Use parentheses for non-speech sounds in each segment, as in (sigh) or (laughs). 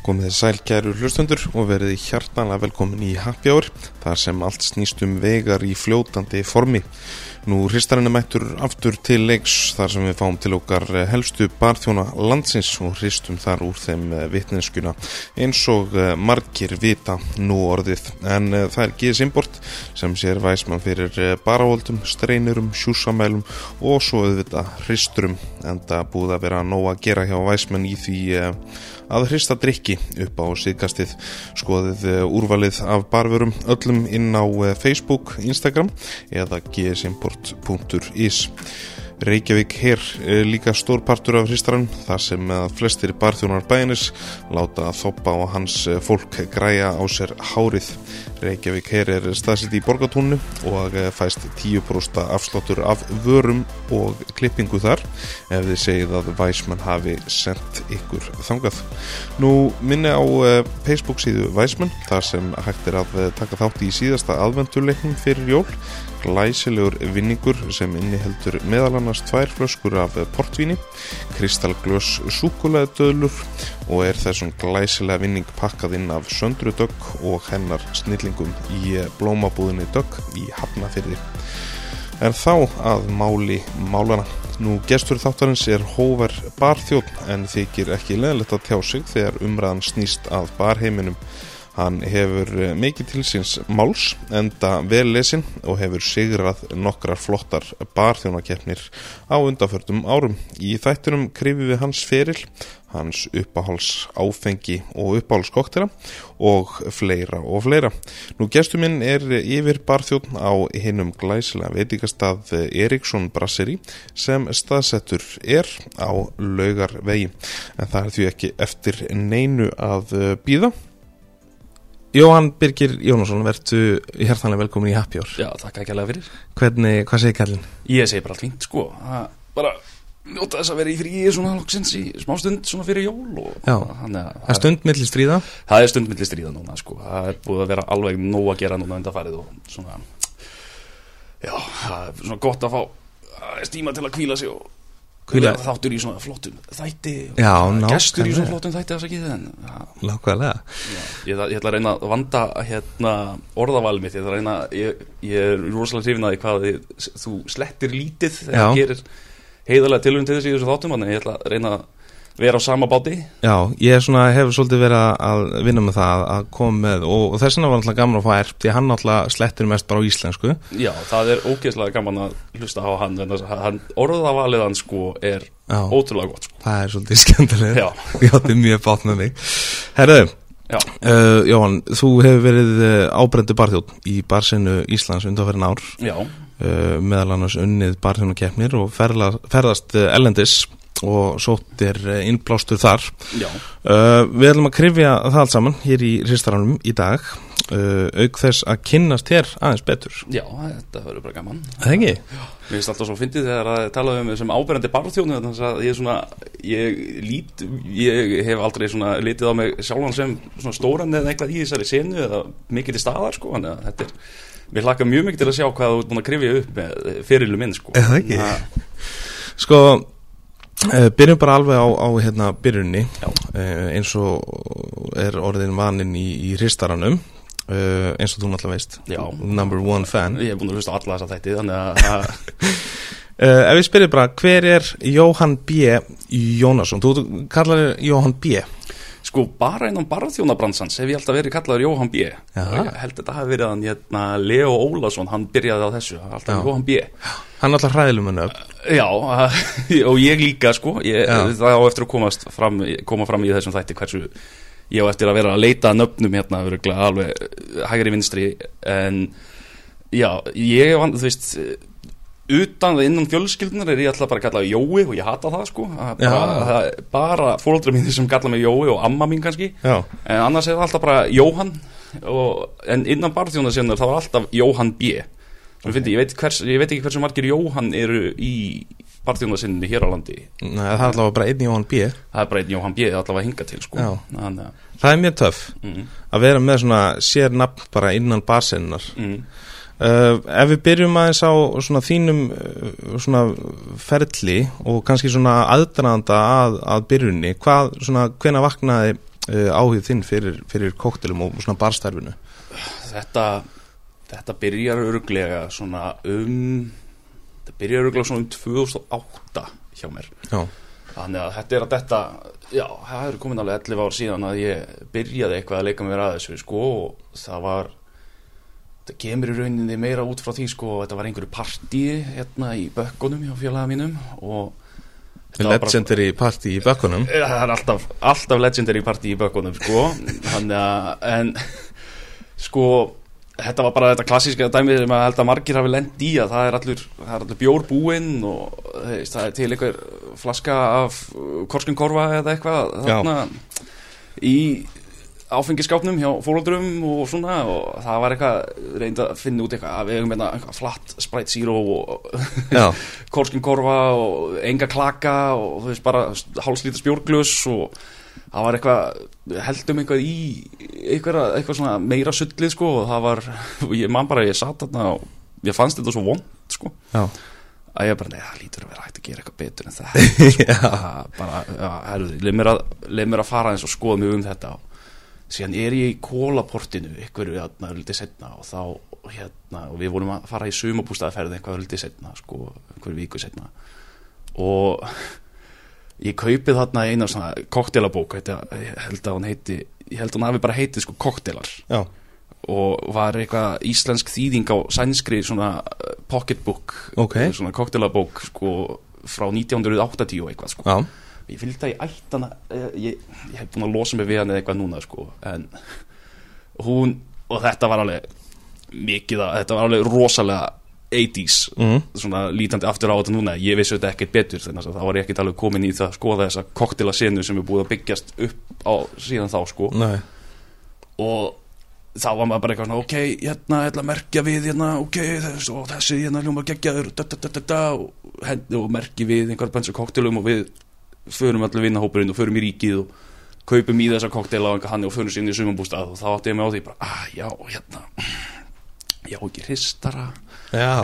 Komið þið sæl kæru hlustundur og verið hjartanlega velkomin í Happy Hour þar sem allt snýst um vegar í fljótandi formi. Nú hristarinn er mættur aftur til leiks þar sem við fáum til okkar helstu barþjóna landsins og hristum þar úr þeim vitninskuna eins og margir vita nú orðið. En það er G.S. Import sem sér væsmann fyrir barahóldum, streinurum, sjúsamælum og svo auðvitað hristurum en það búið að vera nóg að gera hjá væsmann í því að hrista drikki upp á síðkastið. Skoðið úrvalið af barverum öllum inn á Facebook, Instagram eða gsimport.is Reykjavík hér líka stór partur af hristarann þar sem flestir barþjónar bæinis láta að þoppa og hans fólk græja á sér hárið Reykjavík hér er staðsitt í borgatúnu og fæst 10% afsláttur af vörum og klippingu þar ef þið segið að Væsmann hafi sendt ykkur þangað. Nú minni á Facebook síðu Væsmann þar sem hægt er að taka þátt í síðasta aðvenduleiknum fyrir jól glæsilegur vinningur sem inniheldur meðal annars tvær flöskur af portvíni, kristalglös súkulæðdöðlur og er þessum glæsilega vinning pakkað inn af söndru dögg og hennar snillingum í blómabúðinni dögg í Hafnafyrði. En þá að máli málana. Nú gestur þáttarins er hóver barþjóðn en þykir ekki leðilegt að tjá sig þegar umræðan snýst að barheiminum. Hann hefur mikið til síns máls, enda vel lesin og hefur sigrað nokkrar flottar barþjónakeppnir á undanförnum árum. Í þættunum krifið við hans feril, hans uppáhals áfengi og uppáhals koktera og fleira og fleira. Nú gestur minn er yfir barþjóðn á hinnum glæsilega veitikastað Eriksson Brasserie sem staðsettur er á laugarvegi. En það er því ekki eftir neinu að býða. Jóhann Birgir Jónasson, verðtu hærtanlega velkomin í Happy Hour. Já, takk ekki alveg fyrir. Hvernig, hvað segir kallin? Ég segi bara allt fínt, sko. Það bara njóta þess að vera í fríi svona loksins í smá stund svona fyrir jól og Já, það er stund millir stríða. Það er stund millir stríða núna, sko. Það er búið að vera alveg nóg að gera núna undanfærið og svona Já, það er svona gott að fá aðeins tíma til að kvíla sig og Hvíla- þáttur í svona flottum þætti Já, gestur í nákvæmlega. svona flottum þætti geða en. Já, ég, ég ætla að reyna að vanda hérna, orðavalið mitt, ég ætla að reyna ég, ég er rosalega hrifin að því hvað þið, þú slettir lítið þegar þú gerir heiðarlega tilhörn til þessi í þessu þáttum að ég ætla að reyna að vera á sama báti Já, ég svona, hefur svolítið verið að vinna með það að koma með og, og þess vegna var alltaf gaman að fá erp því hann alltaf slettir mest bara á íslensku. Já, það er ógeðslega gaman að hlusta á hann, hann orðavalið hann sko er Já. ótrúlega gott sko. Það er svolítið skemmtilega. Já. (laughs) Ég átti mjög bátt með mig. Herðu, Já, uh, Jóhann, þú hefur verið uh, ábrendu barþjótt í barsinu Íslands undanferðin ár. já, uh, meðal annars unnið barþjónakeppnir og ferla, ferðast uh, ellendis og sóttir uh, innblástur þar. Uh, Við ætlum að krifja það allt saman hér í hristaranum í dag. Uh, auk þess að kynnast hér aðeins betur. Já, þetta verður bara gaman. Það ekki? Mér finnst alltaf svo fyndið þegar að tala um sem áberandi barþjónu þannig að ég er svona ég lít, ég hef aldrei svona litið á mig sjálfan sem svona stóran eða eitthvað í þessari senu eða mikið til staðar sko að þetta er Mér hlakka mjög mikið til að sjá hvað þú ert búin að krifja upp með fyrirlu minn sko. Er Sko, byrjum bara alveg á, á hérna byrjunni uh, eins og er orðin vaninn í, í hristaranum uh, eins og þú náttúrulega veist Já. Number one fan Ég hef búin að hlusta alla þessa þætti þannig að að- (laughs) ef við spyrir bara, hver er Jóhann B. Jónasson? Þú kallar þér Jóhann B. sko bara innan barþjónabrandsans hef ég alltaf verið kallaður Jóhann B. Og ég held að þetta hafi verið hann hérna Leo Ólason, hann byrjaði á þessu. Alltaf Já. Jóhann B. Hann alltaf hræðilum hann upp. Já, (laughs) og ég líka sko. Ég, það á eftir að komast fram, koma fram í þessum þætti hversu ég á eftir að vera að leita nöfnum hérna alveg hægri vinstri. En já, ég þú veist utan það innan fjölskyldunar er ég alltaf bara að kalla Jói og ég hata það sko Það er bara, það er bara fóldra mín sem kalla mig Jói og amma mín kannski Já. en annars er það alltaf bara Jóhann og, en innan barþjónasinnar það var alltaf Jóhann B okay. ég, veit hvers, ég veit ekki hversu margir Jóhann eru í barþjónasinninni hér á landi Nei, það er alltaf bara einn Jóhann B. það er bara einn Jóhann B allavega hinga til sko. Já. Þannig, að- Það er mjög töff mm, að vera með svona sér nafn bara innan barsennar. mm, Uh, ef við byrjum aðeins á svona þínum uh, svona ferli og kannski svona aðdraðanda að, að byrjunni, hvað svona, hvena vaknaði uh, áhugð þinn fyrir, fyrir koktelum og svona barstarfinu? Þetta, þetta byrjar öruglega svona um þetta byrjar öruglega svona um 2008 hjá mér. Já, þannig að þetta er að þetta já, það eru komin alveg 11 ár síðan að ég byrjaði eitthvað að leika mér að þessu sko og það var þetta kemur í rauninni meira út frá því sko þetta var einhverju partíi hérna í bökkunum hjá félaga mínum og var bara- legendary party í bökkunum? Já, það er alltaf, alltaf legendary party í bökkunum sko. Þannig að en (laughs) sko þetta var bara þetta klassíska dæmi sem að held að margir hafi lent í að það er allur, það er allur bjór búinn og þú veist, það er til einhver flaska af korskunkorfa eða eitthvað þarna í áfengiskápnum hjá fóröldrum og svona og það var eitthvað reynd að finna út eitthvað að við hefum hérna eitthvað flatt Sprite Zero og (laughs) korskinkorfa og enga klaka og þú veist bara hálslítið spjórglus og það var eitthvað heldum eitthvað í eitthvað, eitthvað svona meira sullið sko og það var, ég man bara ég satt þarna og ég fannst þetta svo vond sko. Já, að ég bara, nei það lítur að vera hægt að gera eitthvað betur en þetta sko. (laughs) Það bara, já, herruði, leið mér, að, fara eins og skoða mig um þetta og síðan er ég í kólaportinu ykkur lítið setna og þá hérna, og við vorum að fara í sumabústaðaferð eitthvað lítið setna, sko, einhverju viku setna og ég kaupið þarna eina svona koktelabók, ég held að hún heiti ég held að hún hafi bara heitið sko koktelar. Já, og var eitthvað íslensk þýðing á sænskri svona pocketbook Ok. uh, svona koktelabók sko frá 1980 og eitthvað sko. Já, ég fylgdi að ég ætti hana ég, ég, hef búin að losa mig við hann eða eitthvað núna sko en hún og þetta var alveg mikið að þetta var alveg rosalega 80s mm, svona lítandi aftur á þetta núna. Ég vissi þetta ekkert betur þannig að það var ég ekkert alveg komin í það að skoða þessa koktelasenu sem er búið að byggjast upp á síðan þá sko. Nei, og þá var maður bara eitthvað svona ok, hérna, hérna merkja við hérna, ok, þess, og þessi hérna hljómar geggjaður da, da, da, da, da, og, og merki við einhver bönsu koktelum og við förum allir vinnahópurinn og förum í ríkið og kaupum í þessa koktela og hann og förum sér inn í sumambústað og þá átti ég mig á því bara, ah, já, hérna ég á ekki hristara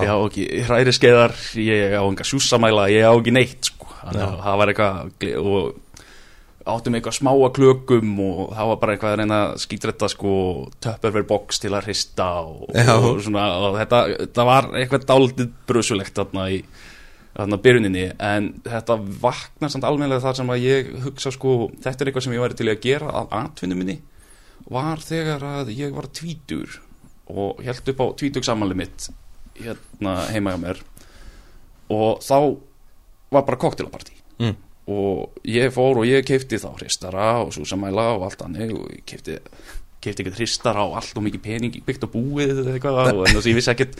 ég á ekki hræriskeiðar ég á enga sjúsamæla, ég á ekki neitt sko. það var eitthvað og áttum eitthvað smáa klökum og það var bara eitthvað að reyna að skýtretta sko töpperverð box til að hrista og, og svona og þetta, þetta var eitthvað dálítið brusulegt þarna í þarna byrjuninni en þetta vaknar samt almennilega þar sem að ég hugsa sko þetta er eitthvað sem ég væri til að gera að atvinnu minni var þegar að ég var tvítur og held upp á tvítugsamanli mitt hérna heima hjá mér. Og þá var bara koktelapartí mm, og ég fór og ég keipti þá hristara og súsamæla og allt annir og ég keipti keipti ekkert hristara og allt og mikið pening byggt á búið eða eitthvað og þess að ég vissi ekkert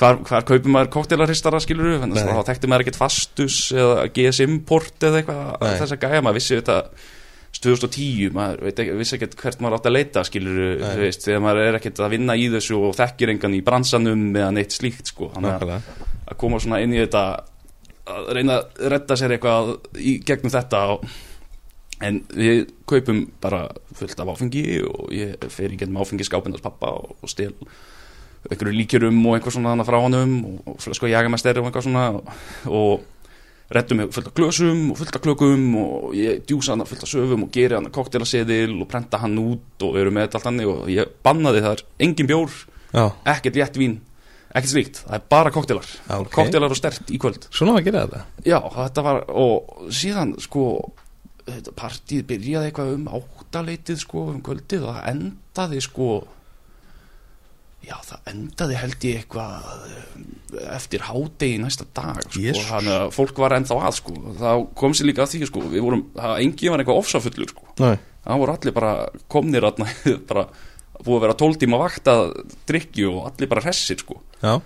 hvar, hvar kaupir maður koktelarhristara skilur þess Nei. að þá þekkti maður ekkert fastus eða GSM-port eða eitthvað þess að gæja, maður vissi þetta 2010, maður veit ekki, vissi ekkert hvert maður átt að leita skilur, þú veist, þegar maður er ekkert að vinna í þessu og þekkir engan í bransanum eða neitt slíkt sko, þannig að að koma svona inn í þetta að reyna að redda sér eitthvað í gegnum þetta og, en við kaupum bara fullt af áfengi og ég fer í gegnum áfengiskápindars pappa og, og stel einhverju líkjurum og einhver svona hana frá honum og, flösku jagamesteri og eitthvað svona og, reddum við fullt af glösum og fullt af klökum og ég djúsa hana fullt af söfum og geri hana koktelaseðil og prenta hann út og eru með allt hannig og ég bannaði þar engin bjór, já, ekkert léttvín ekkert slíkt, það er bara koktelar Já, ok. koktelar og stert í kvöld. Svona var að gera þetta? Já, þetta var, og síðan sko, partíð byrjaði eitthvað um áttaleitið sko um kvöldið og það endaði sko já, það endaði held ég eitthvað um, eftir hádegi næsta dag sko, Jesús. þannig að fólk var ennþá að sko þá kom sér líka að því sko, við vorum það engi var eitthvað ofsafullur sko. Nei, það voru allir bara komnir atna, (laughs) bara búið að vera tóltíma vakt að drikju og allir bara hressir sko. Já,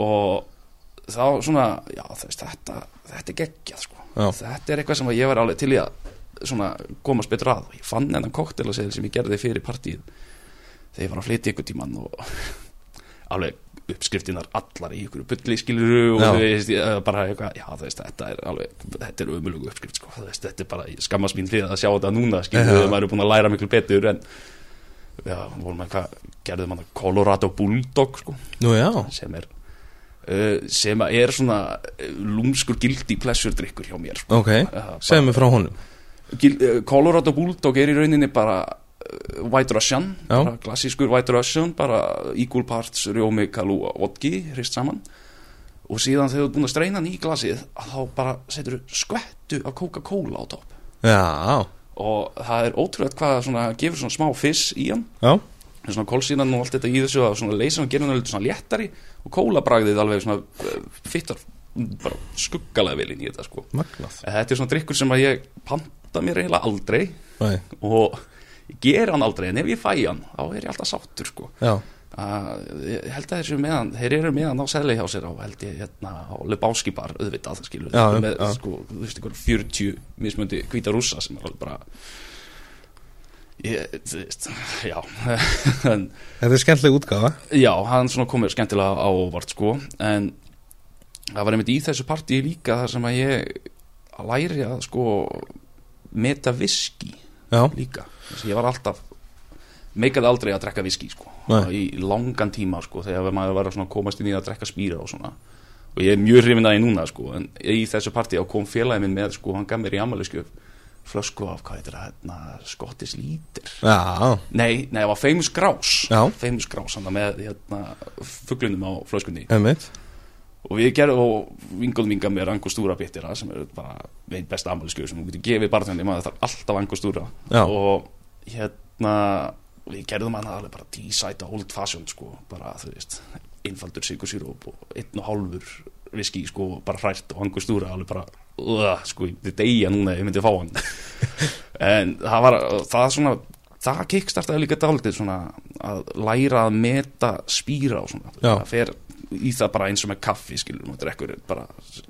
og þá svona, já þess, þetta, þetta er geggjað sko. Já. þetta er eitthvað sem ég var alveg til í að svona, komast betur að. Og ég fann hennan koktelasegil sem ég gerði fyrir partíð þegar ég var að flytja ykkur tíman og (laughs) alveg uppskriftinar allar í ykkur bulli skiluru og þú veist, ég, bara eitthvað, já þú veist, þetta er alveg þetta er ömulugu uppskrift sko, þú veist, þetta er bara ég skammast mín fyrir að sjá þetta núna skiluru, Já. maður er búin að læra miklu betur en já, vorum eitthvað gerðum hann Colorado Bulldog sko nú sem er uh, sem að er svona uh, lúmskur gildi plessurdrykkur hjá mér sko. ok, Já, bara- segðu mig frá honum. eh, Colorado Bulldog er í rauninni bara eh, White Russian, bara klassískur White Russian, bara equal parts rjómi, kalú og vodki, hrist saman. Og síðan þegar þú ert búin að streyna hann í glasið þá bara setur skvettu af Coca-Cola á topp. Já, og það er ótrúlega hvað svona, gefur svona smá fiss í hann. Já, svona kólsínan og allt þetta í þessu að svona leysa hann gerir hann eitthvað svona léttari. Og kólabragðið alveg svona eh, fittar bara skuggalega vel inn í þetta sko. Magnað. Þetta er svona drikkur sem að ég panta mér eiginlega aldrei. Nei, og ger hann aldrei en ef ég fæ hann þá er ég alltaf sáttur sko. Já, að, ég held að þeir meðan þeir eru meðan á seðli hjá sér á held ég hérna á Lebowski bar auðvitað skilur. Já, með já. sko þú veist ykkur 40 mismöndi hvíta rússa sem er alveg bara ég, þú veist, (laughs) já. (laughs) En þetta er skemmtileg útgáfa. Já, hann svona komur skemmtilega á óvart sko. En það var einmitt í þessu partíi líka þar sem að ég að læri að sko meta viski Já, líka. Þess að ég var alltaf meikaði aldrei að drekka viski sko. Í langan tíma sko þegar maður var að komast inn í að drekka spýra og svona. Og ég er mjög hrifin að því núna sko en í þessu partíi á kom félagi minn með sko hann gaf mér í ammæliskjöf flösku af hvað heitir það hérna skottis lítir já, Nei, nei, það var Famous Grouse. Famous Grouse, hann með hérna, fuglunum á flöskunni. Emmitt og við gerum, og vingóðum vinga með angustúra bitira sem er bara einn besta ammæliskjöf sem þú getur gefið barþjóðinni maður þarf alltaf angustúra og hérna við gerðum hann alveg bara dísæta old fashion sko, bara þú veist einfaldur sigursýróp og einn og hálfur viski sko, bara hrært og angustúra alveg bara, uh, sko, þetta deyja núna ef ég myndi fá hann. (laughs) En það var, það svona það kickstartaði líka dálítið svona að læra að meta spýra og svona, það fer í það bara eins og með kaffi skilur, maður drekkur bara,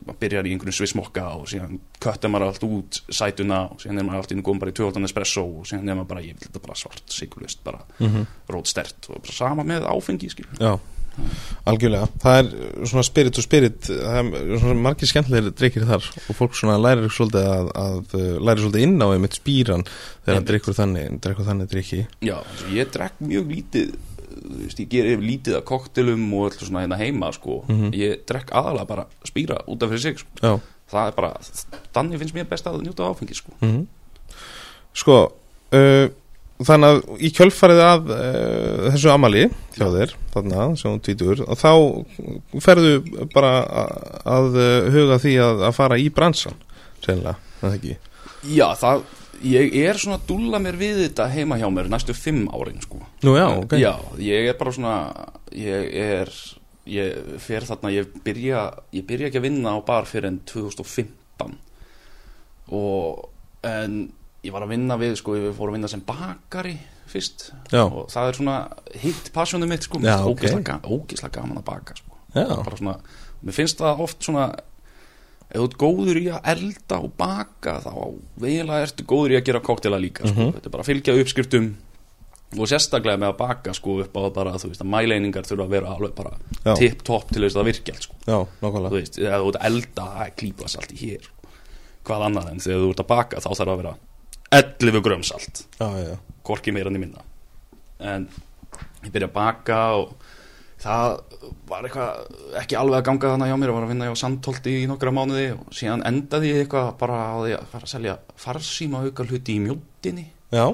maður byrjar í einhverjum svissmokka og síðan köttar maður allt út sætuna og síðan er maður allt inn góðum bara í 12 espresso og síðan er maður bara, ég vil þetta bara svart sigurlust, bara mm Mhm. rót stert og bara sama með áfengi skilur Já, algjörlega. Það er svona spirit og spirit Það er svona margir skemmtilegir drikkir þar og fólk svona lærir svolítið að, að uh, lærir svolítið inn á einmitt spýran þegar Einmitt. drikkur þannig, drikkur þannig drikki Já, ég drekk mjög lítið veist, ég ger yfir lítið af koktelum og alltaf svona hérna heima sko. Mhm. ég drekk aðalega bara spýra út af fyrir sig sko. Já, það er bara, þannig finnst mér best að njóta áfengi sko. mm Sko uh, Þannig að í kjölfarið að uh, þessu amali hjá þér, þarna, sem hún tvítur og þá ferðu bara að, að uh, huga því að, að fara í bransan sennilega, það ekki Já, það, ég er svona að dúlla mér við þetta heima hjá mér næstu fimm árin sko. Nú já, ok Já, ég er bara svona ég er ég fer þarna, ég byrja ég byrja ekki að vinna á bar fyrir en 2015 og en ég var að vinna við sko, ég fór að vinna sem bakari fyrst Já. og það er svona hitt passjónu mitt sko, ógislega, ga ógislega gaman að baka sko. Bara svona, mér finnst það oft svona ef þú ert góður í að elda og baka þá vegilega ertu góður í að gera koktela líka sko. Mhm. þetta er bara að fylgja uppskriftum og sérstaklega með að baka sko upp á það bara þú veist að mæleiningar þurfa að vera alveg bara tipp-topp til þess að virkja sko. Já, þú nákvæmlega veist, ef þú ert að elda það er klípas allt í hér sko. hvað annað en þegar þú ert að baka þá þarf að vera 11 grömm salt Já, já, hvorki meira enn í minna en ég byrja að baka og það var eitthvað ekki alveg að ganga þannig hjá mér. Og var að vinna hjá Sandholti í nokkra mánuði og síðan endaði ég eitthvað bara á því að fara að selja farsíma auka hluti í mjóttinni Já,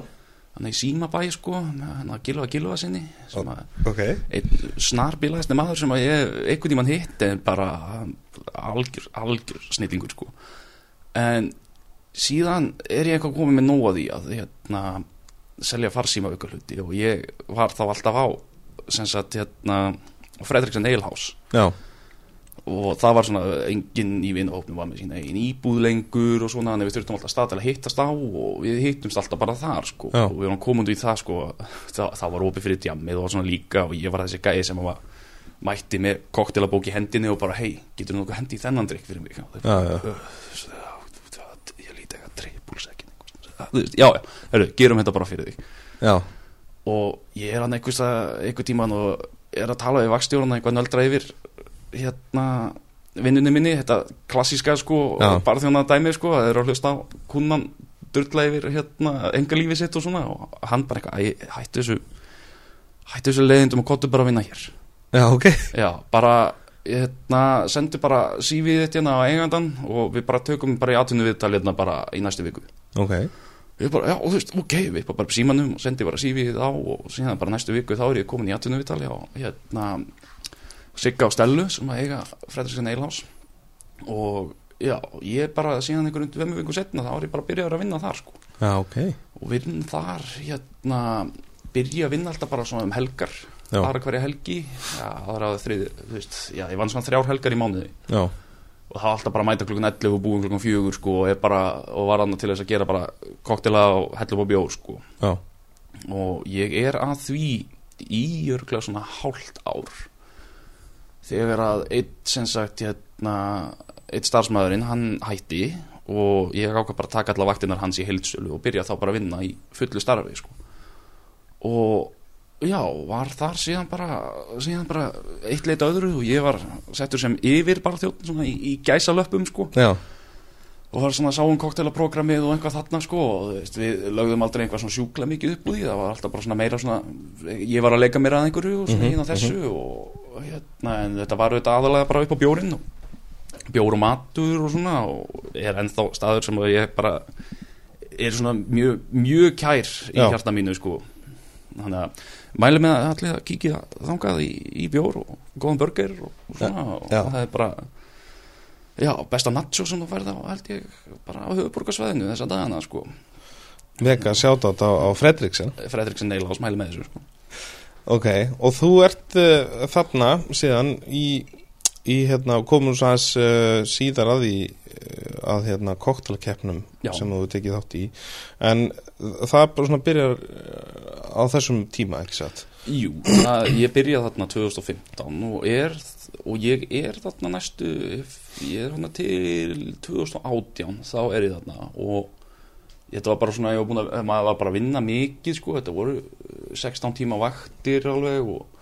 þannig í símabæ sko hann að gilfa gilfa sinni sem að ok. einn snarbilaðist maður sem að ég einhvern tímann hitt en bara algjör, algjör snillingur sko. En síðan er ég eitthvað komið með því að hérna, selja farsíma auka hluti og ég var þá alltaf á sem sagt hérna Fredriksson Eilhás Já, og það var svona enginn í vinahópnum var með sína einn íbúð lengur og svona en við þurftum alltaf stað til að hittast á og við hittumst alltaf bara þar sko Já. og við varum komundu í það sko það, það var opið fyrir djammið og svona líka og ég var þessi gæði sem var mætti með koktelabók í hendinni og bara hei, getur þú nokkuð hendi í þennan drikk fyrir mig og Já, bara, já. "Ö, það- það- ég líti eitthvað trippulsekkin já, já, herru, gerum þetta bara fyrir þig já, og ég er hann að einhver tíman og er að tala við vakstjórna einhvað nöldra yfir hérna vinnunni minni, þetta klassíska sko Já. barþjóna dæmi sko það er að hlusta á kunnan durla yfir hérna enga lífi sitt og svona og hann bara eitthvað, "Æ, hættu þessu hættu þessu leiðindum og kottu bara að vinna hér. Já, ok. Já, bara hérna, sendi bara CV-ið þetta hérna á eigandan og við bara tökum bara í atvinnu viðtal hérna bara í næstu viku. Ok, við bara, já, þú veist, ok, við bara bara símanum og sendi bara CV-ið á og síðan bara næstu viku þá er ég komin í atvinnu viðtali og hérna Sigga og Stellu sem að eiga Fredriksson Eilhás og já, ég bara síðan einhverjum tveimu viku setna þá er ég bara byrjaður að vinna þar sko. Já, ok. Og vinn þar hérna byrja að vinna alltaf bara svona um helgar bara hverja helgi. Já, það er að þrið, þú veist, já, ég vann svona þrjár helgar í mánuði. Já, og það var alltaf bara að mæta klukkan 11 og búin klukkan 4 sko og, bara, og var annað til þess að gera bara koktela og hella upp á bjór sko og ég er að því í örglega svona hálft ár þegar að eitt sem sagt hérna, eitt starfsmæðurinn hann hætti og ég ákvað bara að taka alla vaktinnar hans í heildsölu og byrja þá bara að vinna í fullu starfi sko. og já, var þar síðan bara, síðan bara eitt leita öðru og ég var settur sem yfir bara þjótt svona í, í gæsalöppum sko. Já, og var svona sáum koktelaprogrammið og eitthvað þarna sko og veist, við lögðum aldrei eitthvað svona sjúkla mikið upp úr því, það var alltaf bara svona meira svona ég var að leika mér að einhverju og svona Mhm, hérna þessu og hérna, en þetta var auðvitað aðalega bara upp á bjórin og bjór og matur og svona og er ennþá staður sem ég bara er svona mjög, mjög kær í Já. hjarta mínu sko. Þannig að mæli með að allir að kíkja þangað í, í bjór og góðan burger og, og svona og Já. það er bara já, besta nacho sem þú færð á held ég bara á höfuborgarsvæðinu þessa dagana sko. Mega sjátátt á, á Fredriksen. Fredriksen Neilás mæli með þessu sko. Ok, og þú ert uh, þarna síðan í, í hérna, komum svo aðeins uh, síðar að því uh, að hérna koktelkeppnum sem þú tekið þátt í. En það bara svona byrjar uh, á þessum tíma, ekki satt? Jú, það, ég byrjaði þarna 2015 og, er, og ég er þarna næstu, ég er þarna til 2018, þá er ég þarna. Og þetta var bara svona, ég var búin að, maður var bara að vinna mikið sko, þetta voru 16 tíma vaktir alveg og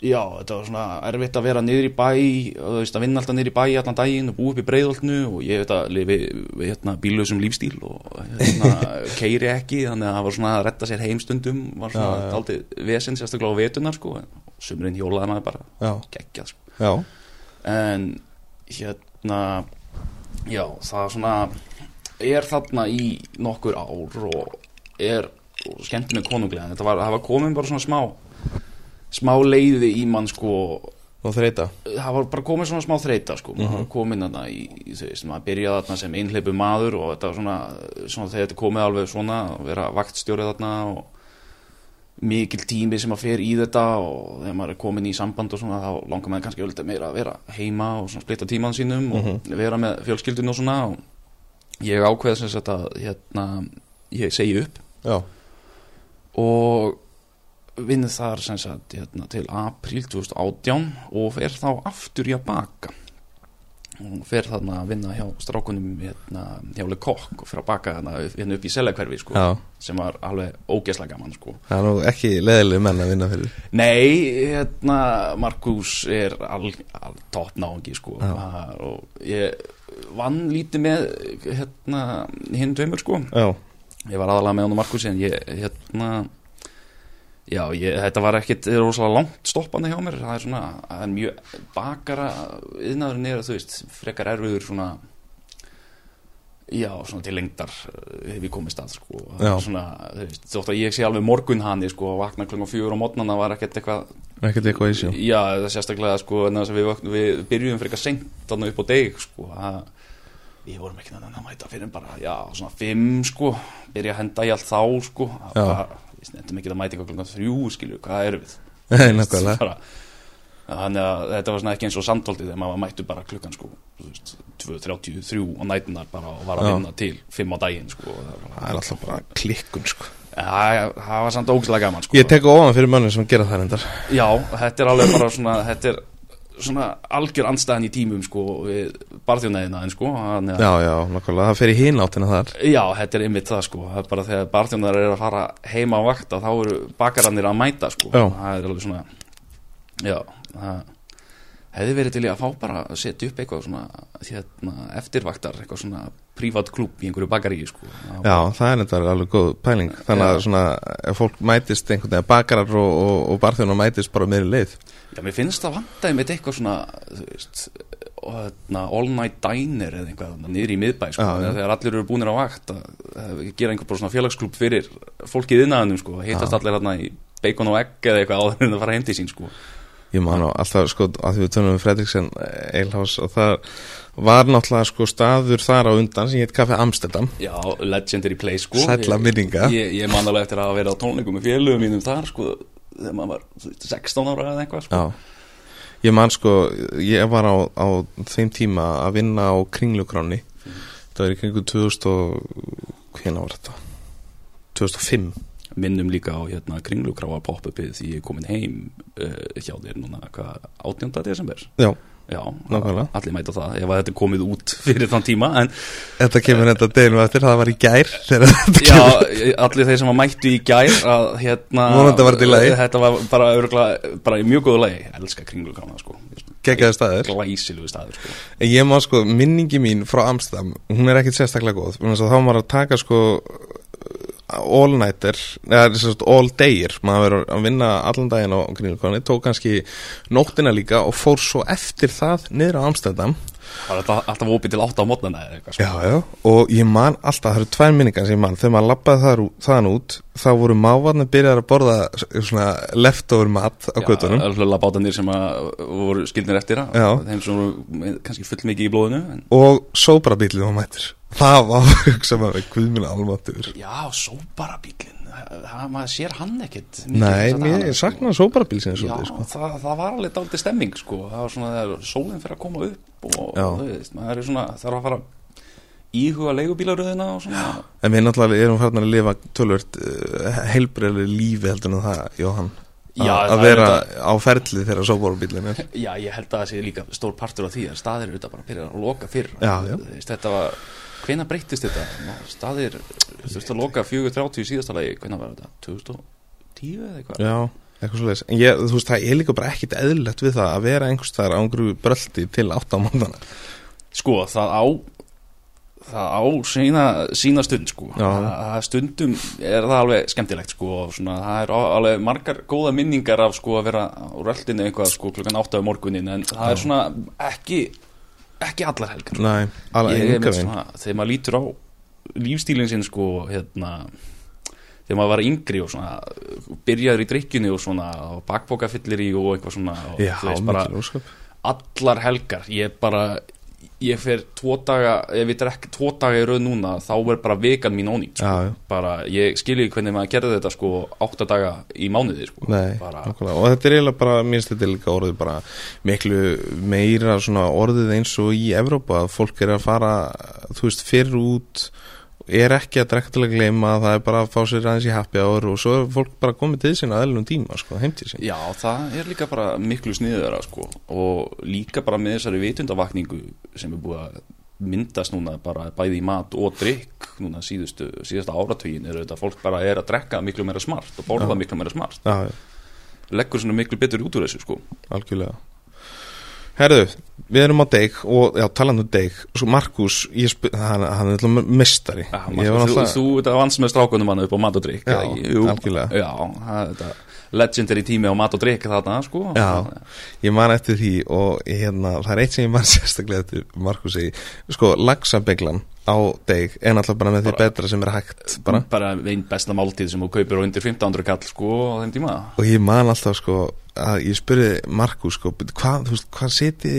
já, þetta var svona erfitt að vera niður í bæ, og þú veist að vinna alltaf niður í bæ allan daginn og búa upp í breiðoltnu og ég veit að lifi hérna bílausum lífstíl og hérna (laughs) keiri ekki þannig að það var svona að retta sér heimstundum var svona Já, aldrei vesinn sérstaklega á vetunar sko, sumurinn hjólaði maður bara geggjað sko. En hérna já það svona er þarna í nokkur ár og er og skemmt með konunglega þetta var, var komin bara svona smá smá leiði í mann sko. Og þreita það var bara komin svona smá þreita sko. Maður Mhm. var komin þarna í, í þú veist, maður byrjaði þarna sem einhleipu maður og þetta var svona, svona þegar þetta komið alveg svona að vera vaktstjórið þarna og mikil tími sem að fer í þetta og þegar maður er komin í samband og svona þá langar maður kannski öllítið meira að vera heima og svona splitta tíman sínum og vera með fjölskyldun og svona. Og ég ákveð sem sagt að hérna, ég segi upp. Já, og vinn þar sem sagt hérna, til apríl 2018 og fer þá aftur í að baka. Og fer þarna að vinna hjá strákunum hérna, hjá Le Coq og fer að baka hérna, hérna upp í seljakverfi sko, sem var alveg ógeslega gaman sko. það er nú ekki leðileg menn að vinna fyrir. Nei, hérna Markus er al, al topp náungi sko. Ha, og ég vann lítið með hérna hinn tveimur sko. Já, ég var aðalega með hann og Markus en ég, hérna já, ég, þetta var ekkit rosalega langt stoppandi hjá mér það er svona, það er mjög bakara yðnaðurinn er, þú veist, frekar erfiður svona já, svona til lengdar eh, hef ég komið stað, sko Já. svona, þú veist, þótt að ég sé alveg morgun hann sko, að vakna klunga fjögur á mótnana var ekkert eitthvað ekkert eitthvað í sjó Já, það er sérstaklega sko, en þess að við, við byrjum eitthvað seint þarna upp á deg sko, að við vorum ekki þannig að mæta fyrir bara, já, svona fimm sko, byrja að henda í allt þá sko, Já. Við snettum ekki að mæta eitthvað klukkan þrjú, skilju, hvað erum við? (laughs) Þannig að þetta var svona ekki eins og samtóltið þegar maður mættu bara klukkan sko, þú veist, 2.33 og nætunar bara og var að vinna til fimm á daginn sko, það er alltaf bara klikkun sko það var samt ógæslega gaman sko. Ég tek ofan fyrir mönnum sem gera það reyndar Já, þetta er alveg bara svona þetta er svona algjör andstæðan í tímum sko við barþjónaðina sko þannig að Já, já, nákvæmlega, það fer í hináttina þar Já, þetta er einmitt það sko það er bara þegar barþjónar eru að fara heima á vakta þá eru bakarannir að mæta sko Já. það er alveg svona já, það, hefði verið til að fá bara að setja upp eitthvað svona hérna, eftirvaktar, eitthvað svona prívat klúb í einhverju bakaríi sko. Já, það er þetta alveg góð pæling þannig að Já. svona, ef fólk mætist einhvern veginn bakarar og, og, og barþjónar mætist bara meiri leið Já, mér finnst það vandaði með eitthvað svona veist, all night diner eða þarna niður í miðbæ sko, Já, já. þegar allir eru búinir á vakt að, gera einhver bara svona félagsklúb fyrir fólkið innan sko, heitast allir hérna í bacon og egg eða eitthvað áður en að fara heim til sín sko. Ég man á alltaf sko að því við tönum við Fredriksen Eilhás og það var náttúrulega sko staður þar á undan sem heit Kaffi Amsterdam. Já, legendary place sko. Sælla Ég- minninga. Ég, ég man alveg eftir að vera á tónleikum með félögum mínum þar sko þegar maður var veist, 16 ára eða eitthvað sko. Já. Ég man sko, ég var á, á þeim tíma að vinna á kringlugráni. Það var í kringu 2000 og hvena var þetta? 2005 minnum líka á hérna kringlugráa pop-upið því ég er komin heim uh, hjá þér núna hvað 18. desember? Já, Já, Nákvæmlega. allir mæta það ef að þetta er komið út fyrir þann tíma en þetta kemur enda deginu eftir, það var í gær þetta já, kemur allir þeir sem að mættu í gær að hérna var þetta. Þetta var bara, örgulega, bara í mjög góðu lagi. Ég elska kringlugrána sko. Geggjaði staðir Glæsilegu staður sko. En ég má sko, minningi mín frá Amsterdam hún er ekkit sérstaklega góð. Þá var maður að taka sko all nighter, eða sem sagt, all dayir maður verður að vinna allan daginn á kringlugráni, tók kannski nóttina líka og fór svo eftir það niður á Amsterdam Það var alltaf, opið til 8 á mótnana eða eitthvað sko. Já, já, og ég man alltaf, það eru tvær minningar sem ég man, þegar maður lappaði þaðan út þá voru mávarnir byrjar að borða svona leftover mat á göttunum Já, hlöllabátanir sem að voru skildnir eftir að Já. þeim sem voru kannski full mikið í blóðinu en, og sóbrabílið var mættir það var (laughs) hugsa maður, guðmina almatur Já, sóbarabílinn það, maður sér hann ekkit Nei, mér sakna sóbrabílsins Já, svolítið, sko. það, það var alveg dálítið stemming sko. það var svona þegar sólinn fyrir að koma upp og Já. maður er svona þarf að fara íhuga leigubílaröðina En við náttúrulega erum farin að lifa tölvört uh, heilbreyðli lífi heldur en það, Jóhann Já, að það er vera á ferli þegar sóbrabílin er Já, ég held að það sé líka stór partur af því að staðir eru þetta bara að byrja að loka fyrr Já, já. Þetta var, hvenær breyttist þetta? Ná, Staðir, þú veist að loka 4.30 í síðasta lagi, hvenær var þetta? 2010 eða eitthvað? Já, eitthvað svo leiðis En ég, þú veist, það er líka bara ekkit eðlilegt við það að vera einhvers staðar á einhverju bröldi til átta á móndana Sko, það á það á sína, sína stund sko Já. það, stundum er það alveg skemmtilegt sko og svona, það er alveg margar góða minningar af sko að vera á röldinu eitthvað sko klukkan 8 á morgunin en það er svona ekki ekki allar helgar Nei, alveg Ég enga veginn. þegar maður lítur á lífstílinn sinn sko hérna þegar maður var yngri og svona byrjaður í drikkjunni og svona og bakbókafyllir í og eitthvað svona og, Já, veist, bara, allar helgar. Ég bara ég fer tvo daga, ef ég drekk tvo daga í rauð núna, þá er bara vegan mín ónýtt sko. Bara, ég skilji hvernig maður gerði þetta sko, átta daga í mánuði sko. Nei, bara, og þetta er eiginlega bara, mér finnst þetta er líka orðið bara miklu meira svona orðið eins og í Evrópa að fólk er að fara, þú veist, fyrir út er ekki að drekka til að gleyma það er bara að fá sér aðeins í happy hour og svo er fólk bara komið til sín að eðlunum tíma sko, heim til sín já, það er líka bara miklu sniðara sko. og líka bara með þessari vitundavakningu sem er búið að myndast núna bara bæði í mat og drikk núna síðustu, síðasta áratugin er þetta fólk bara er að drekka miklu meira smart og borða Já. miklu meira smart Já, já, leggur svona miklu betur út úr þessu sko. algjörlega Herðu, við erum á deg og, já, talandi um deg svo Markus, hann, hann er alltaf mestari Já, Ég maður, var þú, þú þetta vans með strákunum hann upp á mat og drikk Já, algjörlega. Já, það er þetta legendary tími á mat og drikk þarna sko. Já, ég man eftir því og hérna, það er eitt sem ég man (laughs) sérstaklega eftir Markus segi, sko, lagsabeglan á deg er náttúrulega bara með því betra sem er hægt bara. Bara einn besta máltíð sem þú kaupir á undir 1500 kall sko á þeim tíma. Og ég man alltaf sko að ég spurði Markus sko, "Bíddu, hvað, þú veist, hvað setið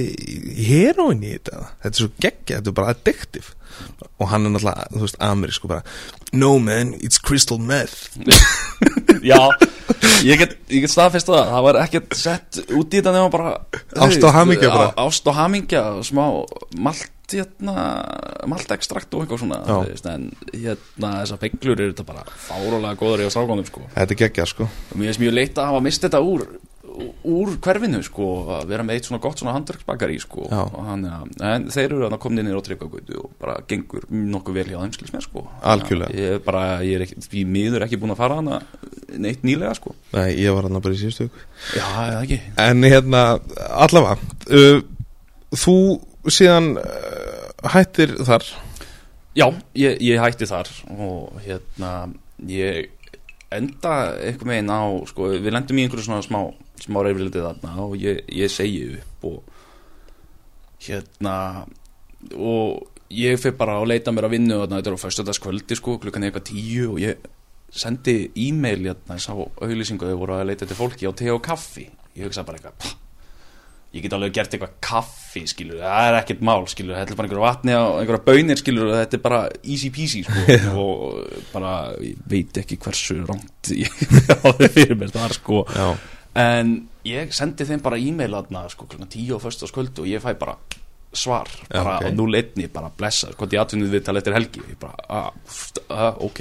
í heroin í þetta? Þetta er svo geggja, þetta er bara addictive. Og hann er náttúrulega, þú veist, ameri sko bara no man, it's crystal meth. (laughs) Já, ég get, get staðfest það það var ekkert sett út í þetta nema bara Ást og hamingja bara. Ást og hamingja, smá malt hérna, malt ekstrakt og eitthvað svona veist, en hérna þessar peglur eru þetta bara fárólega góður í á strákunum sko. Þetta er geggja sko. Mér finnst mjög leitt að hafa mist þetta úr úr hverfinu sko að vera með eitt svona gott svona handverksbakari sko. Hann, en þeir eru að komni inn á tryggagötu og bara gengur nokkuð vel hjá þeim skils með sko. Algjörlega. ég er bara, ég er ekki, í miður ekki búin að fara hana neitt nýlega sko. Nei, ég var hann bara í síðustu viku. Já, eða ekki. En hérna, allavega uh, Þú síðan uh, hættir þar? Já, ég, ég hætti þar og hérna ég enda eitthvað meginn á sko, við lendum í einhverju svona smá smá reyfrilitið þarna og ég, ég segi upp og hérna og ég fyrir bara að leita mér að vinnu og þetta er á föstudagskvöldi sko, klukkan eitthvað tíu og ég sendi e-mail hérna, ég sá auðlýsingu þau voru að leita til fólki á te og kaffi. Ég hugsa bara eitthvað ég get alveg gert eitthvað kaffi skilur, það er ekkert mál skilur, þetta er bara einhverja vatni á einhverja bönir skilur, þetta er bara easy peasy sko, (laughs) og bara ég veit ekki hversu rangt ég (laughs) áður fyrir mér þar sko. Já, en ég sendi þeim bara e-mail aðna sko klukkan tíu á föstaskvöldu og ég fæ bara svar bara ok. á 0-1 bara blessa, hvort ég atvinnið við tala eftir helgi? Ég bara, ah, ft- ah, ok.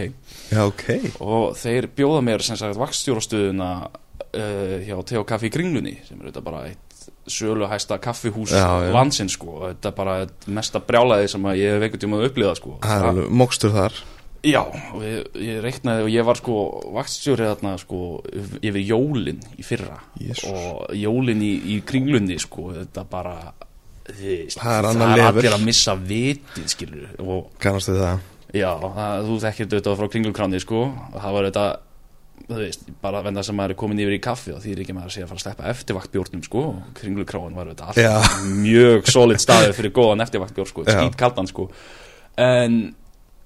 Já ok. Og þeir bjóða mér sem sagt vakstjórastöðuna uh, hjá Teo Kaffi í Kringlunni sem er þetta bara eitt söluhæsta kaffihús já. landsins sko. Og þetta er bara mesta brjálæði sem ég hef einhvern tíma upplifað sko. Er mokstur þar Já, ég, ég reiknaði og ég var sko vakststjórið þarna sko yfir jólin í fyrra. Jesus. og jólin í, í kringlunni sko þetta bara þið, Það er það er allir að missa vitið skilur og Kannastu það. Já, það, þú þekkir þetta frá kringlukráni sko. Það var þetta þú veist, bara venda sem maður er komin yfir í kaffi og því er ekki maður að segja að fara að sleppa eftirvaktbjórnum sko. Og kringlukráin var þetta alltaf mjög solid staður fyrir góðan eftirvaktbjór sko, skýt kaldan sko. En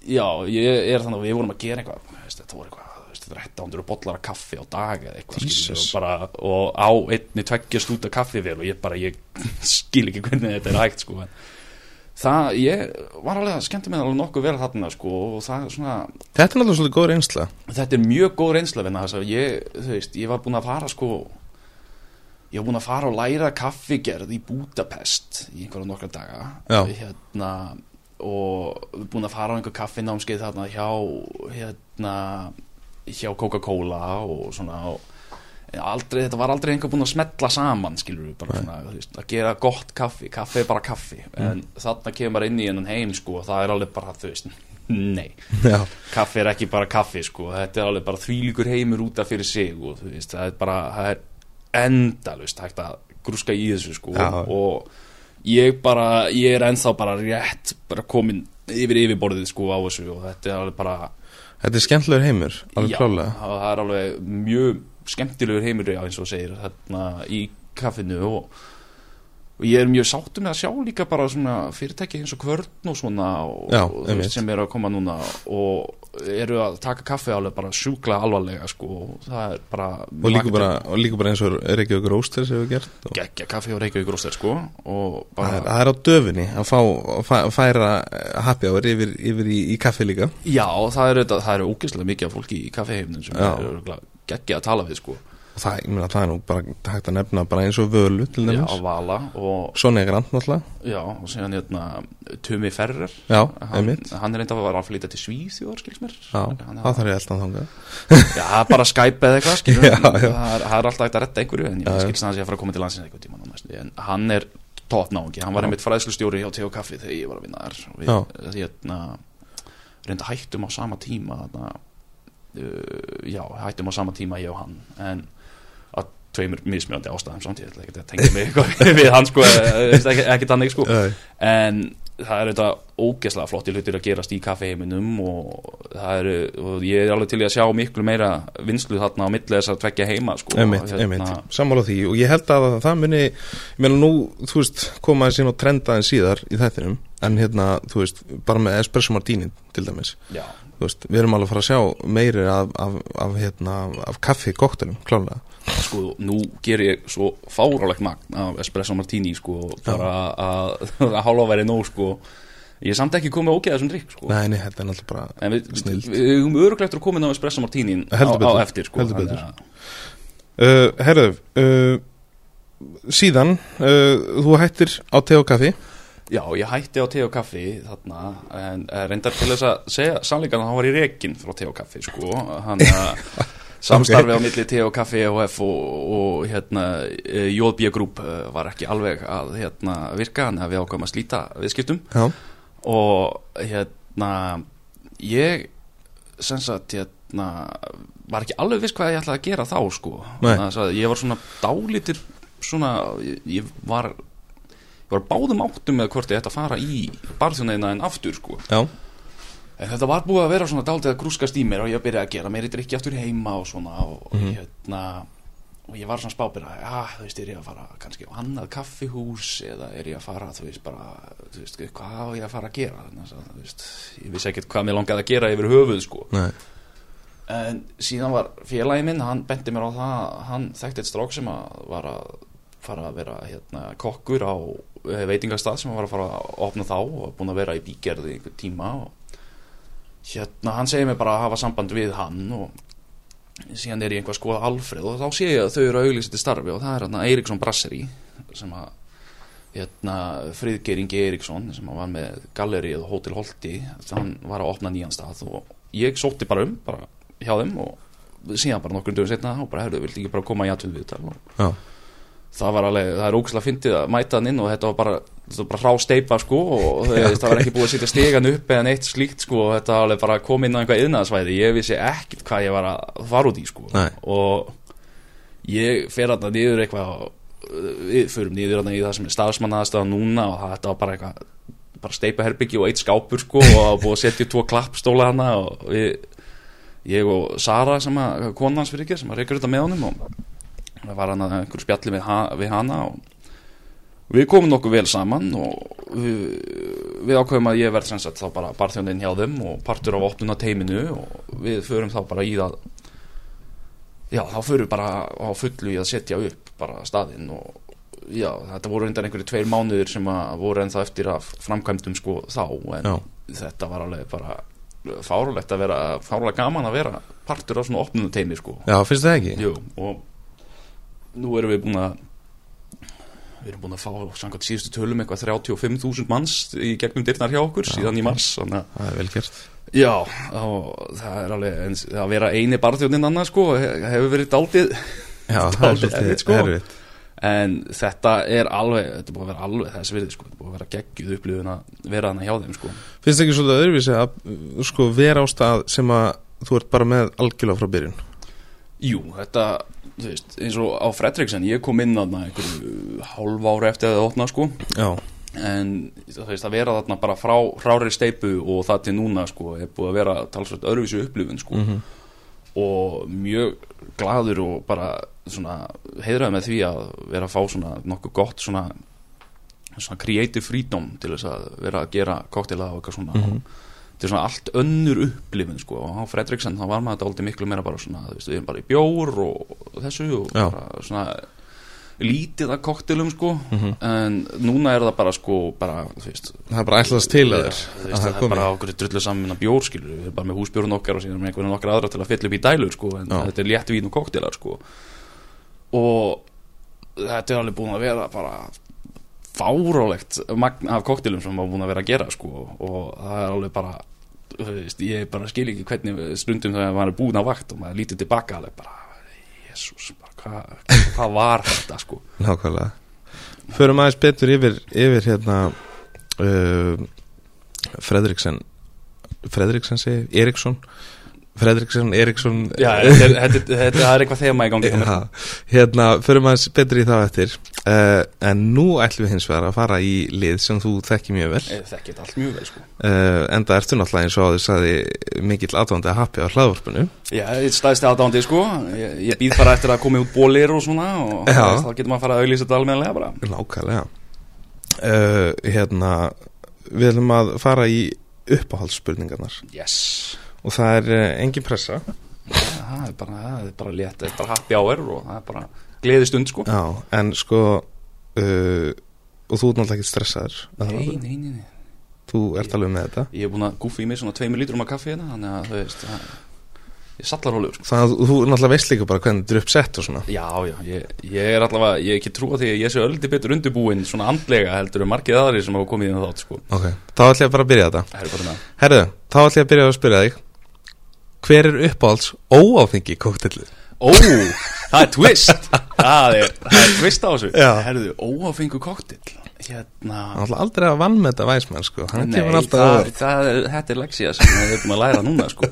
já, ég er þannig að við vorum að gera eitthvað veist, þetta voru eitthvað þetta er 800 bollar af kaffi á dag eða eitthvað Jesus. og, bara, og á einni tveggjast út af kaffivél og ég bara, ég (laughs) skil ekki hvernig þetta er hægt sko en það, ég var alveg að skemmta mig alveg nokkuð vel þarna sko og það svona, Þetta er náttúrulega svolítið góð reynsla. Þetta er mjög góð reynsla venna þess að ég, þú veist, ég var búinn að fara sko ég var búinn að fara og læra kaffigerð í Budapest í einhverja nokkra daga. Hérna og búinn að fara á einhver kaffinámskeið þarna hjá hérna hjá Coca-Cola og svona og aldrei, þetta var aldrei einhver búinn að smetla saman skilur við, bara svona, veist, að gera gott kaffi kaffi er bara kaffi, en þarna kemur inn í hennan heim, sko, og það er alveg bara, þú veist, nei. (laughs) Já, kaffi er ekki bara kaffi sko þetta er alveg bara þvílíkur heimur út af fyrir sig og þú veist, það er bara það er endalust hægt að grúska í þessu sko Já. og ég bara, ég er ennþá bara rétt bara komin yfir yfirborðið sko á þessu og þetta er alveg bara þetta er skemmtilegur heimur Alveg já, klálega það það er alveg mjög skemmtilegur heimur já, eins og segir þarna í kaffinu og, og ég er mjög sáttur með að sjá líka bara svona fyrirtæki eins og kvörn og svona og, Já, og þú einmitt. veist, sem eru að koma núna og eru að taka kaffi alveg bara sjúkla alvarlega sko. Og það er bara og líka, bara, og líka bara eins og Reykjavík Rósters hefur gert og geggja kaffi og Reykjavík Róster sko og það, bara er, það er á döfinni að fá, að fæ, færa eh, happy hour yfir, yfir í, í kaffi líka. Já það eru, eru ógeðslega mikið af fólki í kaffiheimnum sem eru geggja að tala við sko það, ég meina, það er nú bara hægt að nefna bara eins og völu til já, dæmis Vala og Sonja Grant náttúrulega. Já, og síðan hérna Tumi Ferrer. Já, hann, einmitt. hann er reynda að vera að flytja til Svíþjóðar skils mér. Já, hann, það þarf ég alltaf þangað. (laughs) Já, það er bara Skype eða eitthvað skilur (laughs) Já, já. það, er, það er alltaf hægt að retta einhverju en Já, já. ég skils að það sé að fara að koma til landsins eitthvað tíma núna, en hann er top náungi. Hann var Já. einmitt fræðslustjóri hjá Teo Kaffi þegar ég var að vinna þar. Já. hérna, reynda hættum á sama tíma þarna, uh, já, hættum á sama tíma ég og hann. En að tveimur mismjöndi ástæðum samtíð ekki að tengja mig eitthvað (laughs) við hann sko, ekki, ekki tannig sko. En það er þetta ógeðslega flotti hlutir að gerast í kaffeheiminum og það eru, og ég er alveg til í að sjá miklu meira vinslu þarna á milli þess að tvekja heima sko, Einmitt, einmitt, sammála því. Og ég held að það muni ég meina nú, þú veist, koma þessi og trenda en síðar í þættinum. En hérna, þú veist, bara með espresso martini til dæmis, já, veist, við erum alveg að fara að sjá meiri af, af, af hérna, af kaffi koktelum, klálega sko, nú ger ég svo fárálegt magn af espresso martini sko, bara (laughs) að, hálfa væri nóg sko, ég er samt ekki komið ógeða þessum drikk sko. Nei, nei, þetta er náttúrulega bara En við, Snilld. við höfum öruglega eftir að koma inn á espresso martini á, á eftir sko, heldur betur. uh, Herðu, uh, síðan uh, þú hættir á te og kaffi Já, ég hætti á te og kaffi þarna, en eh, reyndar til þess að segja sannleikan að hann var í rekin frá te og kaffi, sko, hann (laughs) að samstarfi á milli te og kaffi EHF og, og hérna eh, JB Group eh, var ekki alveg að hérna virka, hann við ákvæmum að slíta viðskiptum. Já, og hérna ég sem sagt hérna var ekki alveg viss hvað ég ætlaði að gera þá sko. Að ég var svona dálítir svona, ég, var var báðum áttum með hvort ég ætti að fara í barþjónaðina en aftur sko. Já, En þetta var búið að vera svona dálítið að grúskast í mér og ég byrjaði að gera meiri drikki aftur heima og svona og, Mhm. og hérna og ég var svona spábyrða, já, þú veist, er ég að fara kannski á annað kaffihús eða er ég að fara, þú veist, bara þú veist, hvað á ég að fara að gera? Þannig að, þú veist, ég vissi ekkert hvað mér langaði að gera yfir höfuð, sko. Nei, en síðan var félagi minn, hann benti mér á það hann þekkti eitt strók sem að var að fara að vera hérna, kokkur á veitingastað sem hann var að fara að opna þá og búin að vera í bígerði einhver tíma og hérna hann segir mér bara að hafa samband við hann og síðan er ég einhvað að skoða Alfred og þá sé ég að þau eru að auglýsa til starfi og það er hérna Eiríksson Brasserí sem að hérna Friðgeir Ingi Eiríksson sem að var með gallerið og Hotel Holti hann var að opna nýjan stað og ég sótti bara um bara hjá þeim og síðan bara nokkur dögum setna og bara herðu, viltu ekki bara koma í já, það var alveg, það er ógæslega fyndið að mæta hann inn og þetta var bara, þetta var bara hrá sko og (laughs) það, það var ekki búið að setja stegan upp eða neitt slíkt sko og þetta var alveg bara að koma inn á einhvað yðnaðsvæði, ég vissi ekkert hvað ég var að fara út í sko. Nei. og ég fer þarna niður eitthvað við förum niður þarna í það sem er staðsmannaðastæða núna og þetta var bara eitthvað bara steipa herbyggi og eitt skápur sko og var búið að setja tvo klappstóla hana og við, ég og Sara sem að, konans fyrir ekki, sem að reykur þetta með honum og það var hann að einhverju spjalli við, ha, við hana og við komum nokkuð vel saman og við, við ákveðum að ég verð sem sagt þá bara barþjónin hjá þeim og partur af opnuna teiminu og við förum þá bara í það já þá förum við bara á fullu í að setja upp bara staðinn og já þetta voru undan einhverju tveir mánuðir sem að voru ennþá eftir að framkvæmdum sko þá en Já. þetta var alveg bara fárulegt að vera, fárulega gaman að vera partur af svona opnuna teimi sko já, finnst það ekki? Jú, og nú erum við búin að við erum búin að fá samkvæmt síðustu tölum eitthvað 35.000 manns í gegnum dyrnar hjá okkur síðan í mars þannig að Það er vel gert. Já, og það er alveg eins, að vera eini barþjóðnin annað sko he- hefur verið daldið Já, er svolítið erfitt, sko. erfitt. En þetta er alveg, þetta er búin að vera alveg þess virði sko, þetta er búin að vera geggjuð upplifun að vera hana hjá þeim sko. Finnst það ekki svolítið öðruvísi að sko, vera á stað sem að þú ert bara með algjörlega frá byrjun? Jú, þetta, þú veist, eins og á Fredriksen, ég kom inn þarna einhverju hálf ára eftir að það opna sko Já, en þú veist að vera þarna bara frá hrári steipu og það til núna sko er búið að vera talsvægt öðruvísu upplifun sko Mhm. og mjög gladur og bara svona heiðraði með því að vera að fá svona nokkuð gott svona svona creative freedom til þess að vera að gera koktela og eitthvað svona Mhm. þetta er svona allt önnur upplifun sko og á Fredriksen þá var maður þetta aldrei miklu meira bara svona við erum bara í bjór og þessu og bara svona lítið að koktelum sko. Mhm. en núna er það bara sko bara, veist, það er bara ætlast til að þér það það er bara okkur drullu saman að bjór skilur við erum bara með húsbjórun okkar og síðan með einhverjum okkar aðra til að fylla upp í dælur sko en Já. þetta er létt vín og koktelar sko. Og þetta er alveg búin að vera bara fárálegt magn af koktelum sem maður búin að vera að gera sko. Og það er alveg bara veist, ég bara skil ekki hvernig stundum þegar maður er búin að vakt og maður lítið tilbaka alveg bara, jésús, hvað hva var þetta sko? Nákvæmlega. Förum aðeins betur yfir, yfir hérna uh, Fredriksen Fredriksen segi, Eriksson Fredriksen, Eriksson. Já, (laughs) þetta er, eitthvað þema í gangi. Já, hérna, förum aðeins betur í það eftir. Uh, En nú ætlum við hins vegar að fara í lið sem þú þekki mjög vel. Ég þekki þetta allt mjög vel sko. Uh, Enda ertu náttúrulega eins og áður sagði mikill aðvandi að happi á hlaðvorpinu Já, ég staðist aðdándi sko. Ég, ég býð bara eftir að koma út bólir og svona og þá getur maður að fara að auglýsa þetta almennilega bara. Nákvæmlega uh, Hérna Við ætlum að fara í uppáhaldsspurningarnar. Yes og það er uh, engin pressa. Það er bara, það er bara létt, það er bara happy hour og það er bara gleði stund sko. Já, en sko uh, og þú ert náttúrulega ekki stressaður er Nei, nokkuð? nei, nei, nei. Þú ert alveg með þetta? Ég er búin að gúfa í mig svona tveimur lítrum af kaffi hérna Þannig að þú veist það, Ég sallar hólu sko. Þannig að þú- náttúrulega veist líka bara hvernig þetta er uppsett og svona. Já, já, ég, ég er allavega, ég er ekki trúa því að ég sé öldi betur undirbúinn svona andlega heldur en margið aðri sem hafa komið inn á þátt sko. Ok, þá ætlum ég bara að byrja þetta. Er bara með. Herðu, þá ætlum ég að byrja að spyrja þig Hver er uppáhalds óáfengi kóktellið? Ó, það er twist Það er, það er twist á þessu. Herðu, óáfengu koktill Hérna ætla aldrei að vann með þetta væsmenn sko Hann Nei, kemur alltaf það, öður það er, þetta er leksía sem við erum að læra núna sko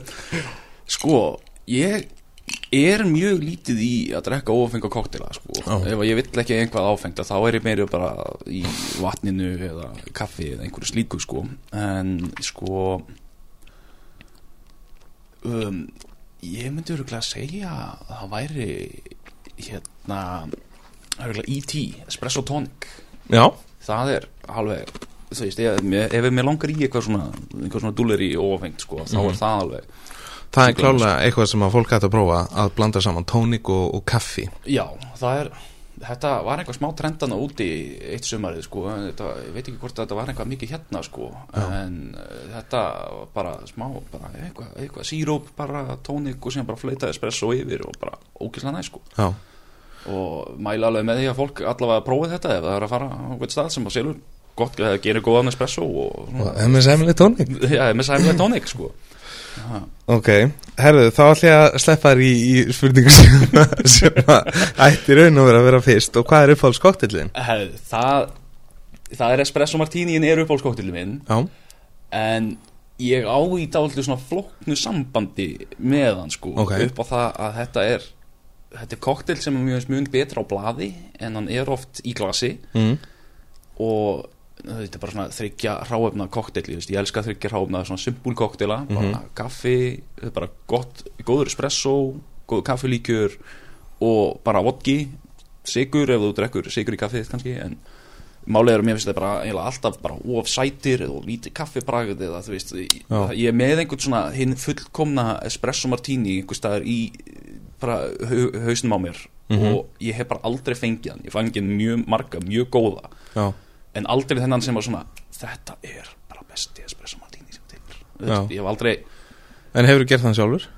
Sko, ég er mjög lítið í að drekka ófenga koktela sko. Já. ef ég vill ekki einhvað áfengt þá er ég meiri bara í vatninu eða kaffi eða einhverju slíku sko. en sko um, ég myndi öruglega að segja að það væri hérna E.T. Espresso Tonic. Já, það er alveg þú veist, ef, ef mér langar í eitthvað svona eitthvað svona dúleri ófengt sko, þá er það alveg það er klálega eitthvað sem að fólk hægt að prófa að blanda saman tónik og, og kaffi. Já, það er Þetta var eitthvað smá trendana úti eitt sumarið sko, þetta, ég veit ekki hvort þetta var eitthvað mikið hérna sko, en uh, þetta var bara smá, bara eitthvað, eitthvað síróp, bara tónik og síðan bara fleita espresso yfir og bara ógislega næ sko. Já, og mæla alveg með því að fólk allavega prófið þetta ef það er að fara á hvern stað sem að selur gott, eða gerir góðan espresso og og svona, MSM-lega tónik já, með sæmlega tónik sko. Ok, herðu, þá ætlum ég að sleppa þér í, í spurningu sem, sem að ætti raun og vera að vera fyrst og hvað er uppáhalds koktillin? Hef, það, það er espresso martíníin er uppáhaldskóttilin minn Já, en ég á í dálítið svona flóknu sambandi með hann sko Ok. upp á það að þetta er þetta er koktel sem er mjög mjög betra á blaði en hann er oft í glasi mm. og þetta er bara svona þryggja ráefna koktel ég, elska þryggja ráefna svona simpul koktela bara kaffi, þetta er bara gott góður espresso, góður kaffilíkjör og bara vodki sigur ef þú drekkur sigur í kaffið kannski en málið er að mér finnst þetta bara eiginlega alltaf bara of sætir eða of lítið kaffibragð eða þú veist ég, Já. ég er með einhvern svona hinn fullkomna espresso martini einhver staðar í bara hau, hausnum á mér og ég hef bara aldrei fengið hann ég fangið mjög marga, mjög góða. Já, en aldrei þennan sem var svona þetta er bara besti espresso martini sem til ég hef aldrei en hefur þú gert þann sjálfur?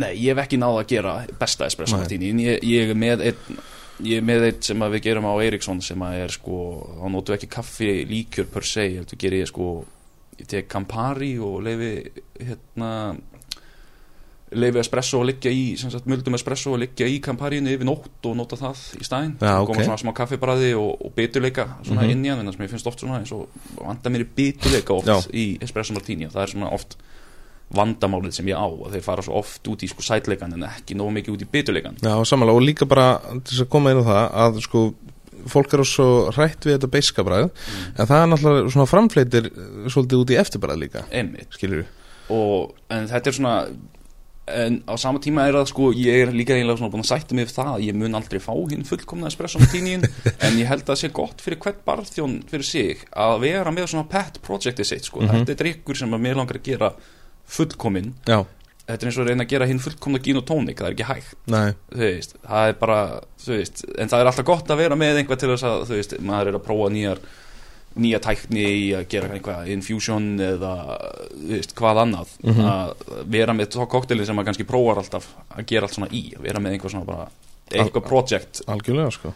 Nei, ég hef ekki náð að gera besta espresso Nei. martini en ég, ég er með einn ég er með eitt sem að við gerum á Eriksson sem að er sko, þá notum við ekki kaffi líkjör per se, heldur gerir ég sko ég tek Campari og leifi hérna leifi espresso að liggja í sem sagt muldum espresso að liggja í Campariinu yfir nótt og nota það í stæðin Já, ok. koma svona smá kaffibræði og, og biturleika svona Mhm. inn í hann, en það sem ég finnst oft svona eins og vanda mér í biturleika oft Já. í espresso martini og það er svona oft vandamálið sem ég á að þeir fara svo oft út í sko sætleikan en ekki nógu mikið út í biturleikan Já, samanlega og líka bara til þess að koma inn á það að sko fólk eru svo hrætt við þetta beiska bræð en það er náttúrulega svona framfleitir svolítið út í eftirbræð líka einmitt skilur og en þetta er svona en á sama tíma er það sko ég er líka eiginlega svona búin að sætta mig við það að ég mun aldrei fá hinn fullkomna espresso martiniin (laughs) en ég held að það sé gott fyrir hvert barþjón fyrir sig að vera með svona pet projectið sitt sko, Mhm. þetta er drikkur sem að mér langar að gera fullkomin Já, þetta er eins og að reyna að gera hinn fullkomna gin og tónik það er ekki hægt, það er bara, þú veist, en það er alltaf gott að vera með einhvað til þess að, þú veist, maður er að prófa nýjar nýja tækni í að gera eitthvað infusion eða veist, hvað annað. Mhm. að vera með þá koktelin sem maður kannski prófar alltaf að gera allt svona í að vera með einhver svona bara eitthvað project. algjörlega sko.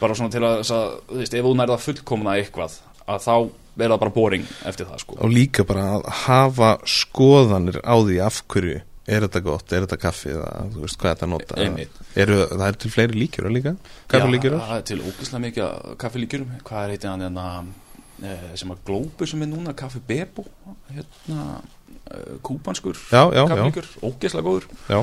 Bara svona til að, að þú veist, ef þú nærða fullkomna eitthvað að þá er það bara boring eftir það sko. Og líka bara að hafa skoðanir á því af hverju er þetta gott, er þetta kaffi eða þú veist hvað þetta nota? Eru, það er til fleiri líkjur líka? Kaffilíkjur Já, það er til ógeðslega mikið kaffilíkjurum hvað er heitir hann hérna? eh, sem að glópu sem er núna kaffi bebo hérna eh, já, kaffilíkjur, ógeðslega góður. Já,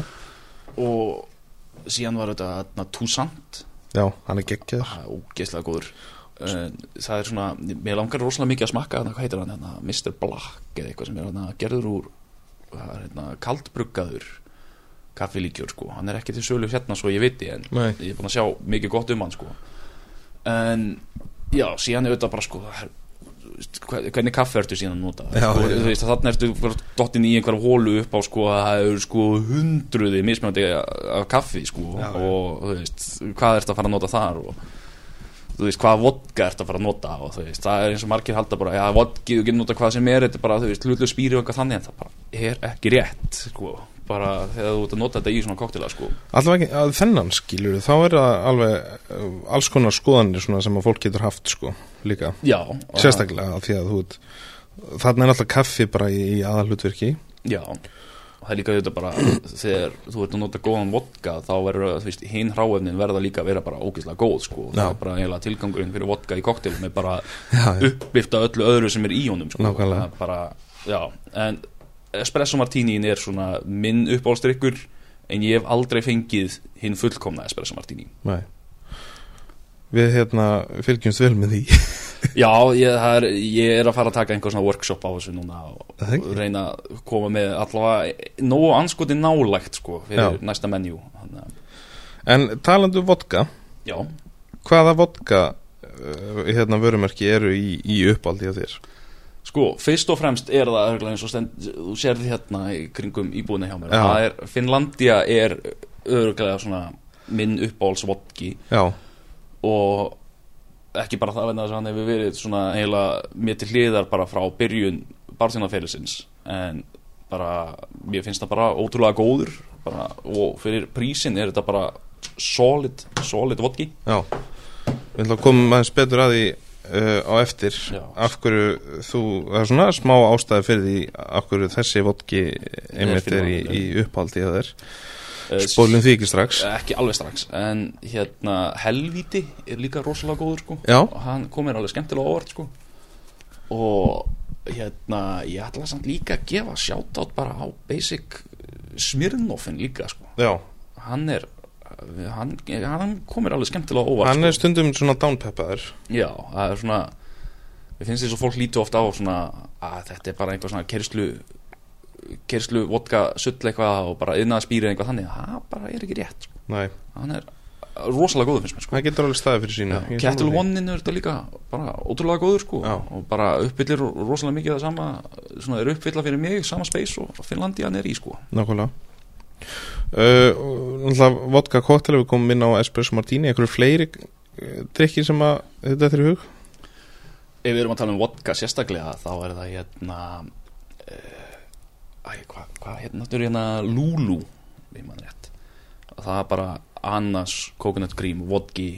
og síðan var þetta hérna, Toussaint. Já, hann er geggjaður. Það er ógeðslega góður. Eh, það er svona, mér langar rosalega mikið að smakka hérna, hvað heitir hann, hérna, Mr. Black eða eitthvað sem er hérna, gerður úr hérna, kaldbruggaður kaffilíkjur sko, hann er ekki til sölu hérna svo ég viti en Nei. ég er búin að sjá mikið gott um hann sko. En já, síðan er þetta bara sko það er- hvernig kaffi ertu síðan að nota? Já, sko, þú veist, þannig ertu bara dottin í einhver hólu upp á sko að það eru sko hundruði mismunandi af kaffi sko Já, og þú veist, hvað ertu að fara að nota þar og þú veist, hvaða vodka ertu að fara að nota og þú veist, það er eins og margir halda bara já, vodki, þú getur nota hvað sem er þetta bara, þú veist, hlutlu spýri og eitthvað þannig en það bara er ekki rétt, sko bara þegar þú ert að nota þetta í svona koktela, sko. Allavega ekki, að þennan skilur þá er það alveg uh, alls konar skoðanir svona sem að fólk getur haft sko líka, já, sérstaklega af því að þú veit þarna er alltaf kaffi bara í, í aðalhlutverki. Já, og það er líka þetta bara þegar þú ert að nota góðan vodka þá verður, hinn hráefnin verða líka að vera bara ógeðslega góð, sko. Já. það er bara eiginlega tilgangurinn fyrir vodka í koktelum er bara Já, upplifta öllu öðru sem er í honum, sko. Það er bara, já, en espresso martiniin er svona minn uppáhaldsdrykkur en ég hef aldrei fengið hinn fullkomna espresso martini. Nei. Við hérna fylgjumst vel með því. (laughs) Já, ég, er, ég er að fara að taka einhver svona workshop á þessu núna og reyna að koma með allavega nógu anskoti nálægt sko fyrir Já. næsta menjú En talandu um vodka Já, Hvaða vodka uh, hérna vörumerki eru í, í uppáldi á þér? Sko, fyrst og fremst er það eins og stend, þú sérði hérna í kringum íbúðinu hjá mér. Já. það er, Finnlandia er öruglega svona minn uppáhaldsvodki. Já, og ekki bara það vegna þess að hann hefur verið svona eiginlega mér til hliðar bara frá byrjun barþjónaferðisins en bara, mér finnst það bara ótrúlega góður. Bara, og fyrir prísin er þetta bara solid, solid vodki. Já. Við ætlum að koma aðeins betur að því uh, á eftir. Já. Af hverju þú, það er svona smá ástæði fyrir því Af hverju þessi vodki einmitt er í, í uppáldi á þér. Eh, Spólum því ekki strax. Ekki alveg strax en hérna helvíti er líka rosalega góður sko. Já. og hann kom mér alveg skemmtilega óvart sko. Og hérna ég ætla samt líka að gefa shoutout bara á basic Smirnoffin líka sko. Já, hann er hann, hann kom mér alveg skemmtilega óvart hann sko. er stundum svona downpeppaður. Já, það er svona mér finnst þess að fólk líti ofta á svona að þetta er bara einhver svona kerslu kerslu vodka sull eitthvað og bara yðnaða spýri eitthvað þannig. Það bara er ekki rétt sko. Nei, hann er rosalega góður finnst mér sko. Það getur alveg staði fyrir sína Ég Kettle. One-in er þetta líka bara ótrúlega góður sko og bara uppfyllir rosalega mikið það sama svona er uppfylla fyrir mig sama space og Finnlandia er í sko. Nákvæmlega uh, og vodka cocktail við komum inn á espresso martini Ekkur fleiri uh, drikkir sem að þetta er í hug? Ef við erum að tala um vodka sérstaklega þá er það hérna uh, æ, hvað hva, hérna þetta er hérna rétt. Það er bara Annas coconut cream vodki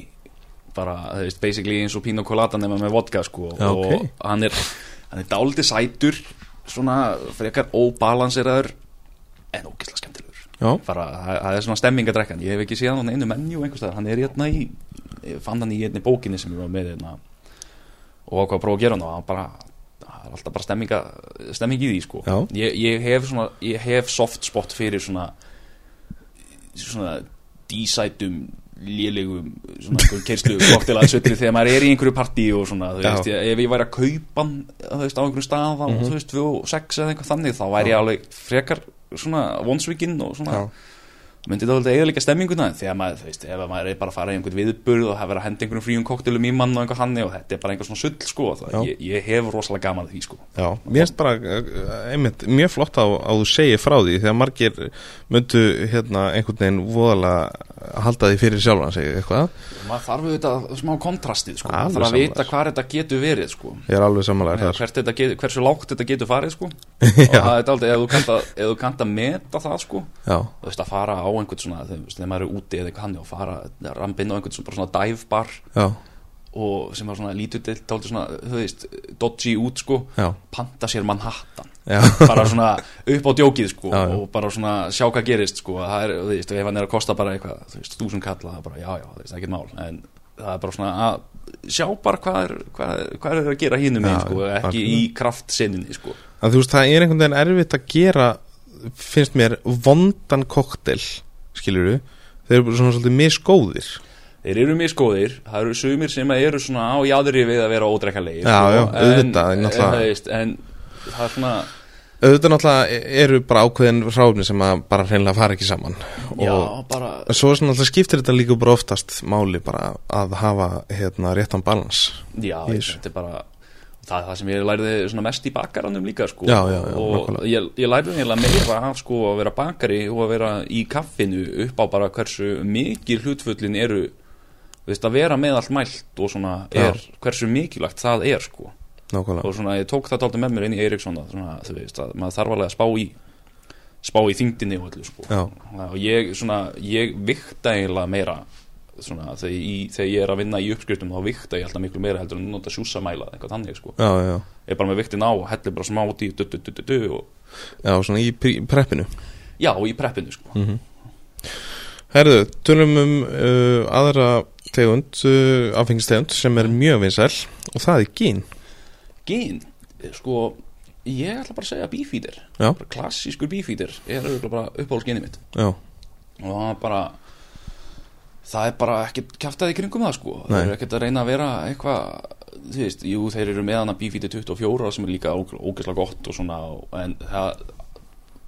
bara, það veist, basically eins og pina colada nema með vodka sko. Já, og ok. hann er, hann er dálítið sætur svona frekar óbalanseraður en ógislega bara, það það er svona stemming að drekka. Hann ég hef ekki séð hann einu menju hann er hérna í, fann hann í einni bókinni sem ég var með hérna og ákvað að prófa að gera hann og hann bara það er alltaf bara stemminga, stemming í því sko. Já. ég, ég hef svona ég hef soft spot fyrir svona svona dísætum lélegum svona einhver kerslu (laughs) koktela svitri þegar maður er í einhverju partí og svona, þú Já. veist, ég, ef ég væri að kaupa þú veist, á einhverju stað á, þú veist, 2 og 6 eða eitthvað þannig þá væri ég alveg frekar svona vonsvikinn og svona. Já, myndi það alveg eiginlega stemminguna en þegar maður, þú veist, ef maður er bara að fara í einhvern viðburð og hafa verið að henda einhverjum fríum koktelum í mann og einhver hanni og þetta er bara einhver svona sull sko, ég, ég hef rosalega gaman að því sko. Já. Mér finnst bara uh, einmitt mjög flott að þú segir frá því Þegar margir myndu hérna einhvern veginn voðalega halda því fyrir sjálfan sig eitthvað. Maður þarf auðvitað smá kontrastið sko, maður þarf að vita hvað þetta getur verið sko. Ég er alveg samanlega þetta hversu lágt þetta getur farið sko. (laughs) Og það er aldrei, ef þú að, að meta það sko. Þú veist að fara á einhvern svona þegar maður er úti eða eitthvað hann og fara rampinn á einhvern svona, svona dive bar já, og sem var svona lítur til dálítið svona, þú veist, dodgy út sko já, panta sér Manhattan. Já. Bara svona upp á djókið sko og bara svona sjá hvað gerist sko það er, þú veist, ef hann er að kosta bara eitthvað þú veist, þúsund kalla, það er bara já, já, það er ekkert mál en það er bara svona að sjá bara hvað er, hvað er, hvað er að gera hínum einn sko, ekki í kraftsinninni sko. Að þú veist, það er einhvern veginn erfitt að gera finnst mér vondan koktel skilur þú, þeir eru svona svolítið misgóðir þeir eru miskóðir, það eru sumir sem eru svona á jáðri við að vera ódrekkanlegir Já, sko, já, en, auðvitað, en, náttúrulega. veist, en það er svona auðvitað náttúrulega eru bara ákveðin ráfni sem að bara hreinlega fara ekki saman já, og bara svo er svona alltaf skiptir þetta líka bara oftast máli bara að hafa hérna réttan balans Já, þetta er bara það er það sem ég svona mest í bakaranum líka sko. Já, já, já, og ég, ég eiginlega meira af sko að vera bakari og að vera í kaffinu upp á bara hversu mikið hlutfullin eru veist að vera með allt mælt og svona er, hversu mikilvægt það er sko. Og svona ég tók það dálítið með mér inn í Eiríksson að maður þarf alveg að spá í spá í þingdinni og öllu sko. Og ég svona, ég vikta eiginlega meira svona þegar, ég- þegar ég er að vinna í uppskriftum þá vikta ég alltaf miklu meira heldur en nota sjúsamæla eitthvað þannig sko. Já, já, ég er bara með viktin á og hellir bara smá út í du, du, du, og, já, svona í preppinu. Já, í preppinu sko. Mm Herðu, tölum um uh, aðra tegund, uh, áfengistegund sem er mjög vinsæl og það er gín. Gin, sko ég ætla bara að segja bífítir Já. klassískur bífítir er auðvitað bara uppáhaldsginni mitt. Já, og það er bara það er bara ekkert kjaftaði í kringum það sko. Nei. það er ekkert að reyna að vera eitthvað þú veist, jú þeir eru með hana Beefeater 24 sem er líka ógeðslega gott og svona, en það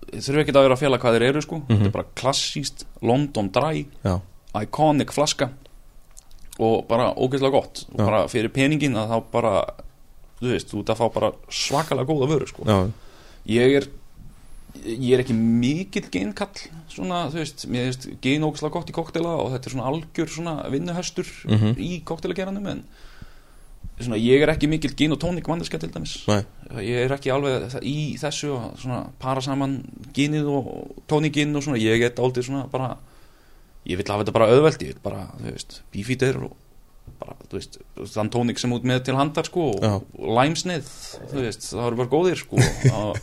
þeir þurfa ekkert að vera að fjalla hvað þeir eru sko. Þetta er bara klassíst, London Dry já, iconic flaska og bara ógeðslega gott. Og Já. bara fyrir peningin að þá bara þú veist, þú ert að fá bara svakalega góða vöru sko. Já, ég er ég er ekki mikill geinkall svona, þú veist, mér veist gein ógislega gott í koktela og þetta er svona algjör svona vinnuhestur Mhm. í koktelageranum en svona, ég er ekki mikill gein og tónik manneska til dæmis. Nei, ég er ekki alveg í þessu að svona para saman genið og tónikinn og svona, ég get aldrei svona bara ég vil hafa þetta bara auðvelt ég vil bara, þú veist, bífítir og bara, þú veist, þann tónik sem út með til handar sko og, og læmsnið, þú veist, það eru bara góðir sko (laughs) og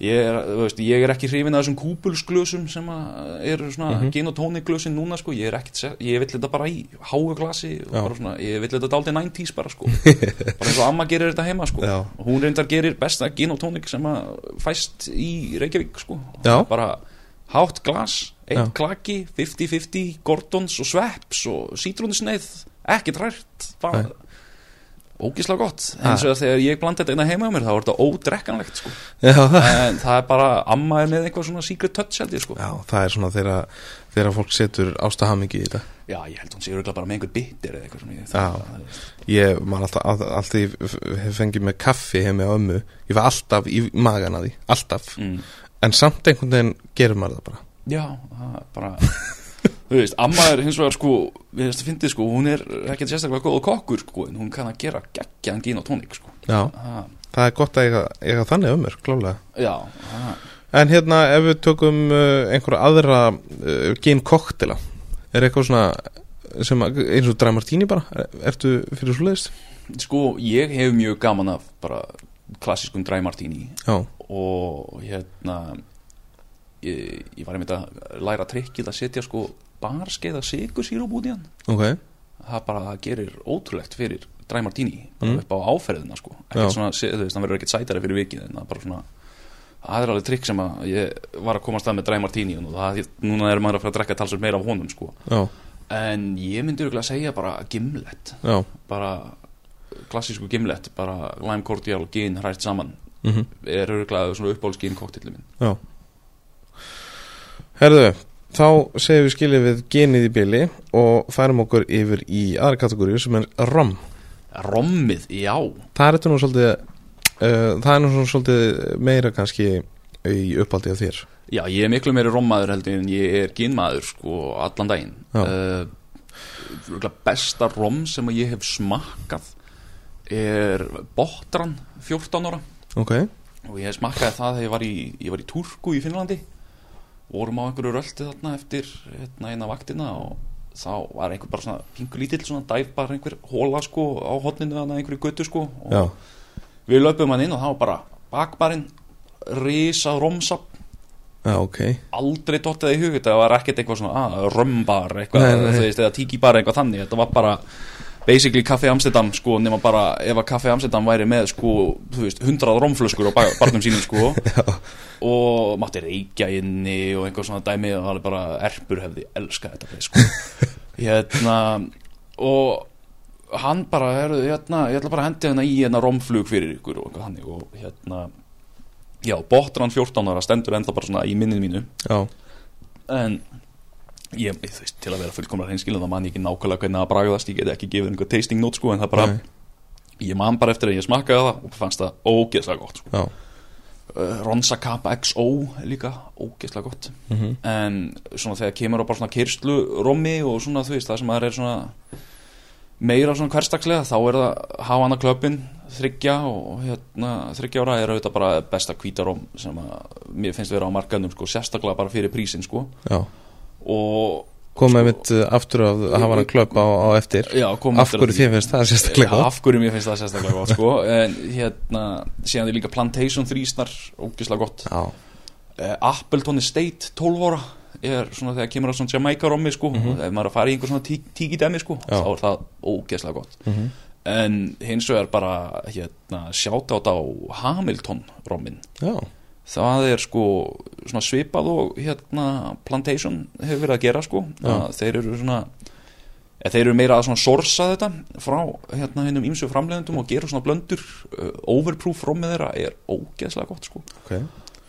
ég er, veist, ég er ekki hrifin að þessum kúpulsglösum sem eru svona mm gin og tónikglösin núna sko, ég er se- ég vil þetta bara í háu glasi og Já. bara svona, ég vil þetta aldrei 90s bara sko, (laughs) bara eins og amma gerir þetta heima sko, Já. hún reyndar gerir besta gin og tónik sem að fæst í Reykjavík sko, Já. bara hátt glas, eitt klaki 50-50, Gordons og Sveps og sítrónusneið, ekki trært bara Nei. Ógíslega gott. Eins og þegar ég blanda þetta inn að heima á mér þá er þetta ódrekkanlegt sko. En það er bara, amma er með eitthvað svona secret touch held ég sko. Já, það er svona þegar, þegar fólk setur ástahamingi í þetta. Já, ég held hún sé örugglega bara með einhver bitter eða eitthvað svona Já. Ég man alltaf, all- alltaf ég f- hef fengið með kaffi hefði með ömmu Ég var alltaf í magan að því, alltaf. Mm, En samt einhvern veginn gerir maður það bara. Já, það er bara (laughs) þú veist, amma er hins vegar sko við veist að fyndið sko, hún er ekkert sérstaklega góð kokkur sko, en hún kann að gera geggjaðan gin og tónik sko. Já, það, það er gott að eiga, eiga þannig ömmur, klálega já, það En hérna, ef við tökum uh, einhverja aðra uh, gin koktela Er eitthvað svona sem eins og dry martini bara er, Ertu fyrir svo leiðist? Sko, ég hef mjög gaman af bara klassiskum dry martini Já, og hérna ég, ég var einmitt að læra trikkið að setja sko barskeiða sigursýrúb út í hann. Ok. Það bara það gerir ótrúlegt fyrir dry martini bara Mm. upp á áferðina sko. Já. ekkert svona, se- þú veist, hann verður ekkert sætari fyrir vikið en það er bara svona það er alveg trikk sem að ég var að komast að með dry martini og það, núna er maður að fara að drekka talsveit meira af honum sko. Já, en ég myndi örgulega að segja bara gimlet. Já. Bara klassísku gimlet bara lime cordial, gin, hræst saman mm er örgulega svona uppáhaldsgin koktillu minn. Já Herðu, þá segjum við skilið við genið í bili og færum okkur yfir í aðra kategóriu sem er rom. Rommið, já. Það er þetta nú svolítið uh, það er nú svolítið meira kannski í uppáldi af þér. Já, ég er miklu meiri rommaður heldur en ég er ginmaður sko allan daginn. Uh, besta rom sem ég hef smakkað er Botran 14 ára. Ok, og ég smakkaði það þegar ég var í, ég var í Turku í Finnlandi vorum á einhverju rölti þarna eftir hérna, eina vaktina og þá var einhver bara svona pingu lítill svona dæf bara einhver hóla sko á hotninu þarna einhverju götu sko og já, við löpum hann inn og var bara bakbarinn risa romsap já, ok. Aldrei dottið í hug þetta var ekkert eitthvað svona ah, römbar eitthvað Nei, nei. veist, eða tíkibar eitthvað þannig þetta var bara basically Café Amsterdam sko nema bara ef að Café Amsterdam væri með sko þú veist hundrað romflöskur á ba- barnum sínum sko. (laughs) Og mátti reykja inni og einhver svona dæmi og það er bara erpur hefði elskað þetta sko. (laughs) Hérna og hann bara heru, hérna, ég ætla bara að hendi hérna í hérna romflug fyrir ykkur og þannig og hérna já, Botran 14 ára stendur ennþá bara svona í minnið mínu. Já, en ég, þú veist, til að vera fullkomlega hreinskilin þá man ég ekki nákvæmlega hvernig það bragðast ég get ekki gefið einhver tasting note sko en það bara, Nei. ég man bara eftir að ég smakkaði það og fannst það ógeðslega gott sko. uh, Ronsa Kappa XO líka ógeðslega gott. Mhm, en svona þegar kemur á bara svona kyrslu rommi og svona þú veist það sem maður er svona meira svona hverstagslega þá er það Havana Clubin þryggja og hérna þryggja ára er auðvitað bara besta hvítarom sem að mér finnst vera á markaðnum sko sérstaklega bara fyrir prísin sko. Já og við mitt aftur að hafa hann klöpp á, á eftir. Já, Af hverju þið finnst það sérstaklega gott? af hverju mér finnst það sérstaklega gott sko. (laughs) en hérna, síðan er líka Plantation þrísnar, ógislega gott. Uh, Appleton Estate 12 ára er svona þegar kemur á svona Jamaica rommi sko, Mhm. ef maður er að fara í einhver svona tí- tíki dæmi sko, Já. þá er það ógeðslega gott. Mhm, en hins vegar bara hérna, sjátt á Hamilton rommin. Já, það er sko svipað og hérna Plantation hefur verið að gera sko. Að þeir eru svona eða þeir eru meira að svona sorsa þetta frá hérna hinnum ímsu framleiðendum og gera svona blöndur uh, overproof rommið þeirra er ógeðslega gott sko. Ok,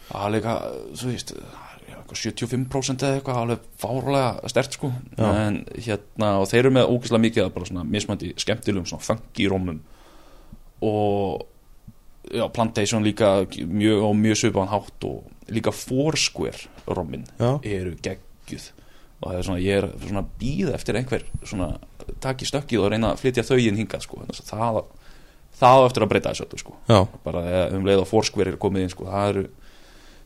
það er líka, þú veist það er eitthvað 75% eða eitthvað alveg fárlega stert sko. Já. en hérna og þeir eru með ógeðslega mikið að bara svona mismandi skemmtilegum svona funky rommum og já, Plantation líka mjög og mjög svipaðan hátt og líka Foursquare rommin eru geggjuð. Og það er svona, ég er svona býð eftir einhver svona taki stökkið og reyna að flytja þau inn hingað sko, Þannig að það það á eftir að breyta þessu öllu sko. Já, bara eh, um leið og Foursquare er komið inn sko, það eru,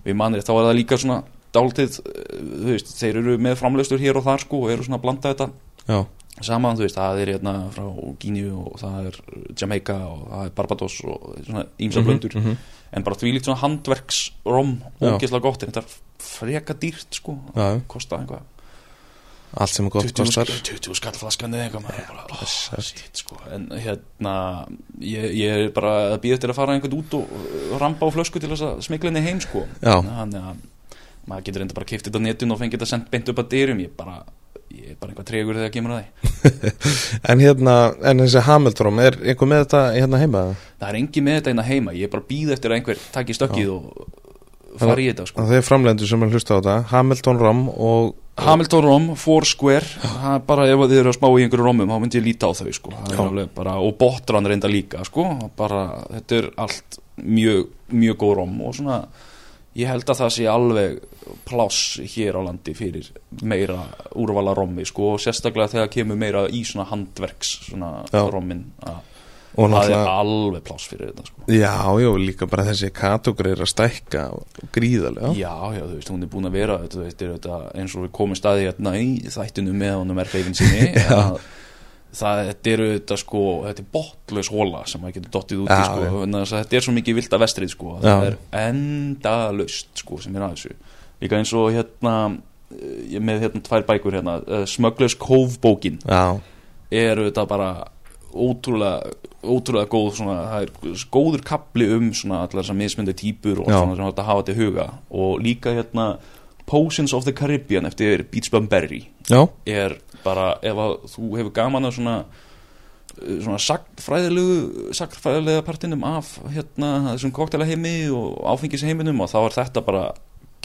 við mannir þá er það líka svona dálítið, eh, þú veist þeir eru með framlegstur hér og þar sko og eru svona að blanda þetta. Já, saman, þú veist, það er hérna frá Gíniu og það er Jamaica og það er Barbados og svona ímsa blöndur mhm. en bara því líkt svona handverksrom ógeðslega gott, en þetta er freka dýrt sko, já, kosta einhvað allt sem er gott 20 kostar. sk- 20 skallflaskan eða eitthvað bara, oh, shit, sko. en hérna ég, ég er bara að býða eftir að fara einhvern út og rampa á flösku til þess að smikla henni heim sko. Þannig að maður getur reynda bara að kipta þetta á netun og fengið þetta sendt beint upp að dyrum. Ég bara, ég er bara einhvað tregur þegar kemur að því. (laughs) En hérna, en þessi Hamilton er einhver með þetta hérna heima? Það er engi með þetta að heima, ég er bara að býða eftir að einhver taki stökkið og fara í þetta sko. og þeir framlendur sem er hlusta á þetta. Hamilton Rom og Hamilton Rom, Foursquare. Það er bara ef þið eru að spá í einhverju romum þá myndi ég líta á þau sko. Það er bara, og Botran reynda líka sko. bara, þetta er allt mjög, mjög góð rom og svona ég held að það sé alveg pláss hér á landi fyrir meira úrvala rommi sko, og sérstaklega þegar kemur meira í svona handverks svona Já. rommin að og það er náttúrulega, alveg pláss fyrir þetta sko. já, já, líka bara þessi kategóri er að stækka gríðarlega Já, já, þú veist, hún er búin að vera þetta, er þetta, eins og við komum staði hérna í þættinu með honum er feifin sinni (laughs) að það, þetta eru þetta sko, þetta er botlaus hóla sem maður getur dottið út í Já, sko, já. vegna þess að þetta er svo mikið vilt að vestrið sko, Já. það er endalaust sko sem er að þessu. Líka eins og hérna eh, ég er með hérna tvær bækur hérna. Uh, Smugglers Cove bókin já, er þetta bara ótrúlega, ótrúlega góð svona, það er góður kapli um svona allar þessar mismyndi típur og Já. svona sem þetta hafa til huga. Og líka hérna Potions of the Caribbean eftir Beach Bum Berry já, er bara ef að þú hefur gaman að svona uh, svona sagtfræðilegu sagtfræðilega partinum af hérna þessum koktelaheimi og áfengisheiminum og þá er þetta bara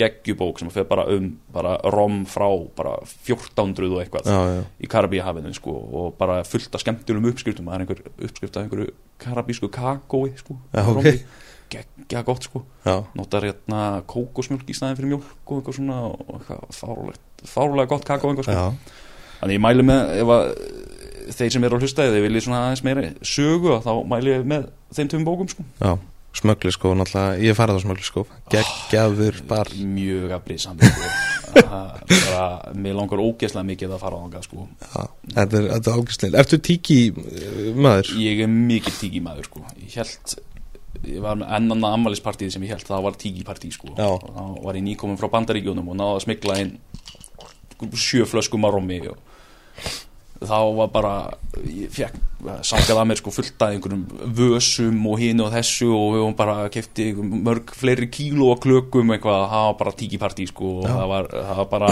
geggjubók sem fer bara um bara rom frá bara 1400 og eitthvað já, já. í Karabíhafinu sko, og bara fullt af skemmtilegum uppskriftum það er einhver uppskrift af einhverju karabísku kakói sko, Já, ok. rommi. geggja gott sko já. notar hérna kókosmjölk í staðin fyrir mjölk og eitthvað svona og eitthvað fárulegt fárulega gott kakó eitthvað sko. Þannig ég mæli með ef að þeir sem eru að hlusta eða þeir viljið svona aðeins meira sögu þá mæli ég með þeim töfum bókum sko. já. smöggli sko, náttúrulega ég farið á smöggli sko, geggjaður bar mjög að brýð saman sko. Bara, mér langar ógeðslega mikið að fara á þangað sko. já. þetta er, er ágæslega Ertu tíki uh, maður? ég er mikið tíki maður sko. ég held ég var með ennan ammælispartíð sem ég held það var tíki partí sko. Já. og þá var ég nýkomin frá bandaríkjónum og náði að smikla inn sjö flöskum að rommi og þá var bara ég fekk, sákað að mér sko fullt af einhverjum vösum og hinu og þessu og við höfum bara kefti mörg fleiri kíló og klökum eitthvað, það var bara tíki partí sko og það var, það var bara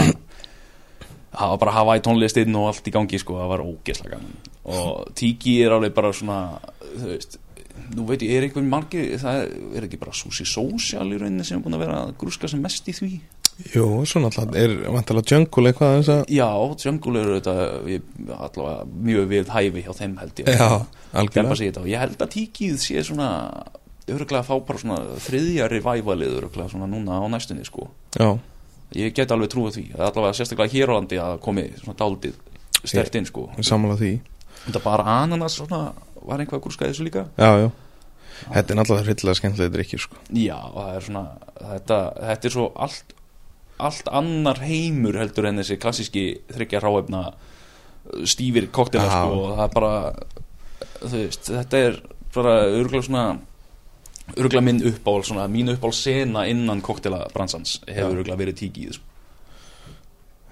það var bara Hawaii tónlistinn og allt í gangi sko, það var ógeðslega gaman. Og Tiki er alveg bara svona þú veist, nú veit ég, er einhver margir það er, er ekki bara Susi Social í rauninni sem er búin að vera að grúska sem mest í því Jú, svo náttúrulega er vantilega jungle eitthvað þess að já, Jungle eru þetta allavega mjög við hæfi hjá þeim held ég. Já, algjörlega. Ég held að Tikið sé svona öruglega fá bara svona þriðja revivalið öruglega svona núna á næstunni sko. Já, ég get alveg trúið því, allavega sérstaklega hér á landi að komi svona dáldið stert inn sko. Sammála því. Þetta bara ananas svona var einhvað grúskaði þessu líka? Já, já. Þetta er náttúrulega hryllilega skemmtilega drikkir sko. Já, það er svona þetta, þetta er svo allt allt annar heimur heldur en þessi klassíski þryggja ráefna stífir koktelar sko og það er bara veist, þetta er bara örgulega svona örgulega minn uppál svona, mín uppál sena innan koktelabransans hefur örgulega verið tíkið sko.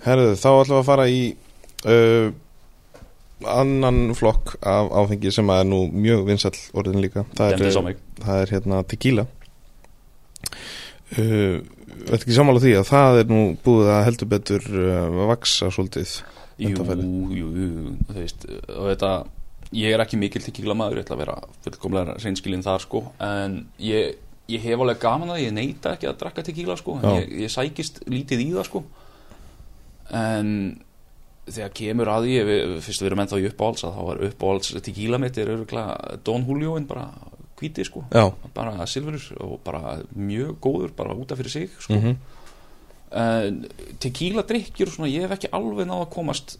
Herðu, þá ætlum við að fara í uh, annan flokk af áfengi sem er nú mjög vinsall orðin líka. Það er, það er hérna tequila. Uh, veit ekki samála því að það er nú búið að heldur betur að vaksa svolítið Jú, jú, jú, þú veist og þetta, ég er ekki mikil tequila maður, ég ætla að vera fullkomlega reynskilinn þar sko, en ég, ég hef alveg gaman að ég neita ekki að drakka tequila sko, en Já. ég, ég sækist lítið í það sko en þegar kemur að við, fyrst við erum ennþá í uppáhalds að þá var uppáhalds tequila mitt er örgulega Don Julio en bara hvíti sko, Já, bara silfurur og bara mjög góður, bara útaf fyrir sig sko. Mm en tequila drikkjur svona, ég hef ekki alveg náð að komast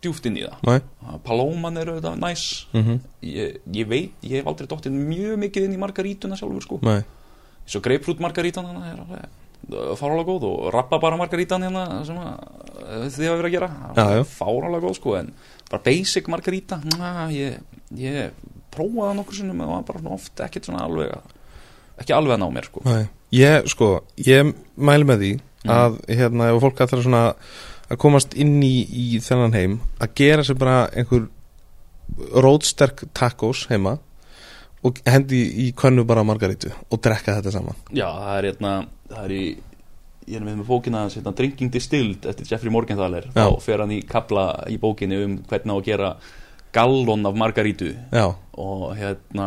djúft inn í það. Næ Palóman eru þetta næs mm ég, ég veit, ég hef aldrei dottið mjög mikið inn í margarítuna sjálfur sko. Næ, svo greipfrút margarítan hana er alveg fáralega góð. Og rappa bara margarítan hérna sem að eh, þið hafa verið að gera. Fáralega góð sko en bara basic margaríta na, ég, ég prófaði það nokkur sinnum og var bara svona oft ekkert svona alveg að, ekki alveg að ná mér sko. Ég, sko, ég mæli með því að, hérna, ef fólk ætlar svona að komast inn í, í þennan heim að gera sér bara einhver rótsterk tacos heima og hendi í könnu bara margarítu og drekka þetta saman. Já, það er hérna það er í, ég er með með bókina hérna, Drinking Distilled eftir Jeffrey Morgenthaler. Þá fer hann í kapla í bókinni um hvernig á að gera gallon af margarítu. Já, og hérna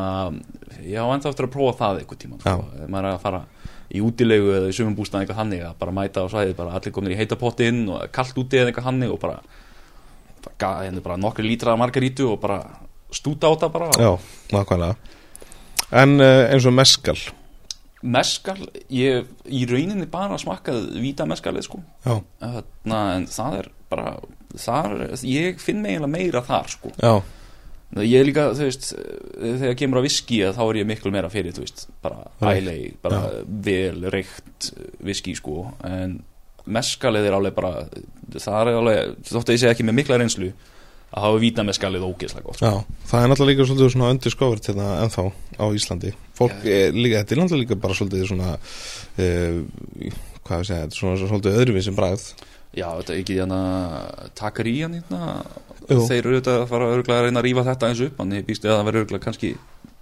ég á enda eftir að prófa það einhvern tíma sko. maður er að fara í útilegu eða í sumum bústað eitthvað hannig að bara mæta á svæðið bara allir komin í heita pottinn og kallt úti eða eitthvað hannig og bara, bara, hérna, bara nokkri lítra af margarítu og bara stúta á það bara. Já, nákvæmlega. En uh, eins og meskal meskal, ég í rauninni bara smakkað víta meskalið sko. Já, Þarna, en það er bara þar, ég finn mig eiginlega meira þar sko. Já, ég er líka, þú veist þegar kemur að viski þá er ég miklu meira fyrir, þú veist bara ælei, bara vel reykt viski sko. En meskalið er alveg bara það er alveg, þótt að ég segi ekki með mikla reynslu að hafa víta meskalið ógeðslega gott sko. já Það er náttúrulega líka svolítið svona undirskofert hérna ennþá á Íslandi. Fólk er líka, þetta er náttúrulega líka bara svolítið svona uh, hvað við segja, svona svolítið öðruvísi bragð. Já, þetta er ekki hérna takarían hérna Jú. þeir eru þetta að fara örgulega að reyna að rífa þetta eins upp. Þannig býst ég að það verður örgulega kannski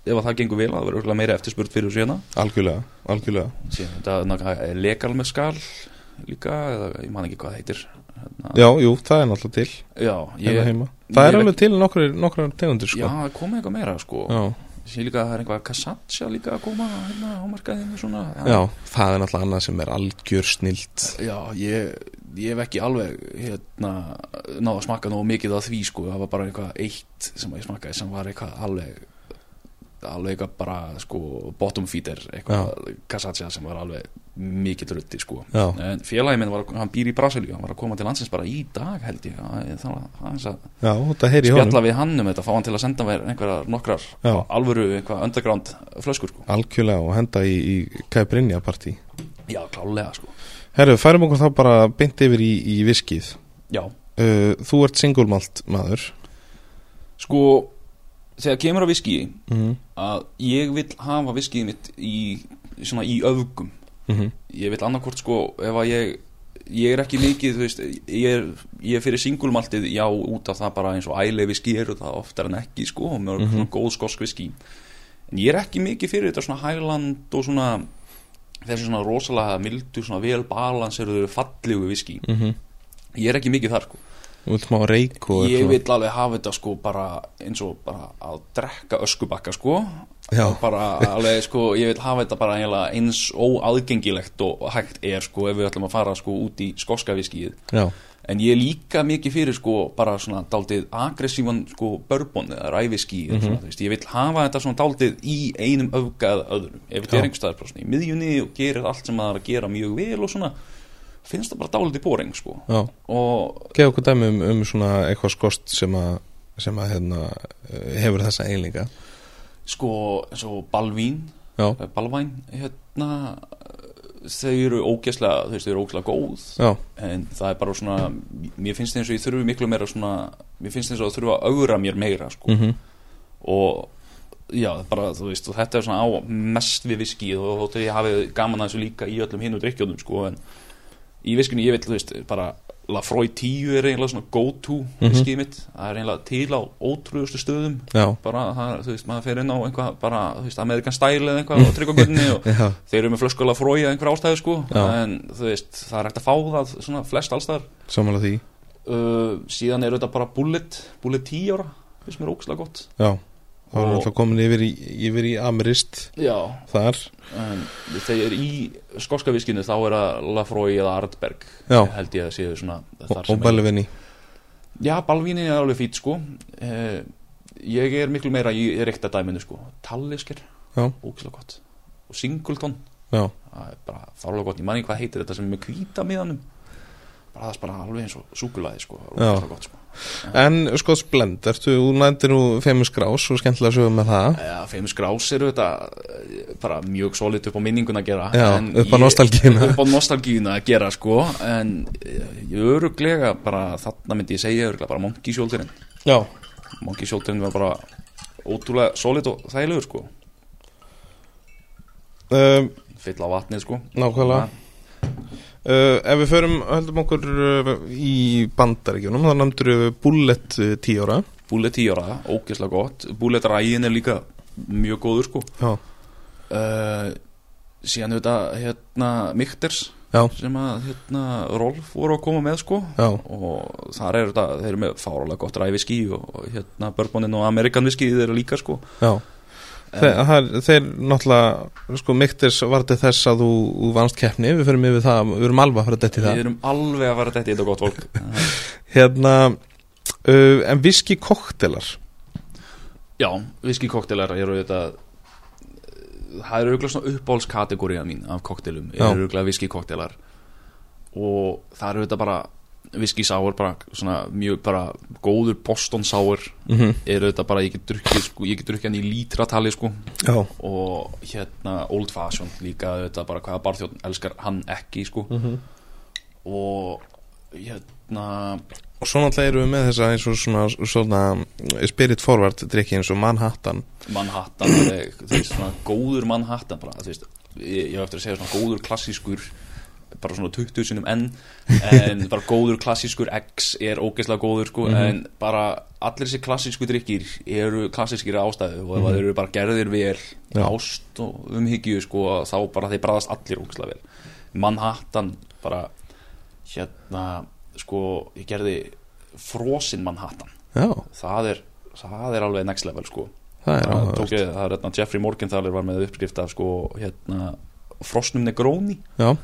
ef að það gengur vel, að það verður örgulega meira eftirspurt fyrir síðan Algjörlega, algjörlega. Síðan þetta er legal með skal líka, eða ég man ekki hvað það heitir. Hérna, Já, jú, það er náttúrulega til. Já, hérna ég, Það er alveg til nokkrar tegundir já, sko. það komið eitthvað meira sko. Já, Sér líka að það er eitthvað kassatja líka að koma hérna á markaðinu svona. Já, það er náttúrulega annað sem er algjör snilt. Já, ég, ég hef ekki alveg hérna, náða að smakka nógu mikið af því sko, það var bara eitthvað eitt sem ég smakkaði sem var eitthvað alveg alveg bara sko bottom feeder, eitthvað kassatja sem var alveg mikill rutti sko. Já, en félagi minn var, hann býr í Brasilíu hann var að koma til landsins bara í dag held ég. Þannig að að í honum. spjalla við hann um þetta, fá hann til að senda mér einhverjar nokkrar Já. alvöru, eitthvað underground flöskur sko. Algjörlega og henda í, í Kæbrinja partí já, klálega sko. Herru, færum okkur þá bara beint yfir í, í viskið. Já, uh, Þú ert singulmalt maður. Sko þegar kemur að viski mm að ég vil hafa viskið mitt í, svona í öfgum -hmm. ég vil annarkvort sko ef að ég ég er ekki mikið, þú veist ég er, ég er fyrir singulmaltið, já, út af það bara eins og æle viski eru það oftar en ekki sko, og mjög Mhm. svona góð skosk viski en ég er ekki mikið fyrir þetta svona Highland og svona þessi svona rosalega mildu, svona vel balanseruðu fallegu viski Mm -hmm. ég er ekki mikið þar sko og ég vil alveg hafa þetta sko bara eins og bara að drekka öskubakka sko. Og bara alveg sko ég vil hafa þetta bara eins óaðgengilegt og hægt er sko ef við ætlum að fara sko út í skoska viskið Já, en ég er líka mikið fyrir sko bara svona daldið aggressívan sko bourbon eða ræviski mm. -hmm. ég vil hafa þetta svona daldið í einum öfga eða öðrum. Ef þetta er einhverstaðar í miðjunni og gerir allt sem það er að gera mjög vel og svona finnst það bara dálítið boring sko. Já. Og Geð okkur dæmi um, um svona eitthvað skost sem að sem að hérna, eh, hefur þessa eiginleika sko eins og Balvín Já, Balvæn hérna þau eru ógeðslega þau eru ógeðslega góð. Já, en það er bara svona mér finnst eins og ég þurfi miklu meira svona mér finnst eins og það þurfa að augra mér meira sko. mm og já, bara veist og þetta er svona á mest við viski og þóttu ég hafi gaman að þessu líka í öllum hinu drikkjónum sko, en í viskinu ég vil, bara Lafroy 10 er eiginlega svona go to Mhm. viskið mitt, það er eiginlega til á ótrúðustu stöðum. Já, bara, það, þú veist, maður fer inn á einhvað bara, þú veist, Amerikan Style eða eitthvað á (laughs) tryggagöldinni og þeir eru með flösku Lafroy eða einhver ástæðu sko. Já. en þú veist, það er hægt að fá það svona flest allstæðar samanlega því. Uh, síðan er þetta bara Bullet Bullet 10 ára, finnst mér ógslag gott. Já, þá við Og- alltaf komin yfir í, yfir í Amerist já, þar. En þegar í skoska viskinu þá er það Lafroy eða Ardberg Já. held ég að séu svona og, er- Belvinni Já, balvínin er alveg fýtt sko. Eh, Ég er miklu meira í reykta dæminu sko. Tallisker, ógislega gott. Og Singleton, já, það er bara fárlega gott. Ég man ekki hvað heitir þetta sem er með hvíta miðanum. Bara það er bara alveg eins og súkulaði sko. Ógislega gott sko En sko splend, ertu, þú nændir nú Femus Grás og skemmtilega sögum með það. Já, Famous Grás eru þetta eh, bara mjög solid upp á minningun að gera Já, en upp á nostalgíuna. Upp á nostalgíuna að gera sko En ég öruglega bara Þarna myndi ég segja öruglega bara Monkey Shoulderinn. Já, Monkey Shoulderinn var bara ótrúlega solid og þægilegur sko. Um, fyll á vatnið sko. nákvæmlega uh, Ef við förum, höldum okkur uh, í bandaríkjunum, þá nefndur við Bullet uh, 10 ára. Bullet 10 ára, ógeðslega gott. Bullet Ryan er líka mjög góður sko. Já, uh, síðan auðvitað hérna Mikters já, sem að hérna Rolf voru að koma með sko. Já, og þar er þetta, þeir eru með fáralega gott ræviski og, og hérna Bourboninn og Amerikan viski þeir eru líka sko. Já. Þeir, þeir, náttúrulega, sko, Miktis var til þess að þú, vannst keppni, við förum yfir það, við erum alveg að fara að detti við það. erum alveg að fara þetta í þetta gott fólk. (laughs) Hérna, uh, en viski koktelar, já, viski koktelar eru þetta það eru auðvitað svona uppbólskategóriða mín af koktelum, eru auðvitað viski koktelar og það eru þetta bara viski sour, bara svona mjög bara góður Boston sour. Mm eru þetta bara, ég get drukkið sko, ég get drukkið hann í lítratali sko. Já, og hérna Old Fashion líka þetta bara hvaða barþjóðn elskar hann ekki sko. Mhm. og hérna og svo náttúrulega erum við með þessa eins og svona, svona spirit forward drikki eins og Manhattan, Manhattan (clears throat) þú veist svona góður Manhattan bara, þú veist, ég hef eftir að segja svona góður klassískur bara svona 20 sinum enn. (laughs) En bara góður klassískur X er ógeðslega góður sko Mhm. en bara allir þessi klassísku drikkir eru klassískir ástæðu og ef þeir eru bara gerðir vel. Já. ást og umhyggju sko þá bara þeir bræðast allir ógeðslega vel. Manhattan bara hérna sko ég gerði frosin Manhattan. Já, það er, það er alveg next level sko. Það er það það er hérna Jeffrey Morgenthaler var með uppskrift af sko hérna frosnum Negroni. Já,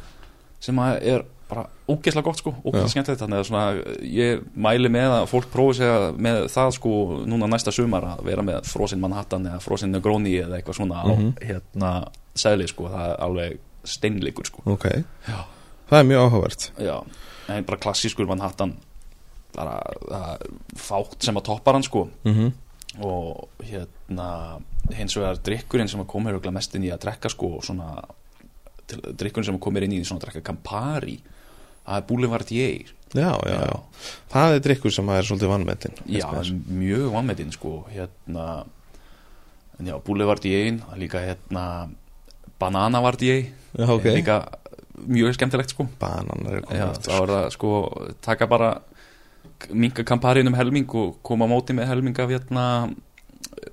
sem er bara ógeðslega gott sko, ógeðslega skemmtilegt. Þannig að svona ég mæli með að fólk prófi sig með það sko núna næsta sumar að vera með frosin Manhattan eða frosin Negroni eða eitthvað svona Mhm. á hérna segli sko, það er alveg steinleikur sko. Ok, Já. það er mjög áhugavert. Já, en bara klassískur Manhattan bara það er fátt sem að toppar hann sko. Mm og hérna hins vegar drikkurinn sem að kom hér mest inn í að drekka sko svona til, drikkurinn sem að kom hér inn í svona að drekka Campari það er Boulevardier já, já, já, það er drikkur sem er svolítið vannmetinn já, mjög vannmetinn sko hérna já, Boulevardier líka hérna Bananavardier já, ok, líka mjög skemmtilegt sko. Bananar er komið já, aftur. þá er það sko taka bara minga Campariinn um helming og koma á móti með helming af hérna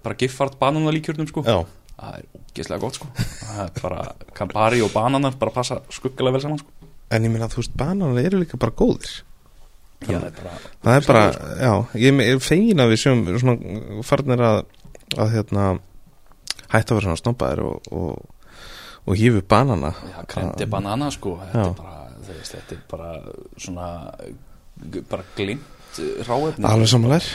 bara giffart bananalíkjörnum sko. Já, það er ógeðslega gott sko. Það er bara Campari og bananar bara passa skuggalega vel saman sko. En ég meina þú veist bananar eru líka bara góðir. Já, það er bara það er bara, sko. já, ég er fegin að við sjöum svona farnir að að hérna hætta að vera svona snobbaðir og, og, og hífu banana. Já, krendi banana sko. Þetta er bara, þetta er bara svona bara glimt ráefni Alveg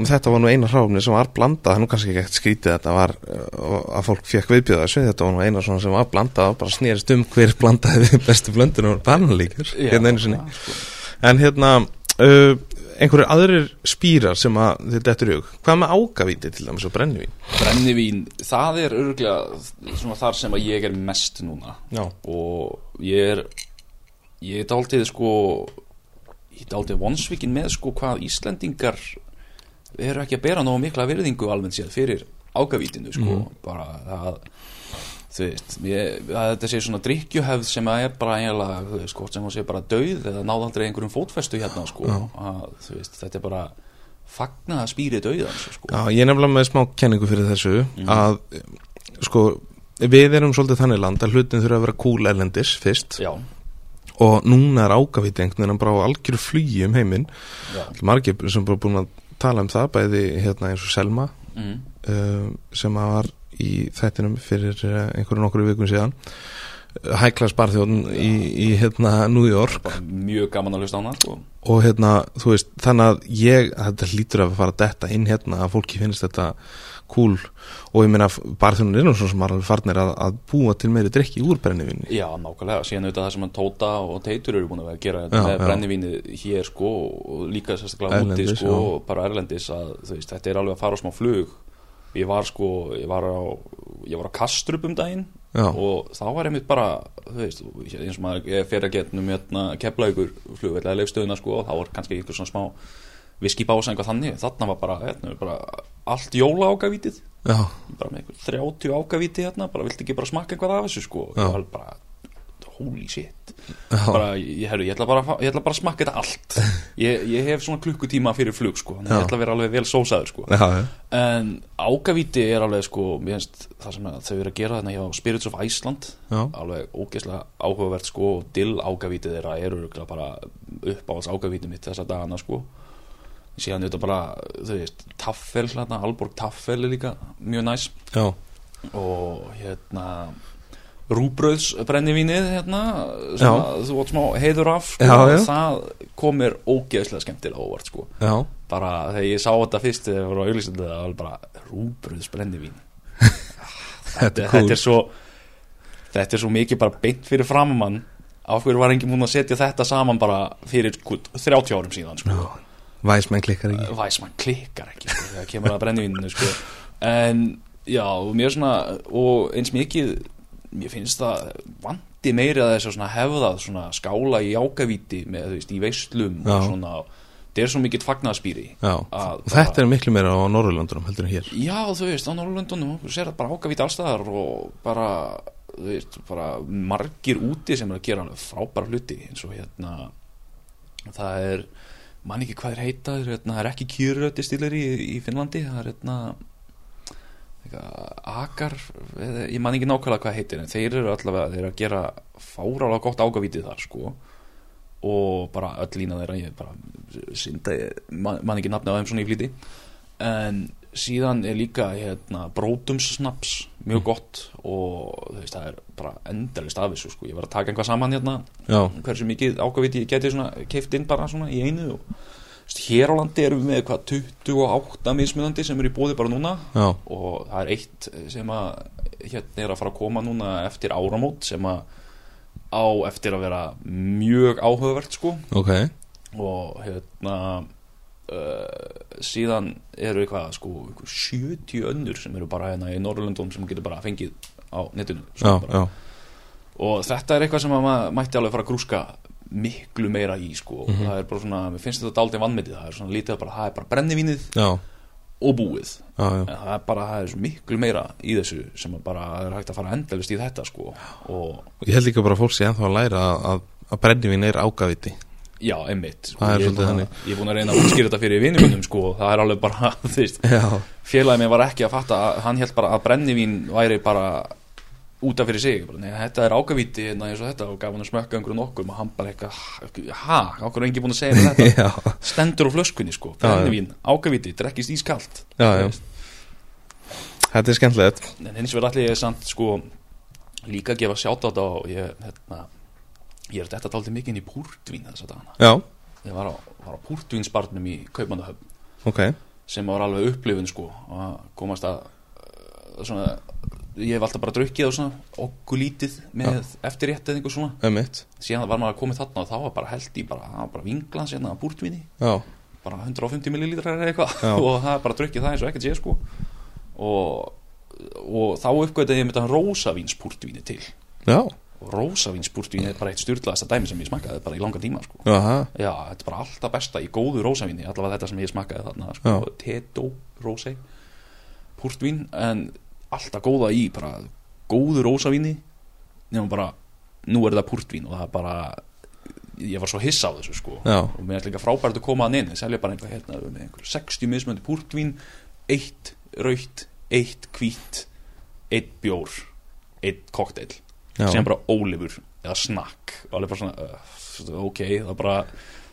og þetta var nú eina hráfni sem var blandað það er nú kannski ekki ekkert skrítið að þetta var uh, að fólk fekk viðbjöða þessu þetta var nú eina svona sem var blandað og bara snerist um hver blandaði við bestu blöndunum og bananalíkur Já, hérna einu sinni. Sko. en hérna uh, einhverju aðrir spýrar sem að dettur í hug hvað með ágavíti til dæmis og brennivín? Brennivín, það er örgulega þar sem að ég er mest núna. Já, og ég er ég er dálítið sko ég er dálítið vonsvikin með sko hvað Íslendingar eru ekki að bera nógu mikla virðingu almennt séð fyrir ágavítinu sko. Mhm. bara það þú veist, ég, að þetta sé svona drikkjuhefð sem að er bara eiginlega, hvort sem hún sé bara dauð eða náðaldrei einhverjum fótfestu hérna, sko, að, þú veist, þetta er bara fagna að spýri dauðans, sko. Já, ég nefnilega með smá kenningu fyrir þessu að, sko, við erum svolítið þannig land að hlutin þurfa að vera cool erlendis fyrst. Já, og núna er ágafít einhvern veginn bara á algjöru flugi um heiminn. Margir sem bara búin að tala um það bæði hérna eins og Selma mm, uh, sem var í þættinum fyrir uh, einhverju nokkru vikum síðan hæklas barþjóðn í, í hérna New York. Mjög gaman að hlusta á hana, sko. og hérna þú veist þannig að ég, þetta hlýtur að fara að detta inn hérna að fólki finnst þetta cool. Og ég meina barþjóðn er svo sem alveg farnir að, að búa til meiri drikki úr brennivinni Já, nákvæmlega, síðan auðvitað það sem að Tóta og Teitur eru búin að vera að gera Já, með já. brennivínið hér sko og líka sérstaklega úti sko og bara erlendis að þú veist, þetta er alveg að fara á smá flug. Ég var sko, ég var á ég var á Kastrup um daginn Já. og þá var einmitt bara veist, eins og maður fyrir að geta hérna, kepla ykkur flugveld eða leifstöðuna sko og þá var kannski einhver svona smá viskibása eitthvað þannig, þarna var bara, hérna, bara allt jóla ágavítið bara með einhver 30 ágavíti hérna bara viltu ekki bara smakka eitthvað af þessu sko Já. ég var bara holy shit. Bara, ég, herru, ég, ætla bara, að fá- ég ætla bara að smakka þetta allt. (laughs) Ég, ég hef svona klukkutíma fyrir flug sko þannig að Já. ég ætla að vera alveg vel sósaður sko. Já, já, en ágavíti er alveg sko mér finnst það sem að þau eru að gera þarna hjá Spirits of Iceland já, alveg ógeðslega áhugavert sko og dill ágavítið þeirra eru örugglega bara uppáhalds ágavítið mitt þessa dagana sko. Síðan auðvitað bara, þú veist, taffel hérna, Alborg taffel er líka mjög næs. Já, og hérna rúbröðs brennivínið hérna sem að þú átt smá heiður af sko, Já, já. það kom mér ógeðslega skemmtilega óvart sko. Bara þegar ég sá þetta fyrst þegar ég var á auglýsandi það var bara rúbröðs brennivín (laughs) þetta þetta er svo þetta er svo mikið bara beint fyrir framann af hverju var enginn múin að setja þetta saman bara fyrir gut, 30 árum síðan sko. Væsmenn klikkar ekki. Væsmann klikkar ekki sko, þegar kemur að brennivíninu sko. en já, mér svona og eins mikið mér finnst það vandi meiri að þess að hefðað svona skála í ákavíti með, þú veist, í veislum Já. og svona, þetta er svo mikið fagnaðspýri Að og þetta er miklu meira á Norrlöndunum heldur en hér. Já, þú veist, á Norrlöndunum þú sér þetta bara ákavít allstaðar og bara, þú veist, bara margir úti sem er að gera frábæra hluti eins og hérna það er, man ekki hvað er heita það er, hérna, það er ekki kjöröti stílir í, í Finnlandi, það er hérna akar ég man ekki nákvæmlega hvað heitir en þeir eru allavega, þeir eru að gera fárálega gott ákavítið þar, sko. Og bara öll lína þeirra ég bara synda, man, man ekki nafni á þeim svona í flýti. En síðan er líka hérna, brótumssnaps mjög gott. Og veist, það er bara endalist af þessu sko. ég var að taka einhvað saman hérna Já, hversu mikið ákaviti ég geti svona keift inn bara svona í einu og hér á landi erum við með hvað 28 mismunandi sem eru í bóði bara núna. Já, og það er eitt sem að hérna er að fara að koma núna eftir áramót sem að á eftir að vera mjög áhugavert sko. Ok. Og hérna uh, síðan eru eitthvað sko einhver 70 önnur sem eru bara hérna í Norrlundum sem getur bara fengið á netinu Já, sko, bara. já, og þetta er eitthvað sem að maður mætti alveg fara að grúska miklu meira í sko. Mhm. og það er bara svona, mér finnst þetta daldið vannmetið það er svona lítið bara, það er bara brennivínið já, og búið. Já, já. en það er bara, það er miklu meira í þessu sem bara er hægt að fara endalist í þetta sko. Og Ég held líka bara fólk sé ennþá að læra að, að, brennivín er ágaviti. Já, einmitt sko, ég, þannig. ég er búin að reyna að útskýra þetta fyrir vinnumunum sko, það er alveg bara, (laughs) þú veist félagið mér var ekki að fatta að hann held bara að brennivín væri bara út af fyrir sig bara, nei, þetta er ágavíti hérna, eins og þetta og gaf hann smökka einhverjum nokkur og hann bara eitthvað ha, okkur er engin búin að segja þetta? (laughs) Stendur á flöskunni sko, brennivín, ágavíti drekkist ískalt. Já, já. Þetta er skemmtilegt. En hins vegar allir ég samt sko líka að gefa sjátt á þetta og ég, hérna, ég er þetta dálítið mikið inn í púrtvín þess að dana Já, ég var á, var á púrtvínsbarnum í Kaupmannahöfn. Ok. Sem var alveg upplifun sko að komast að svona, ég hef alltaf bara drukkið og svona okkur lítið með eftirrétt eða einhver svona. Ömmitt síðan var maður að komið þarna og þá var bara held í bara, bara vinglans hérna að búrtvinni bara 150 millilítrar eða eitthvað. (laughs) Og það er bara drukkið það eins og ekkert sé sko. Og, og þá uppgötaði ég með þetta rósavínspúrtvíni til. Já, og rósavínspúrtvíni er bara eitt styrlaðasta dæmi sem ég smakkaði bara í langa tíma sko. Já, þetta er bara alltaf besta í góðu rósavíni allavega þetta sem ég smakkaði þarna sko, Teto Rósei Púrtvín, en alltaf góða í bara góðu rósavíni nema bara, nú er þetta púrtvín og það er bara ég var svo hissa á þessu sko. Já. og mér er líka frábært að koma að neina selja bara einhver hérna með einhver 60 mismöndi púrtvín eitt raukt, eitt hvít eitt bjór eitt kokteil. Sem bara ólifur eða snakk. Og alveg bara svona uh, ok, það er bara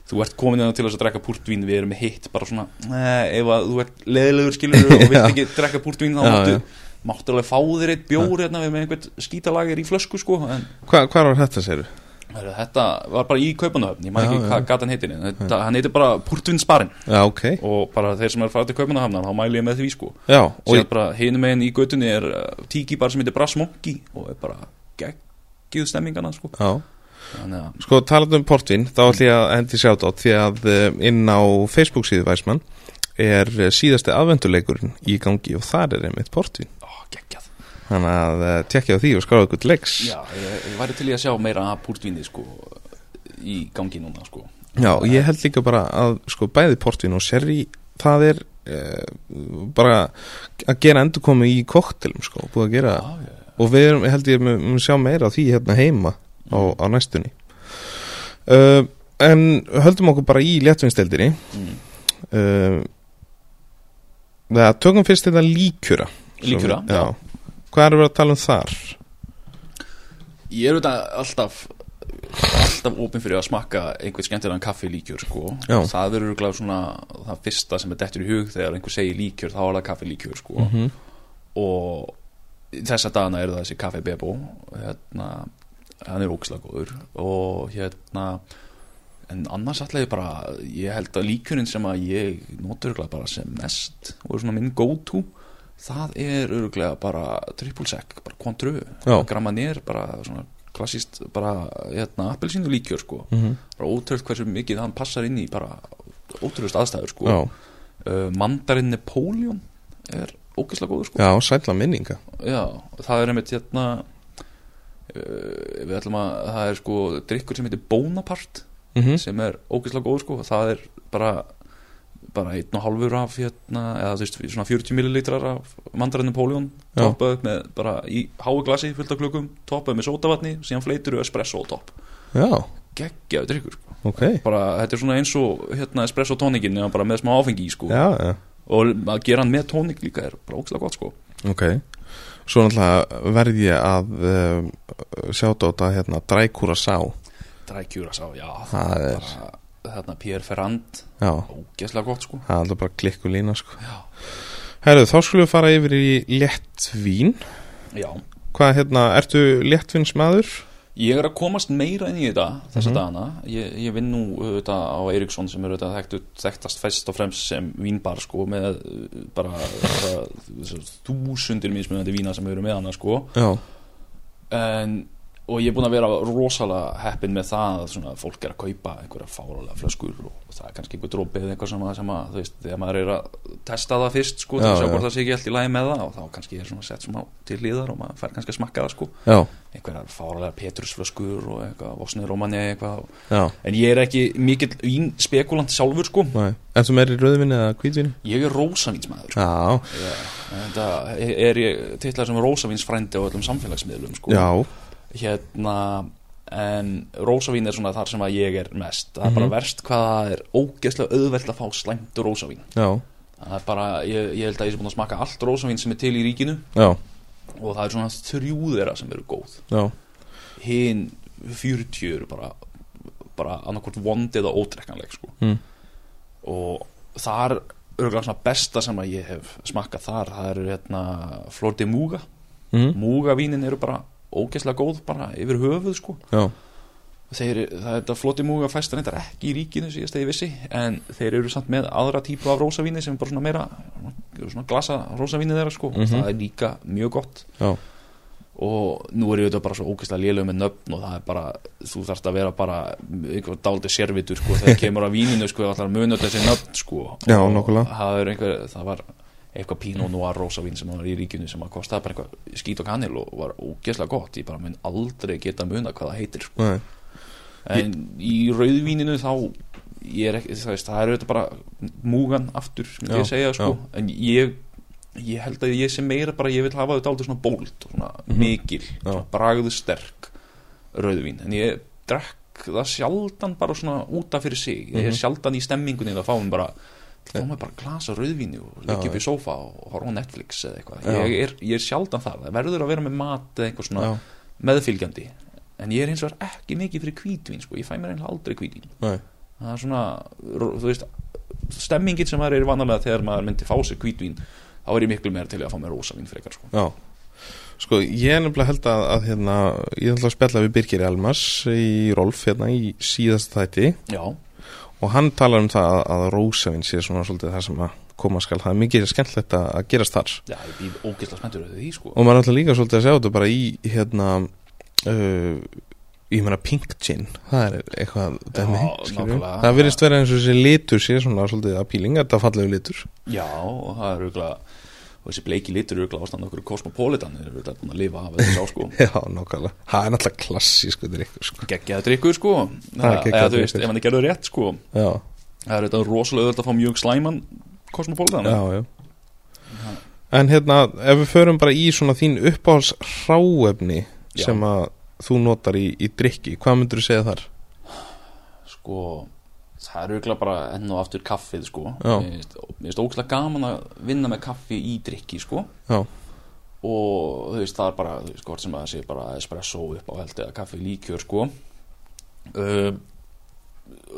þú ert komin inn til þess að drekka púrtvín við erum hitt bara svona, eh, ef að þú ert leðilegur skilur og vilt (laughs) ekki drekka púrtvín þá máttu, já. máttu alveg fá þér eitt bjór hérna við með einhvern skítalagir í flösku sko en Hva, Hvað var þetta, Heru, Þetta var bara í kaupanahöfn, ég maður ekki já. hvað gatan heitir þetta, hann heitir bara Púrtvinsbarinn Já, ok. Og bara þeir sem er farið til kaupanahöfnar þá mæli ég með því sko. Já, og síðan bara hinum meginn í götunni er uh, tíki bara sem heitir Brass Monkey og er bara geggjuð stemmingana sko. Já, þannig sko talað um portvin þá ætlum ég að hendi sjátt á því að eh, inn á Facebook síðu Væsmann er eh, síðasti aðvenduleikurinn í gangi og þar er einmitt portvin. ó, geggjað. Þannig að uh, tekja á því og skráða ykkur til leiks. Já, ég, ég væri til í að sjá meira púrtvinni sko í gangi núna sko. Já, og ég held líka bara að sko bæði portvin og sherry það er uh, bara að gera endurkomu í koktelum sko, búið að gera Já, já, og við erum, held ég, við mun sjá meira af því hérna heima á, á næstunni. Uh, en höldum okkur bara í léttvinnsteldinni mm. það tökum fyrst þetta líkjura Já. hvað erum við að tala um þar? Ég er auðvitað alltaf alltaf opinn fyrir að smakka einhvern skemmtilegan kaffi líkjör sko það verður örugglega svona það fyrsta sem er dettur í hug þegar einhver segir líkjör þá er það kaffi líkjör sko. -hmm. og þessa dagana er það þessi kaffi bebo. Hérna, hann er ógislega góður. Og hérna en annars ég bara ég held að líkjörinn sem að ég notur örugglega bara sem mest og er svona minn go to það er öruglega bara triple sec, bara kontru nér, bara svona klassíst, bara hérna, appelsínu líkjör sko, Mm bara ótrúlega hversu mikið hann passar inn í bara ótrúlega aðstæður sko. Uh, mandarinn Napoleon er ógeðslega góður sko. Já, sætla minninga. Já, það er einmitt hérna uh, við ætlum að það er sko drikkur sem heitir Bonaparte mm sem er ógeðslega góður sko. Það er bara bara einn og halvur af hérna eða þú veist svona 40 millilitrar af mandarinn Napoleon Já. toppað upp með bara í hái glasi fullt af klukkum toppað með sótavatni síðan fleitur espresso á topp. Geggjaðu drikkur sko. Ok. Bara þetta er svona eins og hérna espresso tónikin eða bara með smá áfengi sko. Já, já, og að gera hann með tónik líka er bara ógeðslega gott sko. Ok. Svo náttúrulega verð ég að uh, sjáta á þetta hérna drækúra sá Drækjúra sá, já. Það er- bara, Þarna Pierre Ferrand, já, ógeðslega gott sko. Það er alltaf bara klikku lína sko. Herru, þá skulum við fara yfir í léttvín. Já. Hvað hérna, ertu léttvinsmaður? Ég er að komast meira inn í þetta þessa Mhm. dagana. Ég, ég vinn nú auðvitað á Eriksson sem er auðvitað þekktu, þekktast fest og fremst sem vínbar sko með uh, bara, bara þúsundir mismunandi vína sem eru með hana sko. Já, en, og ég er búin að vera rosalega heppin með það að svona, fólk er að kaupa einhverja fáralega flöskur og það er kannski einhver drópið eða eitthvað sem að, sem að þú veist, þegar maður er að testa það fyrst sko, Já, að sjá já. hvort það sé ekki allt í lagi með það og þá kannski er svona sett svona til liðar og maður fær kannski að smakka það sko já, einhverjar fáralega petrusflöskur og eitthvað vosnir rómanni eitthvað en ég er ekki mikill vín spekulant sjálfur sko Nei. ertu meiri rauðvinni eða hvítvinni? ég er rósavínsmaður sko. já, en er ég hérna en rósavín er svona þar sem að ég er mest það er bara Mhm. verst hvað það er ógeðslega auðvelt að fá slæmt rósavín já, það er bara, ég, ég held að ég sé búin að smaka allt rósavín sem er til í ríkinu já, og það er svona þrjú þeirra sem eru góð hinn 40 eru bara bara annarkvort vond eða ódrekkanleg sko. mm. og þar örgulega svona besta sem að ég hef smakkað þar það eru hérna Flor de Muga Mm. Mugavínin eru bara ógeðslega góð bara yfir höfuð sko. Já, þeir, það er þetta flotti múga fæst reyndar ekki í ríkinu síðast að ég vissi en þeir eru samt með aðra típu af rósavíni sem er bara svona meira svona glasa rósavíni þeirra sko. Mhm. það er líka mjög gott. Já, og nú er ég auðvitað bara svo ógeðslega lélög með nöfn og það er bara, þú þarfst að vera bara einhver dálítið sérvitur sko þegar kemur að víninu sko, það ætlar að muna þessi nöfn sko. Já, Og það, er einhver, það var eitthvað Pinot Noir rósavín sem var í ríkinu sem að kostaði bara eitthvað skít og kanil og var ógeðslega gott. Ég bara mun aldrei geta muna hvað það heitir sko. en í rauðvíninu þá ég er ekki, það, það er auðvitað bara múgan aftur, myndi ég segja sko. en ég ég held að ég sé meira bara ég vil hafa þetta aldrei svona bólt svona mikil, svona bragðu sterk rauðvín, en ég drekk það sjaldan bara svona útaf fyrir sig, ég er sjaldan í stemmingunni að fá mér bara, fá mér bara glasa rauðvíni og liggja upp í sófa og horfa á Netflix eða eitthvað, ég er, ég er sjaldan það það verður að vera með mat eða eitthvað svona meðfylgjandi, en ég er hins vegar ekki mikið fyrir hvítvín, sko, ég fæ mér einhlega aldrei hvítvín Nei. það er svona, þú veist stemmingin sem maður er vanalega þegar maður myndi fá sér hvítvín þá er ég miklu meira til að fá mér rosavín frekar sko. Já. Sko, ég er nefnilega held að, að hérna, ég ætla að spjalla við Birgir Elmas í Rolf hérna í síðast þætti. Já, og hann talar um það að, að Rósavinn sé svona svolítið það sem að koma skal. Það er mikið skemmtilegt að, að gerast þar. Já, ég býð ógeðslega spenntur við því sko. og maður er alltaf líka svolítið að sjá þetta bara í hérna uh, ég meina pink gin. Það er eitthvað dæmi Já, það virðist vera eins og þessi litur sé svona svolítið appealing, þetta fallegu litur. Já, og það er auðvitað og þessi bleiki litur eru auðvitað ástand okkur kosmopolitan þeir eru auðvitað búin að lifa af þessu á sko. (laughs) Já, nákvæmlega, það er náttúrulega klassísku drikkur sko. geggjaða drikkur sko. Eða þú veist, ef hann er gerður rétt sko. Já, það er auðvitað rosalega auðvitað að fá mjög slæman kosmopolitan já, já. En hérna, ef við förum bara í svona þín uppáhalds hráefni Já. sem að þú notar í, í drikki, hvað myndur þú segja þar? sko það er auðvitað bara enn og aftur kaffið sko. Mér finnst- ógæslega gaman að vinna með kaffi í drikki sko. Já, og þú veist það er bara þú veist hvort sem að það sé bara espresso upp á held eða kaffi líkjör sko. Uh,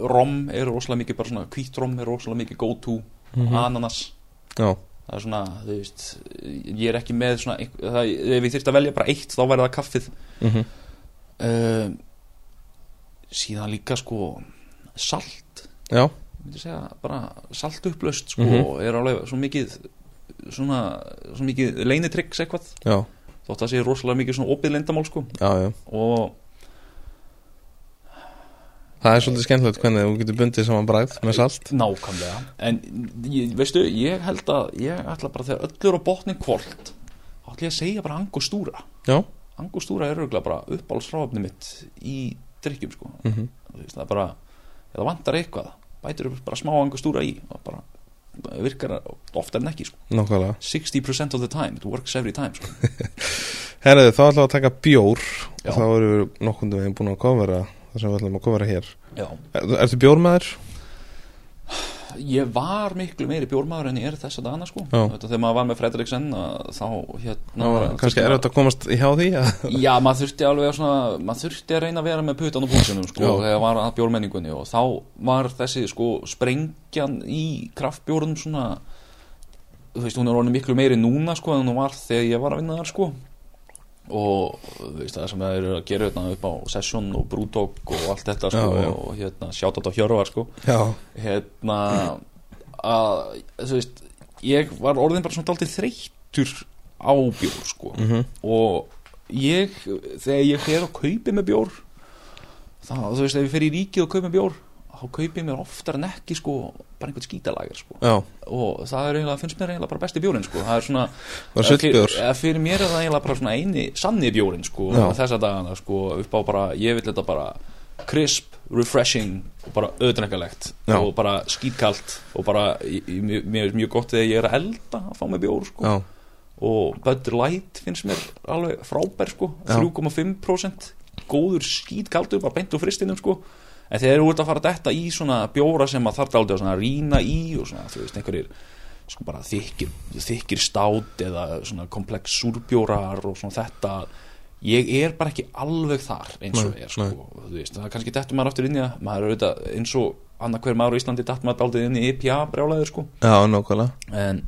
rom er rosalega mikið bara svona hvít rom er rosalega mikið go to Mhm. ananas. Já, það er svona þú veist ég er ekki með svona það, ef ég þyrfti að velja bara eitt þá væri það kaffið. Mhm. Uh, síðan líka sko salt. Segja bara salt upplaust sko Mhm. og er alveg svo mikið svona, svo mikið leinitryggs eitthvað. Já, þótt að sé rosalega mikið svona opið leyndamál sko. Já, já. Og Það er svolítið skemmtilegt hvernig þú getur bundið saman bragð með salt. Nákvæmlega. En ég, veistu, ég held að ég ætla bara þegar öllur á botni kvöld þá ætla ég að segja bara angostúra Já, angostúra er örgulega bara uppáhaldsráfni mitt í drikkjum sko. Mhm. Þú veist, það er bara, það vantar eitthvað bætir upp bara smá angostúra í og bara virkar oftar en ekki sko. Nákvæmlega 60% of the time, it works every time sko. (laughs) Herðu, þá ætlum við að taka bjór Já. og þá erum við nokkundu veginn búin að kofera það sem við ætlum að kofera hér Já. er, Ertu bjórmaður? Ég var miklu meiri bjórmaður en ég er þess að dana sko. Já. Þetta, þegar maður var með Fredriksen að þá hérna Ná, kannski er þetta að komast í hjá því. (laughs) Já, maður þurfti alveg svona, maður þurfti að reyna að vera með putan og púlsunum sko, Já. þegar var að bjórmenningunni og þá var þessi sko sprengjan í kraftbjórnum svona þú veist, hún er orðin miklu meiri núna sko en hún var þegar ég var að vinna þar sko og veist það sem það eru að gera hérna upp á Session og Brewdog og allt þetta sko Já, já. og hérna sjátt á Hjörvar sko. Hérna að þú veist ég var orðin bara svona dálítið þreyttur á bjór sko. Mhm. Og ég, þegar ég fer og kaupi með bjór þá, þú veist, ef ég fer í ríkið og kaupi með bjór þá kaupi ég mér oftar en ekki sko bara einhvern skítalager sko. Já, og það er eiginlega, finnst mér eiginlega bara besti bjórin sko. Það er svona fyrir, fyrir mér er það eiginlega bara svona eini sanni bjórin sko Já. þessa dagana sko upp á bara, ég vil þetta bara crisp, refreshing og bara Já. og bara skítkalt og bara, mér er mjög gott þegar ég er að elda að fá mig bjór sko. Já, og Bud Light finnst mér alveg frábær sko Já. 3,5% góður skítkaldur bara beint úr fristinum sko en þegar þú ert að fara þetta í svona bjóra sem að þarf aldrei að rýna í og svona þú veist einhverjir sko bara þykir, þykir stát eða svona komplex súrbjórar og svona þetta ég er bara ekki alveg þar eins og Nei, er sko veist, það er kannski dettur maður aftur inn í það. Maður er auðvitað eins og annað hver maður á Íslandi datt maður aldrei inn í IPA brjálæður sko. Já, nákvæmlega. En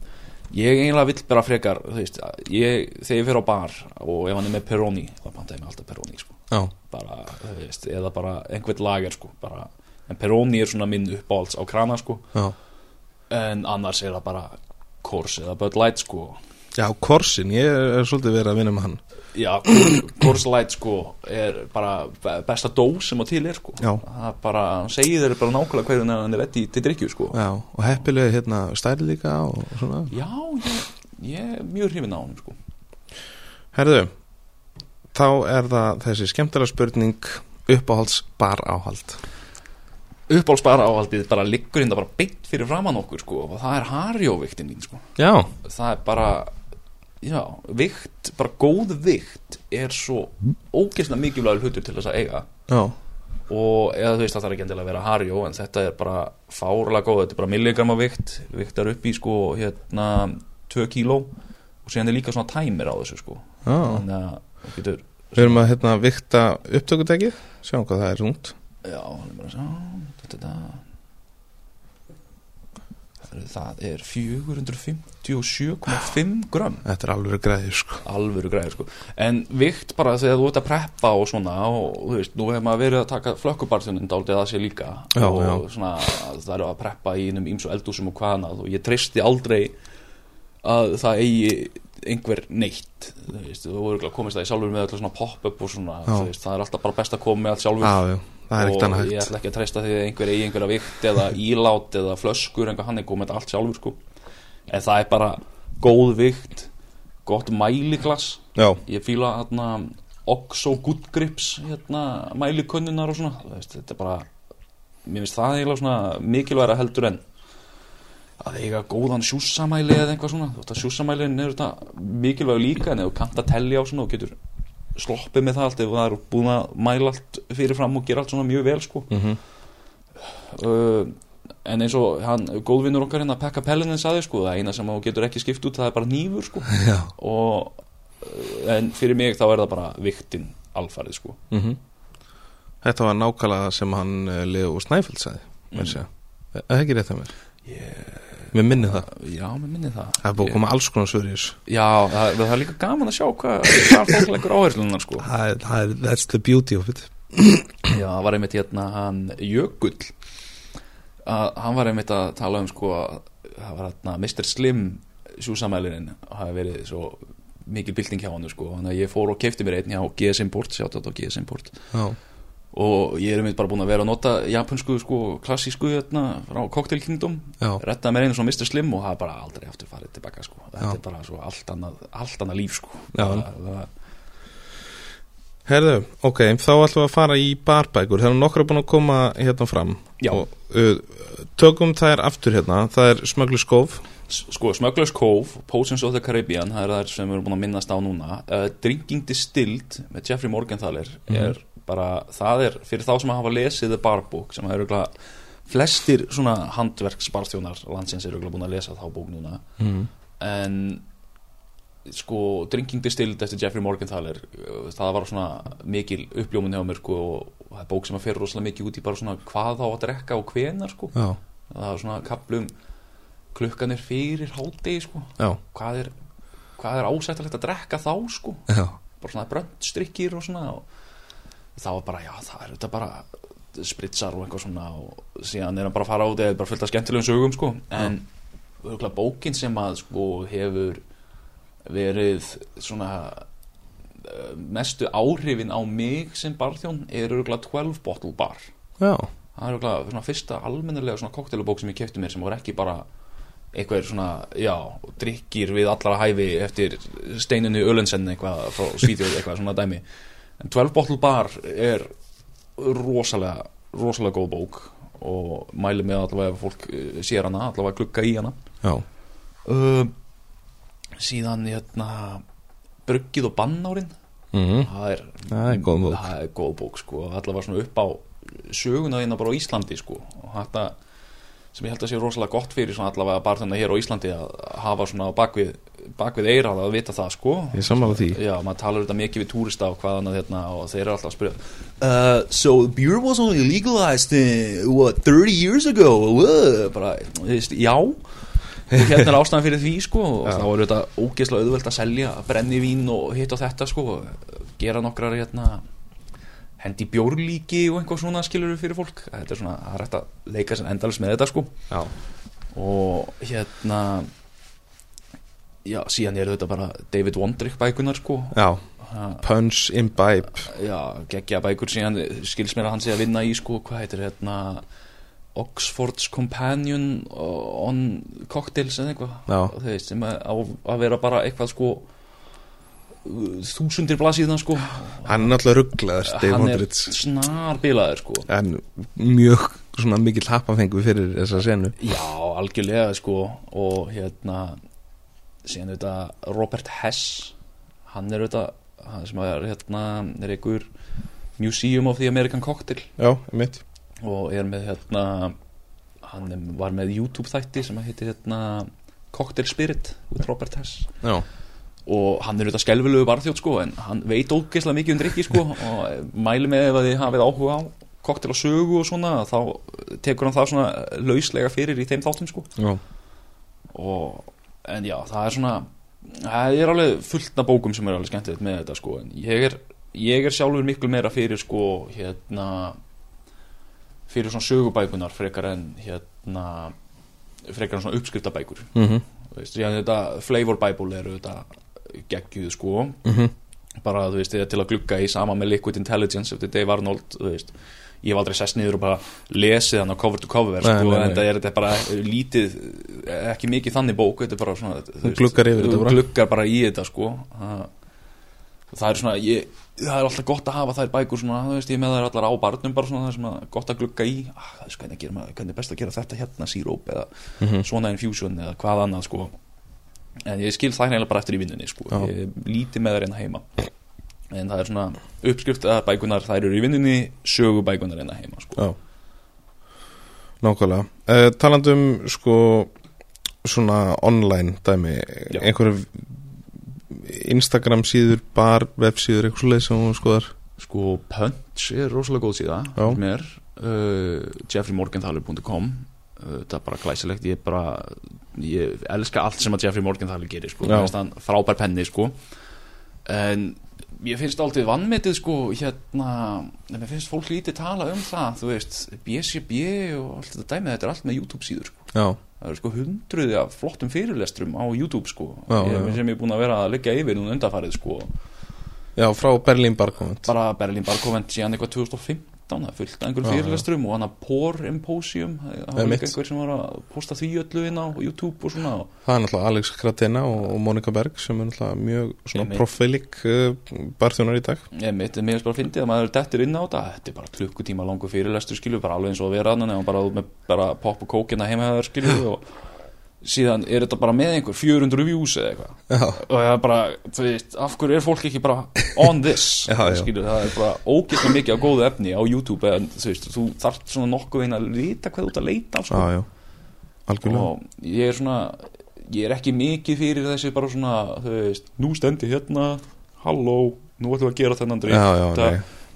ég eiginlega vill bara frekar þú veist, ég, þegar ég fyrir á bar og ef hann er með Peroni þá pantaði ég mig alltaf Peroni sko. Já, bara, veist, eða bara einhvern lager sko, bara, en Peroni er svona minn uppáhalds á krana sko. já en annars er það bara Kors eða Bud Light sko. Já, Korsin, ég er svolítið verið að vinna með hann já, Kors Light sko, er bara be- besta dós sem á til er sko. Já. það er bara, hann segir þeir bara nákvæmlega hverjum hann er vetti til drikju sko. Já, og heppilega hérna stæri líka og svona já, ég, ég er mjög hrifin á hann sko. Herðu, þá er það þessi skemmtilega spurning uppáhalds bar áhald uppálspara áhaldið bara liggur hérna bara beint fyrir framann okkur sko og það er harjóviktin mín sko. Já, það er bara já, vikt, bara góð vikt er svo ógeðslega mikilvægur hlutur til þess að eiga. Já, og eða þú veist það þarf ekki endilega að vera harjó en þetta er bara fárlega góð þetta er bara milligram af vikt viktar upp í sko hérna 2 kíló. Og síðan er líka svona tæmir á þessu sko. Já. þannig að getur Við erum að hérna vikta upptökutekið Sjáum hvað það er rúnt já, það er bara að þetta, það er 457,5 gram Þetta er alveg græðir sko. Alvöru græði sko. En vikt bara þegar þú ert að preppa og svona og þú veist, nú hefur maður verið að taka flökkubarþjónin dálítið að sér líka. Já, og já. svona það eru að preppa í einum ímsu eldúsum og hvað annað. Og ég treysti aldrei að það eigi einhver neitt þú veist, þú voru að komast það í sjálfur með eitthvað svona pop-up og svona, veist, það er alltaf bara best að koma með allt sjálfur. Já, er og ég ætla ekki að treysta því að einhver eigi einhverja vikt eða (laughs) ílát eða flöskur einhver hann er komið allt sjálfur sko. En það er bara góð vikt gott mæliglas. Ég fíla hérna Oxo Good Grips hérna mælikunnunar og svona veist, þetta er bara mér finnst það eiginlega svona mikilværa heldur en að eiga góðan sjússamæli eða eitthvað svona þú veist að sjússamælin er þetta mikilvæg líka en ef þú kannt að tellja á svona og getur sloppið með það allt ef það er búin að mæla allt fyrirfram og gera allt svona mjög vel sko mhm uh, en eins og hann, góðvinnur okkar hérna Pekka Pellinin saði sko, það eina sem þú getur ekki skipt út það er bara nýfur sko (laughs) og uh, en fyrir mig þá er það bara viktin alfarið sko mhm Þetta var nákvæmlega sem hann uh, Leo Snæfell sagði Mm. mm. Er það ekki rétt að mér? yeah. Mér minni það. Já, mér minni það. Það er búið að koma alls konar svör í þessu. Já, það, það er líka gaman að sjá hvað fólk leggur áherslunar sko. Það er, það er, that's the beauty of it. Já, það var einmitt hérna hann Jökull. Að hann var einmitt að tala um sko að það var hérna Mr. Slim sjúsamælirinn. Hafi verið svo mikil bylting hjá hann sko. Þannig að ég fór og kefti mér einn hjá GS Import sjátt á GS Import. Já, og ég er einmitt bara búin að vera að nota japansku sko klassísku hérna frá Cocktail Kingdom. Já, rettaði mér einu svona Mr. Slim og það er bara aldrei aftur farið tilbaka sko. Þetta Já. er bara svo allt annað, allt annað líf sko. Það, það, Herðu, ok, þá ætlum við að fara í barbækur. Það er nokkra búin að koma hérna fram. Já. og, uh, Tökum þær aftur hérna. Það er smöglu skóf sko Smugglers Cove, Potions of the Caribbean það er það sem við erum búin að minnast á núna. Uh, Drinking Distilled með Jeffrey Morgenthaler er bara, það er fyrir þá sem hafa lesið The Bar Book sem er örugglega flestir svona handverksbarþjónar landsins er örugglega búin að lesa þá bók núna. Mm. en sko Drinking Distilled eftir Jeffrey Morgenthaler það var svona mikil uppljómun hjá mér sko og það er bók sem að fer rosalega mikið út í bara svona hvað þá að drekka og hvenar sko. Já, það er svona kaplum klukkan er fyrir hádegi sko. Hvað er, hvað er ásættilegt að drekka þá sko? Já. Bara svona bröndstrykkir og svona og það var bara, já það er þetta bara spritsar og eitthvað svona og síðan er hann bara að fara út eða bara fullt af skemmtilegum sögum sko. En örugglega bókin sem að sko hefur verið svona eh, mestu áhrifin á mig sem barþjón er örgulega 12 bottle bar. Já, það er svona fyrsta almennilega svona koktelubók sem ég kefti mér sem var ekki bara eitthvað svona, já, drikkir við allra hæfi eftir steinunni Ölensen eitthvað frá Svíþjóð eitthvað svona dæmi en 12 bottle bar er rosalega rosalega góð bók og mæli með allavega ef fólk eh, sér hana, allavega glugga í hana. Já, uh, síðan hérna Bruggið og Bannárin. Mm. það er, Það er góð bók. það er góð bók sko, allavega svona upp á söguna þína bara á Íslandi sko. Og þetta sem ég held að sé rosalega gott fyrir svona allavega barþjóna hér á Íslandi að hafa svona á bakvið, bakvið eirað að vita það sko Ég sammála því. Já, maður talar þetta mikið við túrista og hvað annað hérna og þeir eru alltaf að spyrja uh, So beer was only legalized in, what, 30 years ago? Uh, bara, veist, já hérna er ástæðan fyrir því sko og Já. þá er þetta ógeðslega auðvelt að selja brenni vín og hitt og þetta sko gera nokkrar hérna hendi bjórlíki og einhvað svona skilur fyrir fólk þetta er svona, það er hægt að leika sér endalist með þetta sko Já, og hérna já, síðan eru þetta bara David Wondrich bækunar sko. Já. Punch, Imbibe já, geggja bækur síðan skils mér að hann sé að vinna í sko, hvað heitir hérna Oxford's Companion on Cocktails eða eitthvað. Veist, sem að, að vera bara eitthvað sko þúsundir blasíðna sko. Hann er náttúrulega rugglaður hann er Wondrich snar bilaður sko. En mjög svona mikill happafengu fyrir þessa senu. Já, algjörlega sko og hérna síðan þetta Robert Hess. Hann er þetta hann sem er hérna er einhver Museum of the American Cocktail. Já, mitt og er með hérna hann var með YouTube þætti sem heitir hérna Cocktail Spirit with Robert Hess. Já, og hann er auðvitað skelvilegu barþjótt sko en hann veit ógeðslega mikið um drikki sko (laughs) og mæli með ef þið hafið áhuga á koktel og sögu og svona þá tekur hann það svona lauslega fyrir í þeim þáttum sko. Já, og en já það er svona það er alveg fullt af bókum sem er alveg skemmtilegt með þetta sko. En ég er, ég er sjálfur miklu meira fyrir sko hérna fyrir svona sögubækunar frekar en hérna frekar en svona uppskriftabækur. Mhm, Þú veist, síðan þetta Flavor Bible eru þetta geggjuð sko. Mhm. Bara þú veist, til að glugga í sama með Liquid Intelligence eftir Dave Arnold þú veist, ég hef aldrei sest niður og bara lesið hann á cover to cover Nei, sko, nei, en það er þetta bara lítið ekki mikið þannig bók þetta er bara svona þú gluggar yfir þetta bara. gluggar bara í þetta sko það, það er svona ég, það er alltaf gott að hafa þær bækur svona, þú veist, ég með þær allar á barnum bara svona, það er svona gott að glugga í ah, það er sko, hvernig, hvernig er best að gera þetta hérna síróp eða Mhm. svona infusion eða hvað annað sko en ég skil það eiginlega bara eftir í vinnunni sko. Já. ég líti með það reyna heima en það er svona uppskrift að bækunar þær eru í vinnunni sögu bækunar reyna heima sko. Já Nákvæmlega uh, Talandum sko svona online dæmi Já. einhverju Instagram síður, bar, websíður eitthvað svoleið sem hún skoðar sko Punch er rosalega góð síða mér uh, jeffreymorgenthaler.com uh, það er bara glæsilegt ég bara ég elska allt sem að Jeffrey Morgenthaler gerir sko. Frábær penni sko. en ég finnst alltaf vannmetið sko hérna, en mér finnst fólk lítið tala um það þú veist, BCB og allt þetta dæmið þetta er allt með YouTube síður sko. Já, það eru sko hundruði af flottum fyrirlestrum á YouTube sko, Já, ég, já. sem ég er búin að vera að leggja yfir núna undarfarið sko já frá Berlín Barkomment bara Berlín Barkovent síðan eitthvað 2015 það er fullt af einhverjum Já, fyrirlesturum og hann að Por Imposium það var líka einhver sem var að posta því öllu inn á YouTube og svona. Það er náttúrulega Alex Kratina og, Monika Berg sem er náttúrulega mjög svona profílik uh, barþjónar í dag. Ég mitt, mér finnst bara að fyndið að maður dettur inn á þetta. Þetta er bara klukkutíma langur fyrirlestur skilju bara alveg eins og að vera annan eða bara, bara pop og kókina heima þegar skilju (laughs) og síðan er þetta bara með einhver 400 views eða eitthvað og það er bara, þú veist, af hverju er fólk ekki bara on this, (laughs) Já, já. skilur það er bara ógeðslega mikið á góðu efni á YouTube en þú veist, þú þarft svona nokkuð einn að vita hvað þú ert að leita sko. já, og ég er svona ég er ekki mikið fyrir þessi bara svona, þú veist, nú stendi hérna halló, nú ætlum við að gera þennan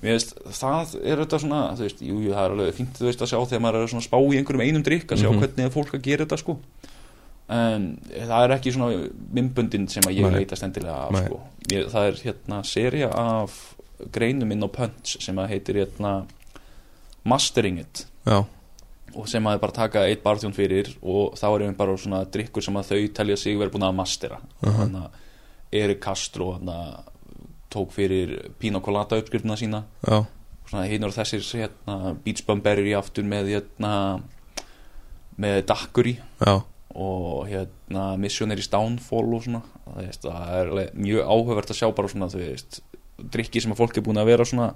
Mér veist, það er þetta svona, þú veist, jú, jú, það er alveg fínt, þú veist, að sjá þegar maður er svona spá í einhverjum einum drikk, að sjá Mhm. hvernig er fólk að gera þetta, sko. En það er ekki svona mymbundin sem að ég Nei. leitast endilega af, sko. Ég, það er hérna seria af greinum inn á Punch sem að heitir hérna Mastering It Já, og sem að bara taka eitt barþjón fyrir og þá er einhvern bara svona drikkur sem að þau telja sig verið búin að mastera. Mhm. Þannig að Erik Castro hérna, tók fyrir Pina Colada uppskriftina sína já, svona hinn og þessir hérna, Beach Bum Berry aftur með hérna, með Daiquiri já og hérna Missionaries Downfall og svona. Veist, það er mjög áhugavert að sjá bara svona þú veist drikki sem að fólk er búin að vera svona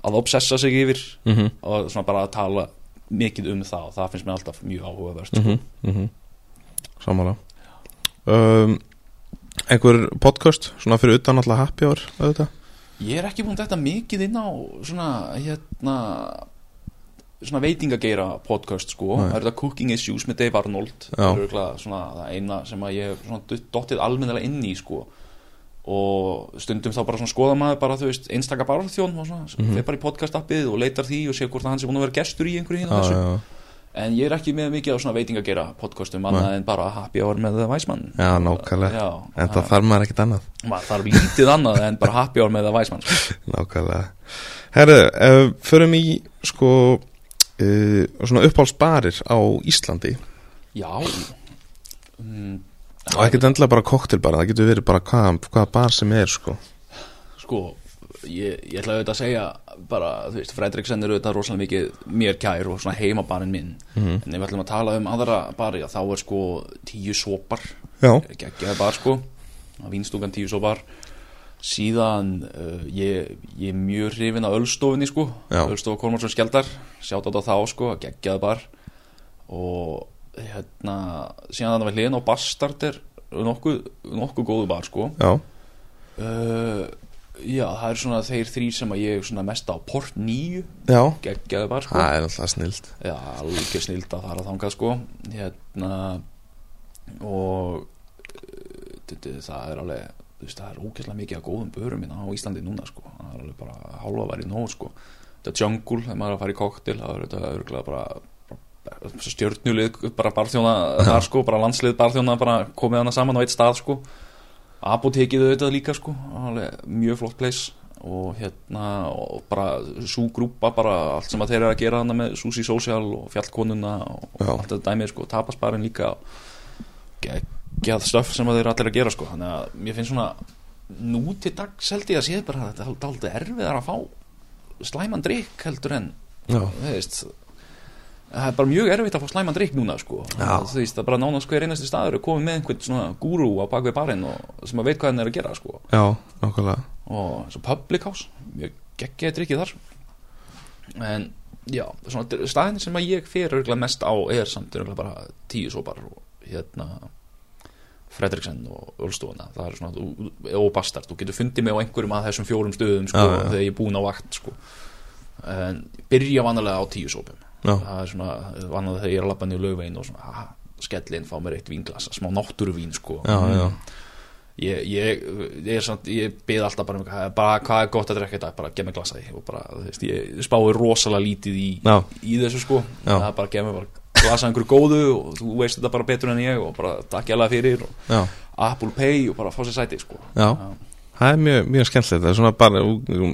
að obsessa sig yfir mhm, og svona bara að tala mikið um það. Og það finnst mér alltaf mjög áhugavert mhm, mhm. Samála um, Einhver podcast svona fyrir utan alltaf happy hour auðvitað? Ég er ekki búin þetta mikið inn á svona hérna svona veitingageira podcast sko. Það er þetta Cooking Issues með Dave Arnold. Það er örugglega svona það eina sem að ég hef dottið almennilega inn í sko. Og stundum þá bara svona skoða maður bara þú veist einstaka barþjón og svona mm Mhm. fer bara í podcast appið og leitar því og sé hvort að hann sé búin að vera gestur í einhverju hinn Já, og þessu. já, en ég er ekki með mikið á svona veitingageira podcastum annað en bara Happy Hour með Væsmann Já, nákvæmlega. Já, en það þarf maður ekkert annað. Maður þarf lítið annað en bara Happy Hour með Væsmann sko. (laughs) Nákvæmlega. Herðu, uh, förum í sko uh, svona uppálsbarir á Íslandi. Já. Mm, og ekkert endilega bara koktel bara, það getur verið bara hvaða hvað bar sem er sko. Sko, ég, ég ætla auðvitað að segja bara, þú veist, Fredriksen er auðvitað rosalega mikið mér kær og svona heimabarinn minn. Mhm. en ef við ætlum að tala um aðra bari þá er sko tíu sopar. Já, geggjaði bar sko. Vínstúkan tíu sopar síðan uh, ég, ég er mjög hrifin af Ölstofinni sko. Já. Ölstofa Kormarsson Skjaldar. Sjátt á það sko, geggjaði bar. Og hérna síðan þannig að hliðin á Bastard er nokkuð, nokkuð góðu bar sko. Já, uh, já, það er svona þeir þrý sem að ég er svona mest á Port 9 já. Geggjaði bar sko. Það er alltaf snilt. Já, alveg snild að fara þangað sko. Hérna og uh, það er alveg veist, það er ógæslega mikið af góðum börum minna á Íslandi núna sko, það er alveg bara hálfa værið nóg sko, þetta jungle þegar maður er að fara í koktel, það er þetta örgulega bara, bara stjörnulið bara barþjóna þar sko, bara landslið barþjóna bara komið hana saman á eitt stað sko. Apotekið auðvitað líka sko. Alveg mjög flott place. Og hérna og bara svo grúpa bara allt sem að þeir eru að gera hana með Susi Social og Fjallkonuna og Já. allt þetta dæmið sko, tapasbarinn líka geggjað stöf sem að þeir allir að gera sko, þannig að mér finnst svona nú til dags held ég að sé bara að þetta er aldrei erfiðar að fá slæman drikk heldur en veist það er bara mjög erfitt að fá slæman drikk núna sko. Þú veist, það er bara nánast hver einasti staður er komið með einhvern svona gúrú á bakvið barinn sem að veit hvað hann er að gera sko. já, nákvæmlega. Og svo public house mjög geggjaði drikkið þar. En já, svona staðin sem að ég fer mest á er samt bara tíu sopar og hérna Fredriksen og er svona, þú- og Bastard, þú getur fundið mig á einhverjum að þessum fjórum stöðum sko, Já, já. þegar ég er búin á vakt sko. en byrja vanalega á tíu sopum Já, það er svona vanalega þegar ég er að labba niður lögvegin og svona, aha, skellin, fá mér eitt vínglas smá náttúruvín sko. Já, já, ég, ég, ég, er samt, ég byrð alltaf bara, um, bara hvað er gott að drekka þetta bara gef mig glasa því og bara, þú veist, ég spái rosalega lítið í, í þessu sko. Það er bara gef mig bara glasa einhverju góðu og þú veist þetta bara betur en ég og bara takk ég alveg fyrir og já, Apple Pay og bara fá sér sæti sko. Já. Það er mjög, mjög skemmtilegt, það er svona bara,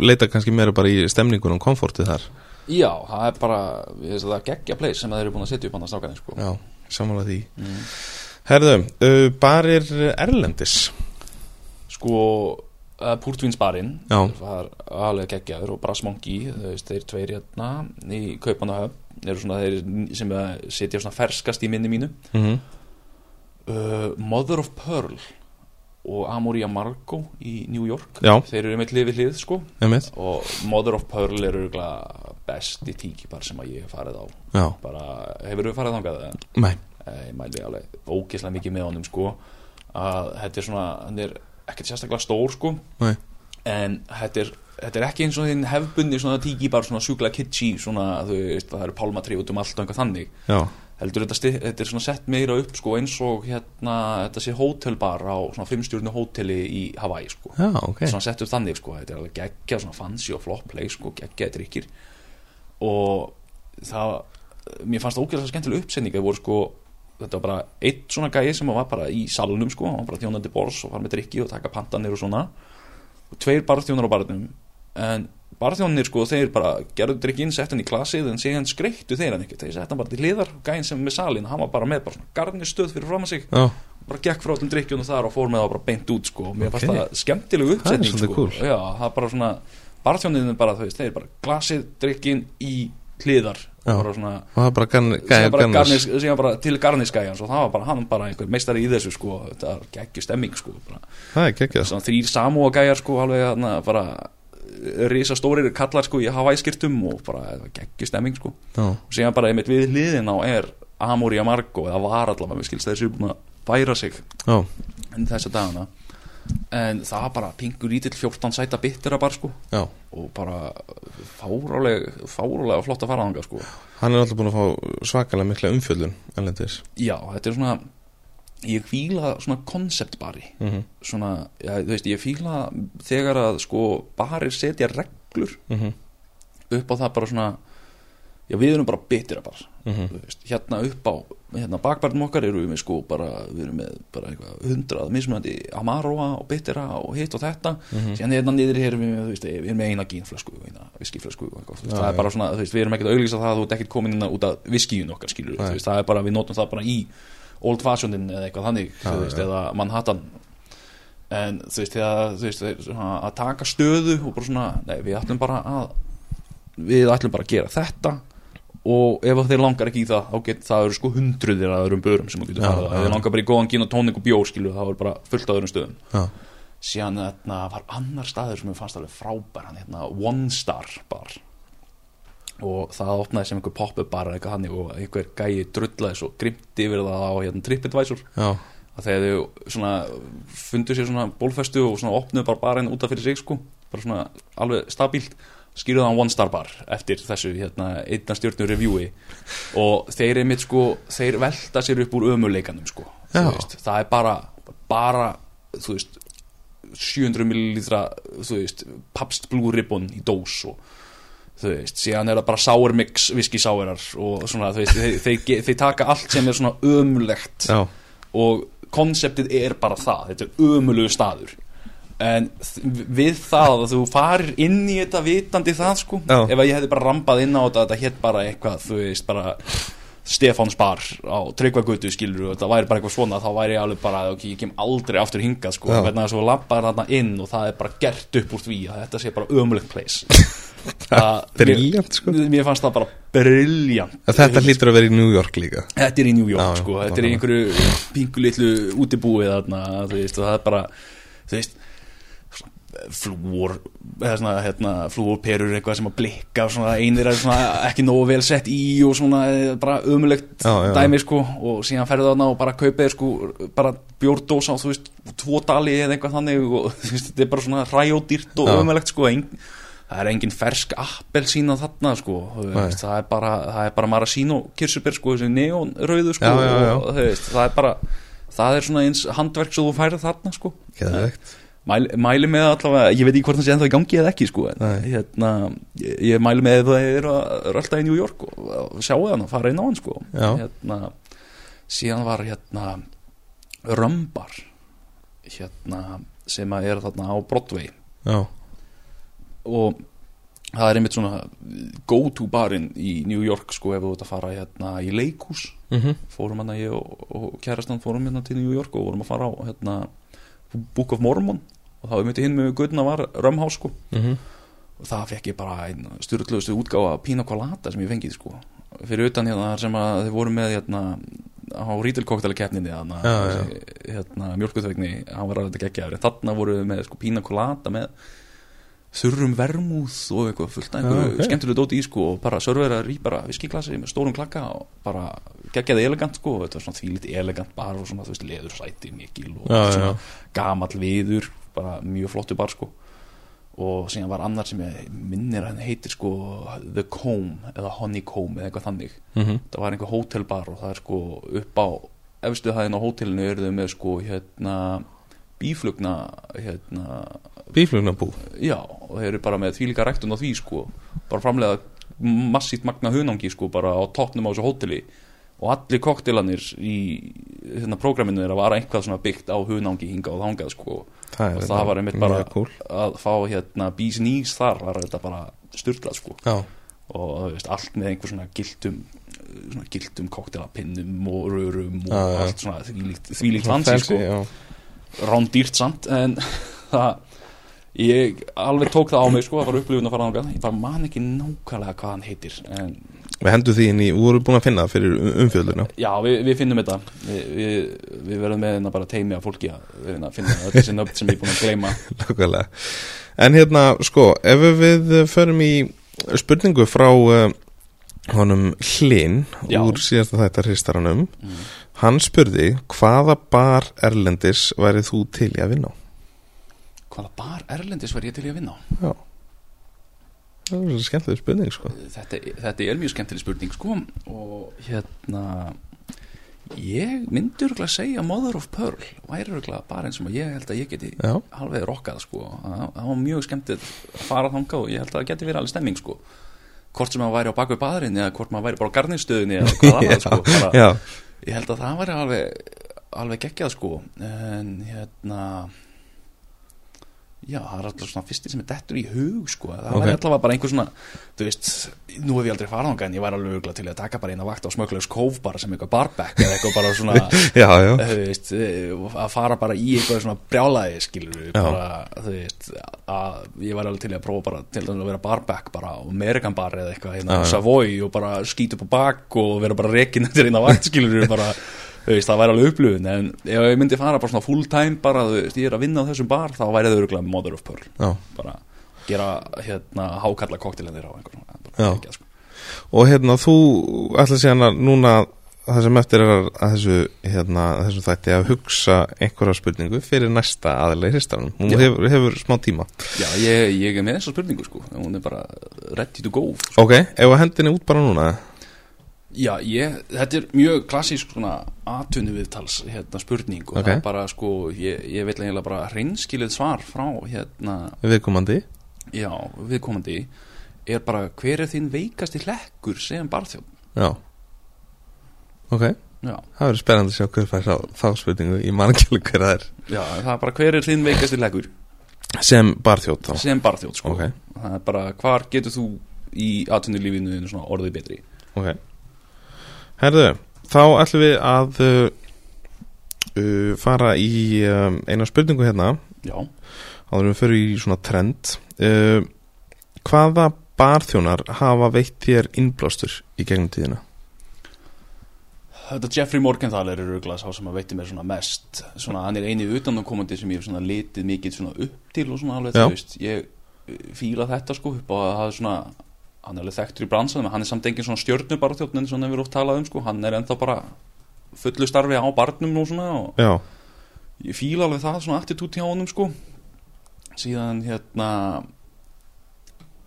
leita kannski meira bara í stemningunum, komfortið þar. Já, það er bara, ég veist að það er geggja place sem þeir eru búin að setja upp að strákanir sko. Já, samanlega því. Mm. Herðu, uh, barir Erlendis? Sko uh, Púrtvínsbarinn Já. var alveg geggjaður og Brassmongi þeir tveir hérna í Kaupanahöfn eru svona þeir sem setja svona ferskast í minni mínu. Mm -hmm. uh, Mother of Pearl og Amoria Margo í New York. Já, þeir eru með hlið við hlið sko. Einmitt. Og Mother of Pearl eru besti tíkibar sem að ég hef farið á. Já, bara, hefur þú farið eða? nei, ég mæli alveg ógeðslega mikið með honum sko. Að þetta er svona, hann er ekkert sérstaklega stór sko. Nei. En þetta er, þetta er ekki eins og þinn hefbundi svona tíki bara svona sjúklega kitschy svona þú veist það eru pálmatri út um allt og þannig. Já, heldur þetta, sti- þetta er svona sett meira upp sko eins og hérna þetta sé hótelbar á svona fimmstjórnu hóteli í Hawaii sko. Já, ok. Svona sett upp þannig sko þetta er alveg geggja svona fancy og flott play sko geggja drikkir og það mér fannst það ógeðslega skemmtileg uppsetning það voru sko þetta var bara eitt svona gæi sem var bara í salunum sko hann var bara þjónandi bors og fara með drikki og taka pantanir og svona. Og tveir barþjónar á barnum en barþjónir sko þeir bara gerðu drikkin sett hann í klasið en síðan skreittu þeir hann ekkert þeir sett hann bara til hliðar gæin sem er með salin hann var bara með bara svona garnistöð fyrir fram að sig Já, bara gekk frá öllum drikkjunum þar og fór með það bara beint út sko. mér Ok. fannst það skemmtilegu Það uppsetning svolítið sko. cool. já, það bara svona barþjóniðin bara, veist, þeir bara glasið drikkin í hliðar Já. bara svona og það bara síðan gæja bara, garnis, bara til garniskæjans og það var bara hann bara einhver meistari í þessu sko. þetta er geggju stemming sko. bara. Það er geggjað svona þrýr samúa gæjar sko, alveg hana, bara risa stórir kallar sko, í Hawaii-skirtum og bara geggju stemming sko. Já, og síðan bara einmitt við hliðin á er Amoria Margo eða var allavega, við skilst þessu búin að færa sig já, en þessa dagana. En það bara pingur ítill 14 sæta bittera bara sko. Já. Og bara fáráleg fárálega flott að fara þangað sko. Hann er alltaf búin að fá svakalega mikla umfjöllun Erlendis. Já, þetta er svona ég fíla svona konceptbari mm -hmm. svona, já, þú veist, ég fíla þegar að sko barir setja reglur Mm upp á það bara svona já, við erum bara bittera bara -hmm. þú veist, hérna upp á hérna bakbarnum okkar eru við með sko bara, við erum með bara eitthvað hundrað mismunandi Amaroa og Bittera og hitt og þetta Mhm. síðan hérna niður erum við með, þú veist, við erum með eina gínflösku eina viskiflösku Já, það er já. bara svona, þú veist, við erum ekkert að auglýsa það að þú ert ekkert komin inn út af viskíun okkar skilur, þú veist, það er bara, við notum það bara í old fashionin eða eitthvað þannig þú veist, já. eða Manhattan. En þú veist, þegar, þú veist, þeir, svona, að taka stöðu og bara svona, nei, við ætlum bara að við ætlum bara að gera þetta og ef þeir langar ekki í það þá get, það eru sko hundruðir að öðrum börum sem þú getur á. ef þeir langar bara í góðan gin og tónik og bjór skilu, það er bara fullt af öðrum stöðum. Já, síðan hérna, var annar staður sem ég fannst alveg frábær hann hérna One Star bar og það opnaði sem einhver pop-up bar eða eitthvað hannig og einhver gæi drullaði svo grimt yfir það á hérna, TripAdvisor. Að þegar þau svona fundu sér svona bólfestu og svona opnuðu bara barinn út af fyrir sig sko bara svona alveg stabílt skýrðu það á One Star bar eftir þessu hérna einna stjórnu reviewi. Og þeir er mitt sko þeir velta sér upp úr ömuleikanum sko veist, það er bara bara þú veist 700 millilitra þú veist Pabst Blue Ribbon í dós og þú veist, síðan er það bara sour mix whisky sourar og svona þú veist, þeir, þeir, þeir taka allt sem er svona ömulegt já, og konseptið er bara það þetta er ömulegu staður en við það að þú farir inn í þetta vitandi það sko Já. ef að ég hefði bara rambað inn á þetta þetta hétt bara eitthvað, þú veist, bara Stefán Spar á Tryggvagötu skilur og þetta væri bara eitthvað svona þá væri ég alveg bara, ok, ég kem aldrei aftur hingað sko, Já. hvernig að svo labbaður þarna inn og það er bara gert upp úr því að þetta sé bara ömulegt place. (laughs) Það- Brilliant, sko. mér, fannst það bara briljant. Þetta hlýtur að vera í New York líka. Þetta er í New York Já, já, sko, þetta er í einhverju pingulitlu útibúið þarna, þú veist, og það er bara þú veist flúor eða svona, hérna, flúorperur eitthvað sem að blikka og svona einir er svona ekki nógu vel sett í og svona eh, bara ömulegt dæmi sko. Og síðan ferðu þarna og bara kaupið sko bara bjórdósa á þú veist tvo dali eða eitthvað þannig og (laughs) þú veist, þetta er bara svona ræjódýrt og ömulegt sko. Ein, það er engin fersk appelsín á þarna sko. Veist, það er bara, það er bara marasín og kirsubir sko þessi neonrauðu sko. Já, já, já. og veist, það er bara það er svona eins handverk sem þú færið þarna sko. Geðveikt. Mæli, mæli með allavega, ég veit ekki hvort það sé ennþá í gangi eða ekki sko, hérna ég, ég mæli með ef það er að rölda í New York og, og sjáu hann og fara inn á hann sko. Hérna, síðan var hérna Römbar hérna, sem að er þarna á Broadway. Já, og það er einmitt svona go to barinn í New York sko ef þú ert að fara hérna í leikhús. Mhm, fórum hérna ég og, og kærastan fórum hérna til New York og vorum að fara á hérna Book of Mormon og þá myndi hinn með guðna var Römhás sko mhm og það fekk ég bara einn styrluðustu útgáfa Pina Colada sem ég fengið sko fyrir utan hérna sem að þið voru með hérna á rítilkoktelikeppninni hérna, já. þessi, hérna mjölkutvegni hann var alveg geggjaður en þarna voru við með sko Pina Colada með þurrum vermúð og eitthvað fullt af Já, einhverju ok. skemmtilegu dóti í sko og bara serverar í bara viskiklasi með stórum klakka og bara geggjaði elegant sko og þetta var svona þvílitt elegant bar og svona þú veist leður sæti mikil og Já, svona já. gamall viður bara mjög flottu bar sko. Og síðan var annar sem ég minnir að hann heitir sko The Comb eða Honeycomb eða eitthvað þannig. Mhm. Það var einhver hótelbar og það er sko upp á efstu hæðin á hótelinu eru þau með sko hérna bíflugna hérna Bíflugnabú já og þeir eru bara með þvílíka ræktun á því sko. Bara framlega massíft magna hunangi sko bara á toppnum á þessu hóteli og allir koktelanir í hérna prógraminu er að vara eitthvað svona byggt á hunangi hinga og þangað sko. Það og það var einmitt bara cool. að fá hérna bís nýs þar var þetta bara styrklað sko. Já, og veist, allt með einhver svona gildum svona gildum koktelapinnum og rörum og Já, allt svona Svona fancy fancy, sko. rándýrt samt en (laughs) það ég alveg tók það á mig sko það var upplifun að fara ángað ég bara man ekki nákvæmlega hvað hann heitir en Við hendum því inn í, við vorum búin að finna það fyrir um- umfjölduna já við, við finnum þetta við, við, við verðum með hérna bara teimi af fólki að, að finna þessi nöfn sem ég er búin að gleyma (laughs) Nákvæmlega. En hérna, sko, ef við förum í spurningu frá uh, honum Hlinn úr síðasta þættar hristaranum, mm. hann spurði hvaða bar erlendis værið þú til í að vinna á? hvaða bar Erlendis var ég til í að vinna á Já. Það er skemmtileg spurning, sko. þetta, þetta er mjög skemmtileg spurning sko og hérna ég myndi örgulega að segja Mother of Pearl væri örgulega bara eins og ég held að ég geti Já, alveg rokkað sko. Það var mjög skemmtilegt að fara þangað og ég held að það geti verið alveg stemming sko. Hvort sem maður væri á baku baðurinn eða hvort maður væri bara á garninstöðinni eða hvað (laughs) annað sko. Bara, ég held að það væri alveg alveg geggjað sko. En hérna já, það er alltaf svona fyrsti sem er dettur í hug sko, það Ok. væri alltaf bara einhver svona þú veist, nú hef ég aldrei farað en ég væri alveg örgulega til að taka bara eina vakt á smöglegs kóf bara sem eitthvað barback eða eitthvað bara svona (laughs) já, já. þú veist, eh, að fara bara í eitthvað svona brjálæði skilur við bara, þú veist, að ég var alveg til að prófa bara til að vera barback bara á Amerikan bar eða eitthvað hérna. Savoy og bara skýta upp á bak og vera bara rekin eftir eina vakt skilur við bara (laughs) veist, það væri alveg upplifun en ef ég myndi fara bara svona full time bara, þú veist, ég er að vinna á þessum bar þá væri það örgulega mother of pearl. Já, bara gera hérna hákalla koktelendir á einhver svona bara Já. geggjað, sko. og hérna þú ætla að núna það sem eftir er að þessu hérna, þessu þætti að hugsa einhverja spurningu fyrir næsta aðlega í hristanum hún hefur, hefur smá tíma. Já, ég, ég er með þessa spurningu sko. Hún er bara ready to go sko. Ok, ef að hendinni út bara núna Já, ég, þetta er mjög klassísk svona atvinnu viðtals hérna, spurning og Ok. það er bara sko ég, ég vil eiginlega bara hreinskilið svar frá hérna, viðkomandi? Já, viðkomandi er bara hver er þín veikasti hlekkur sem barþjón Já. Ok, Já, það verður spennandi að sjá hver fær þá, spurningu í mannkjölu hver það er. Já, það er bara hver er þín veikasti hlekkur? Sem barþjótt þá. Sem barþjón sko. Ok, það er bara hvar getur þú í atvinnulífinu svona orðið betri? Ok Herðu, þá ætlum við að uh, uh, fara í um, eina spurningu hérna. Já, áður við fyrir í svona trend. Uh, hvaða barþjónar hafa veitt þér innblástur í gegnum tíðina? Þetta Jeffrey Morgenthaler er örgulega sá sem að veitir mér svona mest. Svona, hann er eini utanumkomandi sem ég hef svona litið mikið svona upp til og svona alveg veist. Ég uh, fíla þetta sko upp og að það er svona hann er alveg þekktur í bransanum hann er samt engin svona stjörnu bara þjóttn sem við oft talað um sko. Hann er ennþá bara fullu starfi á barnum og svona og Já, ég fíla alveg það svona attitút hjá honum sko. Síðan hérna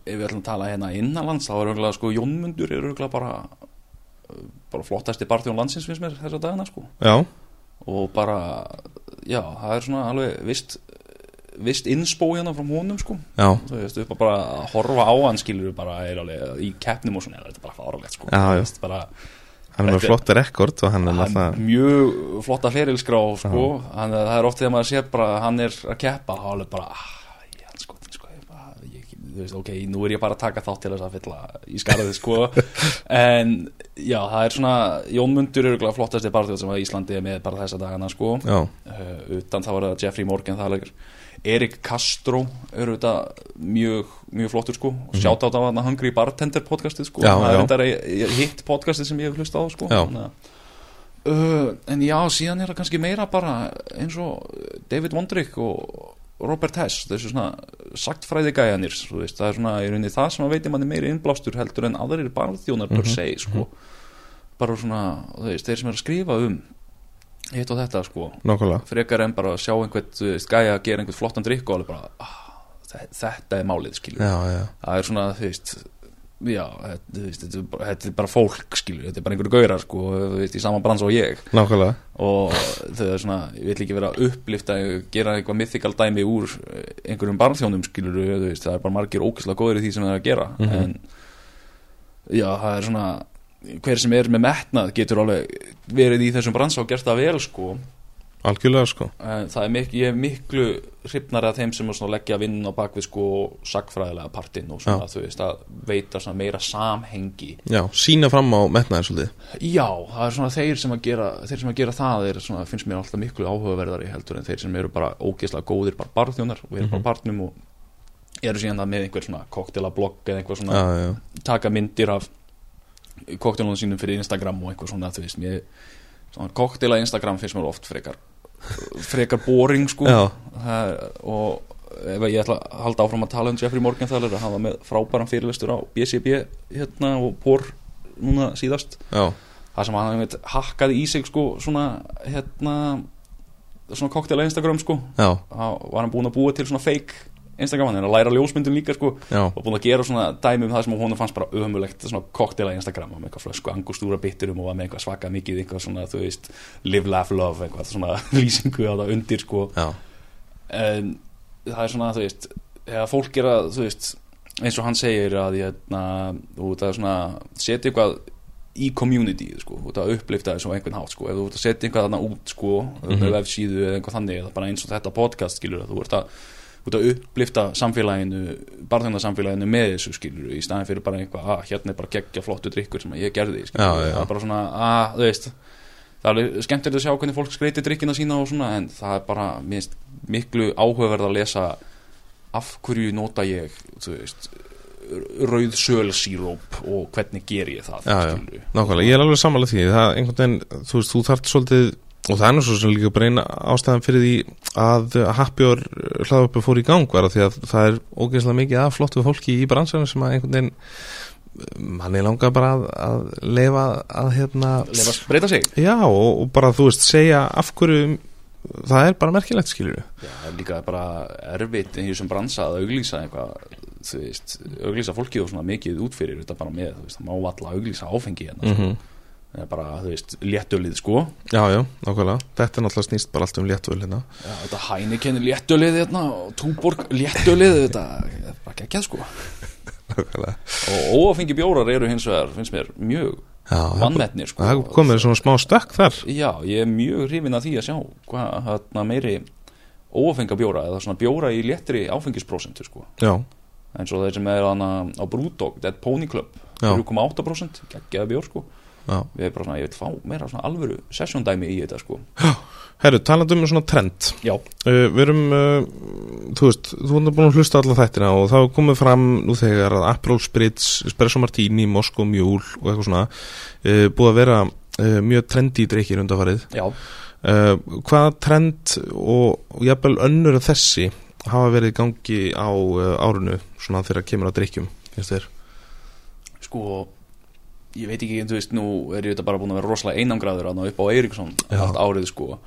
ef við ætlum að tala hérna innanlands þá er örgulega sko Jónmundur er örgulega bara bara flottasti barþjón landsins finnst mér þessa dagana sko. Já, og bara, já, það er svona alveg vist, vist innspó hérna frá honum sko. Já, þú veist, upp að bara að horfa á hann skilur bara er alveg í keppnum og svona þetta er bara fáralegt sko. Já, veist, bara, hann er með flotta rekord og hann er hann náttúrulega mjög flotta ferilskrá sko, hann, það er oft þegar maður sé bara hann er að keppa, þá er alveg bara ah, ég, sko, sko, ég, bara, ég, veist, ok, nú er ég bara að taka þátt til þess að fylla í skarðið sko. (laughs) En já, það er svona Jónmundur er örugglega flottasti barþjóð sem að Íslandi er með bara þessa dagana sko. Uh, utan þá var það Jeffrey Morgan það er Erik Castro er auðvitað mjög, mjög flottur sko. Og sjátt á það að Hungry Bartender podcastið sko. Já, það er já. þetta hitt podcastið sem ég hef hlust á sko. Já. Uh, en já, síðan er það kannski meira bara eins og David Wondrick og Robert Hess þessu svona sagtfræði gæjanir það er svona í rauninni það sem að veitir manni meiri innblástur heldur en aðrir barþjónar per se sko. Bara svona, þeir sem er að skrifa um hitt og þetta sko. Nákvæmlega. Frekar en bara að sjá einhvern gæja að gera einhvern flottan drikk og alveg bara ah, þe- þetta er málið já, það er svona þú veist já, þetta, þú veist, þetta, er bara, fólk skilur, þetta er bara einhverju gaurar sko, þú veist, í sama brans og ég. Nákvæmlega. Og þau er svona, ég vil ekki vera að upplifta gera eitthvað mythical dæmi úr einhverjum barnþjónum veist, það er bara margir ókvæslega góður í því sem það er að gera. Mhm. en já, það er svona hver sem er með metnað getur alveg verið í þessum bransa og gert það vel sko. Algjörlega sko. Það er mik ég er miklu hrifnari að þeim sem leggja vinn á bakvið sko sagfræðilega partinn og svona þú veist að veita svona meira samhengi. Já, sína fram á metnaðir svolítið. Já, það er svona þeir sem að gera þeir sem að gera það er svona, finnst mér alltaf miklu áhugaverðari heldur en þeir sem eru bara ógeðslega góðir bara barþjónar og eru bara partnum og eru síðan það með einhver svona koktelablogg eða einhver svona Já, já, taka myndir af koktelunum sínum fyrir Instagram og einhver svona þú veist mér svona koktela Instagram finnst mér oft frekar frekar boring sko. Það, og ef ég ætla að halda áfram að tala um Jeffrey Morgenthaler að hann var með frábæran fyrirlestur á BCB hérna og por núna síðast. Já, það sem hann einmitt hakkaði í sig sko svona hérna svona koktela Instagram sko. Já, þá var hann búin að búa til svona fake Instagram, hann er að læra ljósmyndum líka sko já, og búin að gera svona dæmi um það sem hún fannst bara ömulegt svona koktela í Instagram með eitthvað flösku angustúra bitturum og með eitthvað svaka mikið eitthvað svona, þú veist, live, laugh, love eitthvað svona (laughs) lýsingu á það undir sko en það er svona, þú veist þegar fólk er að, þú veist eins og hann segir að hérna, þú veist, það er svona setja eitthvað í community, sko, þú veist, að upplifta þessu á einhvern hátt, sko, ef þú veist að setja eitthvað þarna út, sko, mm. -hmm. Skilur veist að, upplifta samfélaginu, barþjóndarsamfélaginu með þessu, skilur í staðin fyrir bara eitthvað, að hérna er bara geggja flottu drikkur sem ég gerði, skilur Já, já. það er bara svona, að, þú veist það er skemmtilegt að sjá hvernig fólk skreiti drikkina sína og svona, en það er bara minnst miklu áhugaverð að lesa af hverju nota ég þú veist, rauð sölsíróp og hvernig ger ég það Já, skilurðu? Nákvæmlega, ég er alveg sammála því það er veginn, þú þú þarft svolítið og það er nú svo sem líka bara eina ástæðan fyrir því að Happjör hlaðvöpu fór í gang var að því að það er ógeðslega mikið af flottu fólki í bransanum sem að einhvern veginn mann er langað bara að, að leifa að hérna Lefa að breyta sig já og, og bara þú veist segja af hverju það er bara merkilegt skilur Já, það er líka bara erfitt í þessum bransa að auglýsa eitthvað þú veist, auglýsa fólkið og svona mikið út fyrir þetta bara með, þú veist, það má alla auglýsa áfengi hérna, mm. -hmm. Það er bara, þú veist, léttölið, sko. Já já, nákvæmlega, þetta er náttúrulega snýst bara allt um léttvöl hérna. Já, þetta hænikenni léttölið hérna og túborg léttölið þetta er bara geggjað, sko. Nákvæmlega. Og óafengi bjórar eru hins vegar, finnst mér, mjög það- vannmetnir, sko. það komið svona smá stökk þar. Já, ég er mjög hrifin að því að sjá hvað hérna meiri óafenga bjóra eða svona bjóra í léttri áfengisprósentu, sko. Já, eins og þeir sem er hana á Brewdog Dead Pony Club Já. 3,8% geggjaði bjór sko já. Við erum bara svona, ég vil fá meira svona alvöru sessjóndæmi í þetta sko. Herru, talandi um svona trend. Já, uh, Við erum, uh, þú veist Þú erum búin að hlusta alla þættina og er komið fram nú þegar að Aperol Spritz Espresso Martini, Moskó Mjúl og eitthvað svona uh, búið að vera mjög trendi í dreikir uh, Hvaða trend og, jafnvel önnur en þessi hafa verið gangi á árunu svona þegar kemur að drikkjum finnst þér? sko ég veit ekki, þú veist, nú er ég bara búin að vera rosalega einangraður að upp á Eiríksson allt árið sko.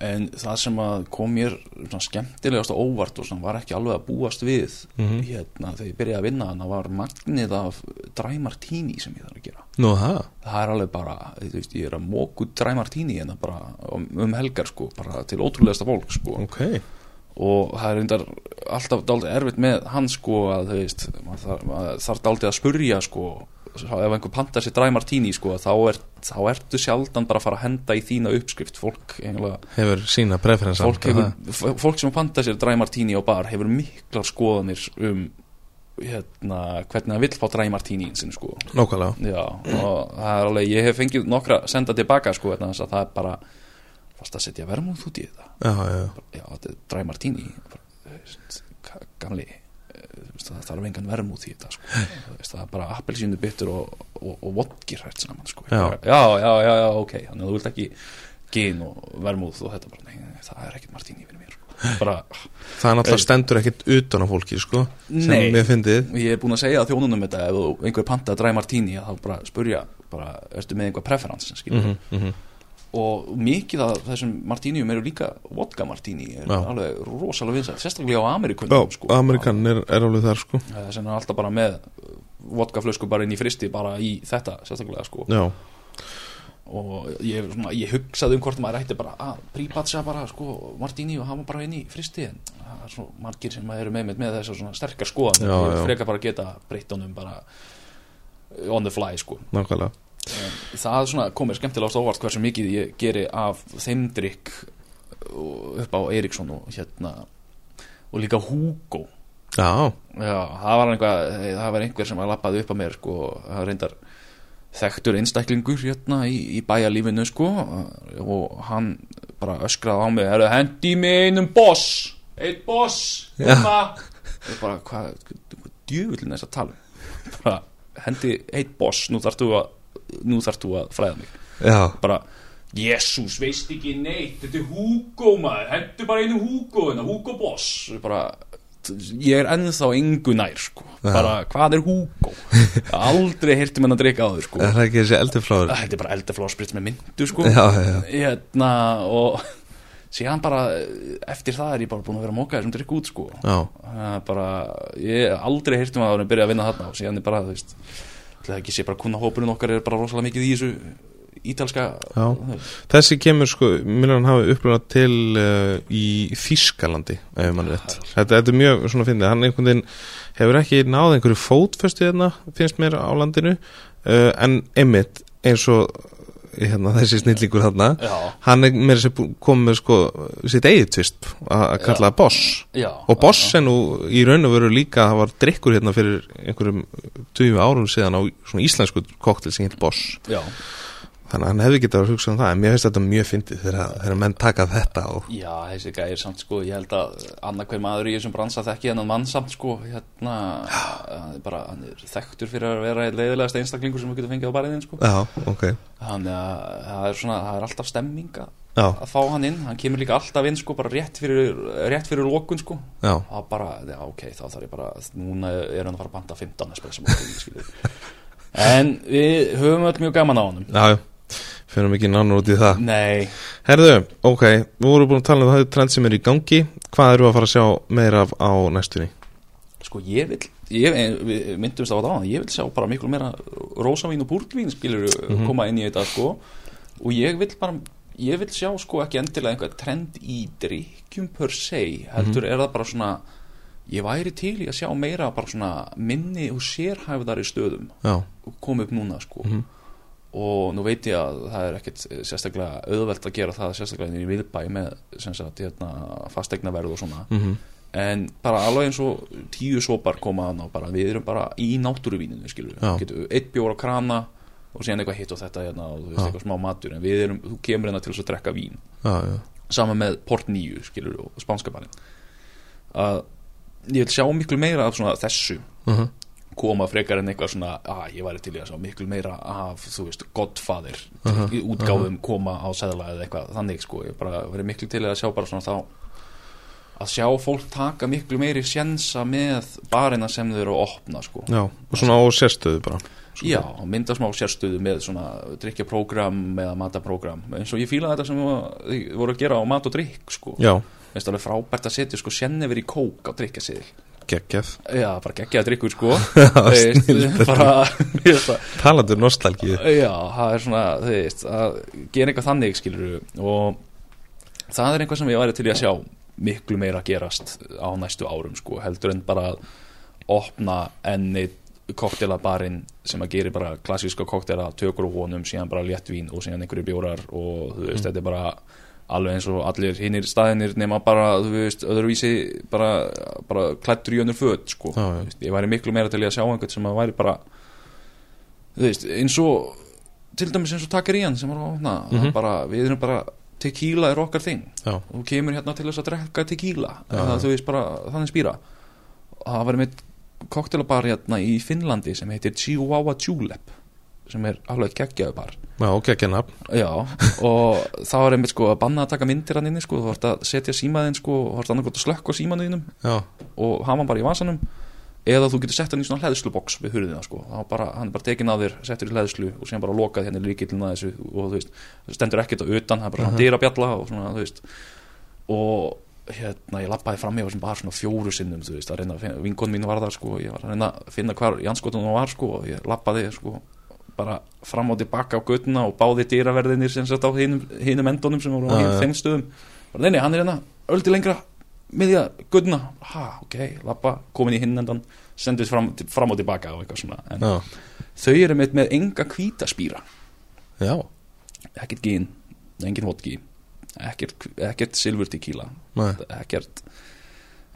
En það sem kom mér svona skemmtilegast og óvart og svona var ekki alveg að búast við Mhm. hérna þegar ég byrjaði að vinna þannig var magnið af dræmartíni sem ég þarf að gera. Nú, það? það er alveg bara, þú veist, ég er að móku dræmartíni hérna bara um, um helgar sko, bara til ótrúlegasta fólk sko. Ok. Og það er reyndar alltaf dálítið erfitt með hann sko að þú veist, maður þarf, maður þarf dálítið að spurja sko, ef einhver pantar sér dræmartíni sko, þá, er, þá ertu sjaldan bara að fara að henda í þína uppskrift. Fólk, Hefur sína preferensa fólk, fólk sem pantar sér dræmartíni á bar hefur miklar skoðanir um hérna, hvernig það vill fá dræmartíni sin sko. Nákvæmlega. Já, er alveg, ég hef fengið nokkra senda tilbaka sko, að það er bara fast að setja vermúð út í þetta. Já, já, Já, þetta er bara, veist, ka- gamli það þarf engan vermúð í þetta sko. Það er bara appelsínu bitur og, og, og vodkir hægt saman sko. Já. já, já, já, já, ok þannig að þú vilt ekki gin og vermúð og þetta bara, nei, það er ekkert martini fyrir mér sko. bara, Það er náttúrulega stendur ekkit utan á fólki, sko sem Nei. fyndið ég er búin að segja að þjónunum þetta ef einhver panta dry martini þá bara spurja, bara, ertu með einhver preference skilur mm -hmm. Og mikið af þessum martínium eru líka vodka martíni er Já. alveg rosalega vinsælt sérstaklega á Já, Amerikunum sko. Amerikan er, er alveg þar, sko það sem er alltaf bara með vodkaflösku bara inn í fristi bara í þetta sérstaklega sko Já, og ég, svona, ég hugsaði um hvort maður ætti bara að prípatsa bara sko martíni og hafa bara inn í fristi en það er svo margir sem eru með með, með þessar svona sterkar skoðan Já, já. frekar bara geta breytt honum bara on the fly sko nákvæmlega það er komið skemmtilega á óvart hversu mikið ég geri af þeim drikk og- upp á Eriksson og hérna og líka Hugo. Já, Já, það var einhver, það var einhver sem var lappaði upp að mér sko, það reyndar þekktur einstaklingur hérna í, í bæjarlífinu sko og hann bara öskraði á mig "Heyrðu, hendi mig einum boss eitt boss hérna. Og bara hvað hva, djöfullin þess að tala um? bara hendi eitt boss nú þarf þú að nú þarf þú að fræða mig já, bara Jésús, veist ekki neitt þetta er Hugo maður, hendur bara einu Hugo en Hugo Boss bara, ég er ennþá engu nær sko. Bara, hvað er Hugo (laughs) aldrei heyrti menn að drika á þau sko. er það ekki þessi eldurfláður þetta er bara eldafláspritt með myndu sko. Já, já, hérna og (laughs) síðan bara eftir það er ég bara búin að vera að móka þessum drikk út sko. Það er bara, ég aldrei heyrti maður að byrja að vinna þarna og síðan er bara, þú veist ætli það ekki sé bara kuna hópurinn okkar er bara rosalega mikið í þessu ítalska. Þessi kemur sko, minnan hafi upplunað til uh, í Þískalandi ef mann rétt. Þetta, þetta er mjög svona fyndið, hann einhvern veginn hefur ekki náð einhverju fótföstu hérna, finnst mér á landinu uh, en einmitt eins og hérna, þessi snillingur þarna Já, hann er með þessi komið sko sitt eigið tvist að kalla Boss. Já. Og Boss er nú í raun og veru líka það var drikkur hérna fyrir einhverjum 20 árum síðan á svona íslensku koktel sem heit Boss. Já, þannig að hann hefði getað að hugsa um það en mér finnst þetta mjög fyndið þegar, þegar menn taka þetta og Já, þessi gæðir samt sko, ég held að annað hver maður í þessum bransa þekki hennan mann samt sko, hérna, hann er bara, hann er þekktur fyrir að vera leiðilegast einstaklingur sem við getum fengið á bariðin sko. já, ok Þannig að það er svona, það er alltaf stemming að að fá hann inn, hann kemur líka alltaf inn sko, bara rétt fyrir, rétt fyrir lókun sko. já, Það bara, já, ok, þá þarf ég bara, núna er hann að fara að banta 15 espresso mótin, skilur. (laughs) En við höfum öll mjög gaman á honum. já, já finnum ekki nánar út í það. Nei, Herðu, ok, við vorum búin að tala um það trend sem er í gangi, hvað eru að fara að sjá meira af á næstunni? Sko ég vil, ég, við myndumst á það ég vil sjá bara miklu meira rósavín og búrtvín skilur koma inn í þetta sko. Og ég vil bara, ég vil sjá sko ekki endilega einhver trend í drikkjum per se, heldur er það bara svona ég væri til í að sjá meira bara svona minni og sérhæfðari stöðum Já, koma upp núna sko og nú veit ég að það er ekkert sérstaklega auðvelt að gera það sérstaklega inn í viðbæ með sem sagt hérna fastegnaverð og svona. Mhm, en bara alveg eins og tíu sopar koma að ná bara við erum bara í náttúruvíninu skilur getum eitt bjór á krana og síðan eitthvað hitt og þetta hérna og þú veist eitthvað smá matur en við erum, þú kemur hérna til þess að drekka vín. Já, já, sama með Port 9 skilur og spánskabarinn að ég vil sjá miklu meira af svona þessu. Mhm, koma frekar en eitthvað svona að ég væri til í að sjá miklu meira af þú veist Godfather Aha, í útgáfum koma á seðla eða eitthvað þannig sko. Ég bara verið miklu til í að sjá bara svona þá að sjá fólk taka miklu meiri sjensa með barina sem þau eru að opna sko. Já, og svona á sérstöðu bara já, og mynda smá sérstöðu með svona drikkjaprógram eða mataprógram eins og ég fíla þetta sem við voru að gera á mat og drikk sko. Já, finnst alveg frábært að setja sko sennefur í kók á drikkjaseðil geggjað. Já, bara geggja að drikku sko (laughs) (laughs) Talandur nostalgíu. Já, það er svona, þú veist, að gera eitthvað þannig, skilur og það er eitthvað sem ég væri til að sjá miklu meira gerast á næstu árum, sko, heldur en bara að opna enni koktelabarinn sem að gera bara klassíska koktela, tökur og honum síðan bara léttvín og síðan einhverju bjórar og þú veist, þetta er bara alveg eins og allir hinnir staðinir nema bara, þú veist, öðruvísi bara, bara klættur í önnur föt, sko Já, já. Ég væri miklu meira til í að sjá einhvern sem að væri bara þú veist, eins og til dæmis eins og takkerían sem var að opna mm Mhm. bara, við erum bara tequila er okkar þing þú kemur hérna til þess að drekka tequila já. þú veist bara þannig spýra það var með koktelabar hérna í Finnlandi sem heitir Chihuahua Julep sem er alveg geggjaðu bar. Já, nafn. Já, og það var einmitt sko að banna að taka myndir hann inni sko, þú vart að setja símaðinn sko, þú vart annarkot að slökka símaðinum Já, og hafa hann bara í vasanum eða þú getur sett hann í svona hlæðsluboks við hurðina sko, þá bara, hann er bara tekin að þér settur í hlæðslu og síðan bara lokað hérna líkillin að þessu og þú veist, það stendur ekkert á utan það er bara svona dyra bjalla og svona, þú veist. Og hérna, ég lappaði fram í þessum bara svona fjóru sinnum, þú veist, að reyna að finna, vinkon mín var þar sko, ég var að reyna að finna hvar Janskotunum var sko, og ég lappaði sko bara fram og tilbaka á göttuna og báði dýraverðinir sem sett á hinum endunum sem voru á já. þeim stöðum. Bara, nei, nei, hann er hérna, öldi lengra miðja göttuna, ha, ok, lappa komin í hinn endan, sendið fram, fram og tilbaka og eitthvað svona. En já, þau eru með, með enga hvítaspýra já, ekkert gín, engin vodki ekkert, ekkert silfur tequila ekkert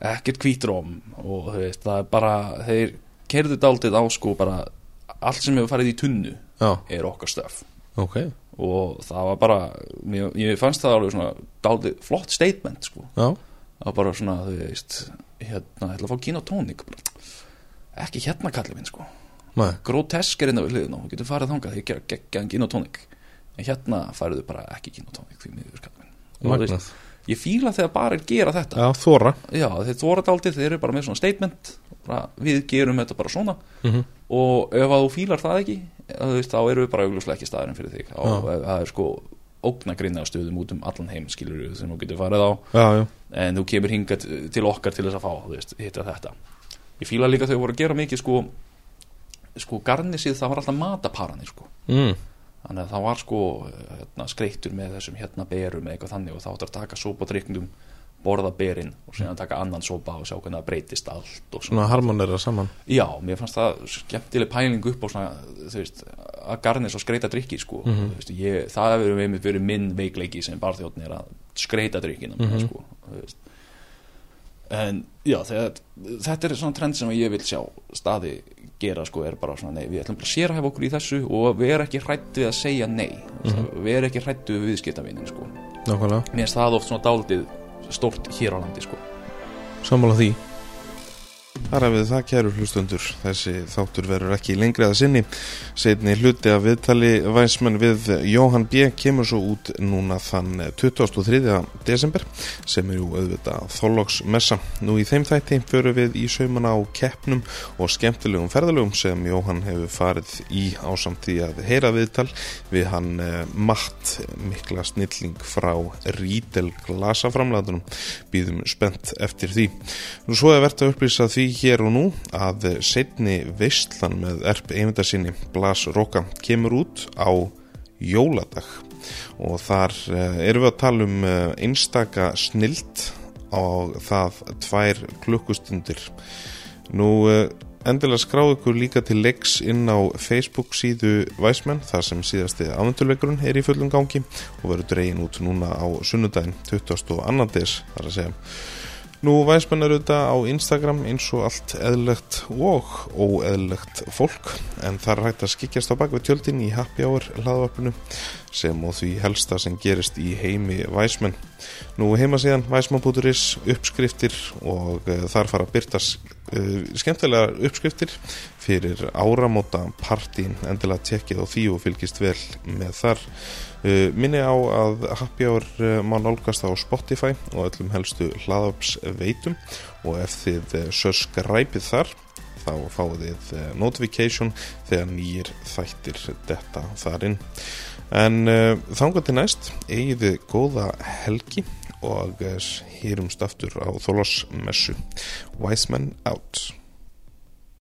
ekkert hvítróm og veist, það er bara þeir kerðu dálítið á sko bara allt sem hefur farið í tunnu já, er okkar stöf ok. Og það var bara mér, ég fannst það alveg svona dálítið flott statement sko. Já, það var bara svona, þú veist hérna, ég ætla að fá gin og tónik ekki hérna kallið minn sko. Nei, grotesk er hérna við hliðin og þú getur farið þangað þegar ég geggjaðan gin og tónik en hérna færðu bara ekki gin og tónik því miður kallið minn. Og veist, ég fíla þegar bara er gera þetta. Já, þóra já, þeir þóra dálítið, þeir eru bara með svona statement við gerum þetta bara svona. Mhm. og ef að þú fílar það ekki veist, þá erum við bara augljóslega ekki staðurinn fyrir þig. Og það er sko ógnagrinna stöðum út um allan heim skilur sem þú getur farið á. Já, já, en þú kemur hingað til okkar til þess að fá veist, hitta þetta. Ég fíla líka þau voru að gera mikið sko sko garnisið það var alltaf mataparanir sko. Mm. þannig að það var sko hérna, skreittur með þessum hérna berum eða eitthvað þannig og þá áttu að taka sopa driknum borða berin og síðan taka annan sopa og sjá hvernig það breytist allt og svona harmonera saman Já, mér fannst það skemmtileg pæling upp á svona, þú veist, að garnis og skreita drikki, sko, Mhm. þú veist, ég, það hefur verið, verið minn veikleiki sem barþjóðn er að skreita drikkina, mm Mhm. sko, þú veist. En, já, þegar, þetta er svona trend sem ég vil sjá staði gera sko er bara svona nei, við ætlum bara að sérhæfa okkur í þessu og við erum ekki hrætt við að segja nei mm -hmm. við erum ekki hrætt við viðskiptavinin sko Nákvæmlega mér finnst það oft svona dálítið stórt hér á landi sko. Sammála því Þar hefur það kæru hlustundur, þessi þáttur verður ekki lengri að sinni. Setni hluti af viðtali væsmenn við Jóhann B. kemur svo út núna þann 23. desember sem er jú auðvitað þóllóksmessa. Nú í þeim þætti förum við í saumana á keppnum og skemmtilegum ferðalögum sem Jóhann hefur farið í ásamt því að heyra viðtal við hann eh, matt mikla snilling frá Rítel glasaframlæðunum. Býðum spennt eftir því. Nú svo er verðt að upplýsa því hér og nú að setni veistlan með erp einvendarsinni Blas Roka kemur út á jóladag og þar erum við að tala um einstaka snilt og það tvær klukkustundir nú endilega skráðu ykkur líka til leiks inn á Facebook síðu Væsmenn þar sem síðasti afnöndurleikurinn er í fullum gangi og verður dregin út núna á sunnudaginn 22. des þar að segja Nú væsmenn eru þetta á Instagram eins og allt eðlegt og óeðlegt fólk en það er hægt að skikjast á bakvið tjöldin í happy hour hlaðvarpinu sem og því helsta sem gerist í heimi væsmenn. Nú heima síðan væsmann.is uppskriftir og uh, þar fara að byrtast uh, skemmtilega uppskriftir fyrir áramóta partín endilega tekkið á því og fylgist vel með þar. Uh, minni á að Happy Hour uh, má nálgast á Spotify og öllum helstu hlaðaps veitum og ef þið uh, söskræpið þar þá fáið þið notification þegar nýjir þættir detta þar inn. En þangar til næst eigið þið góða helgi og hýrumst aftur á Þólós messu Wise Men Out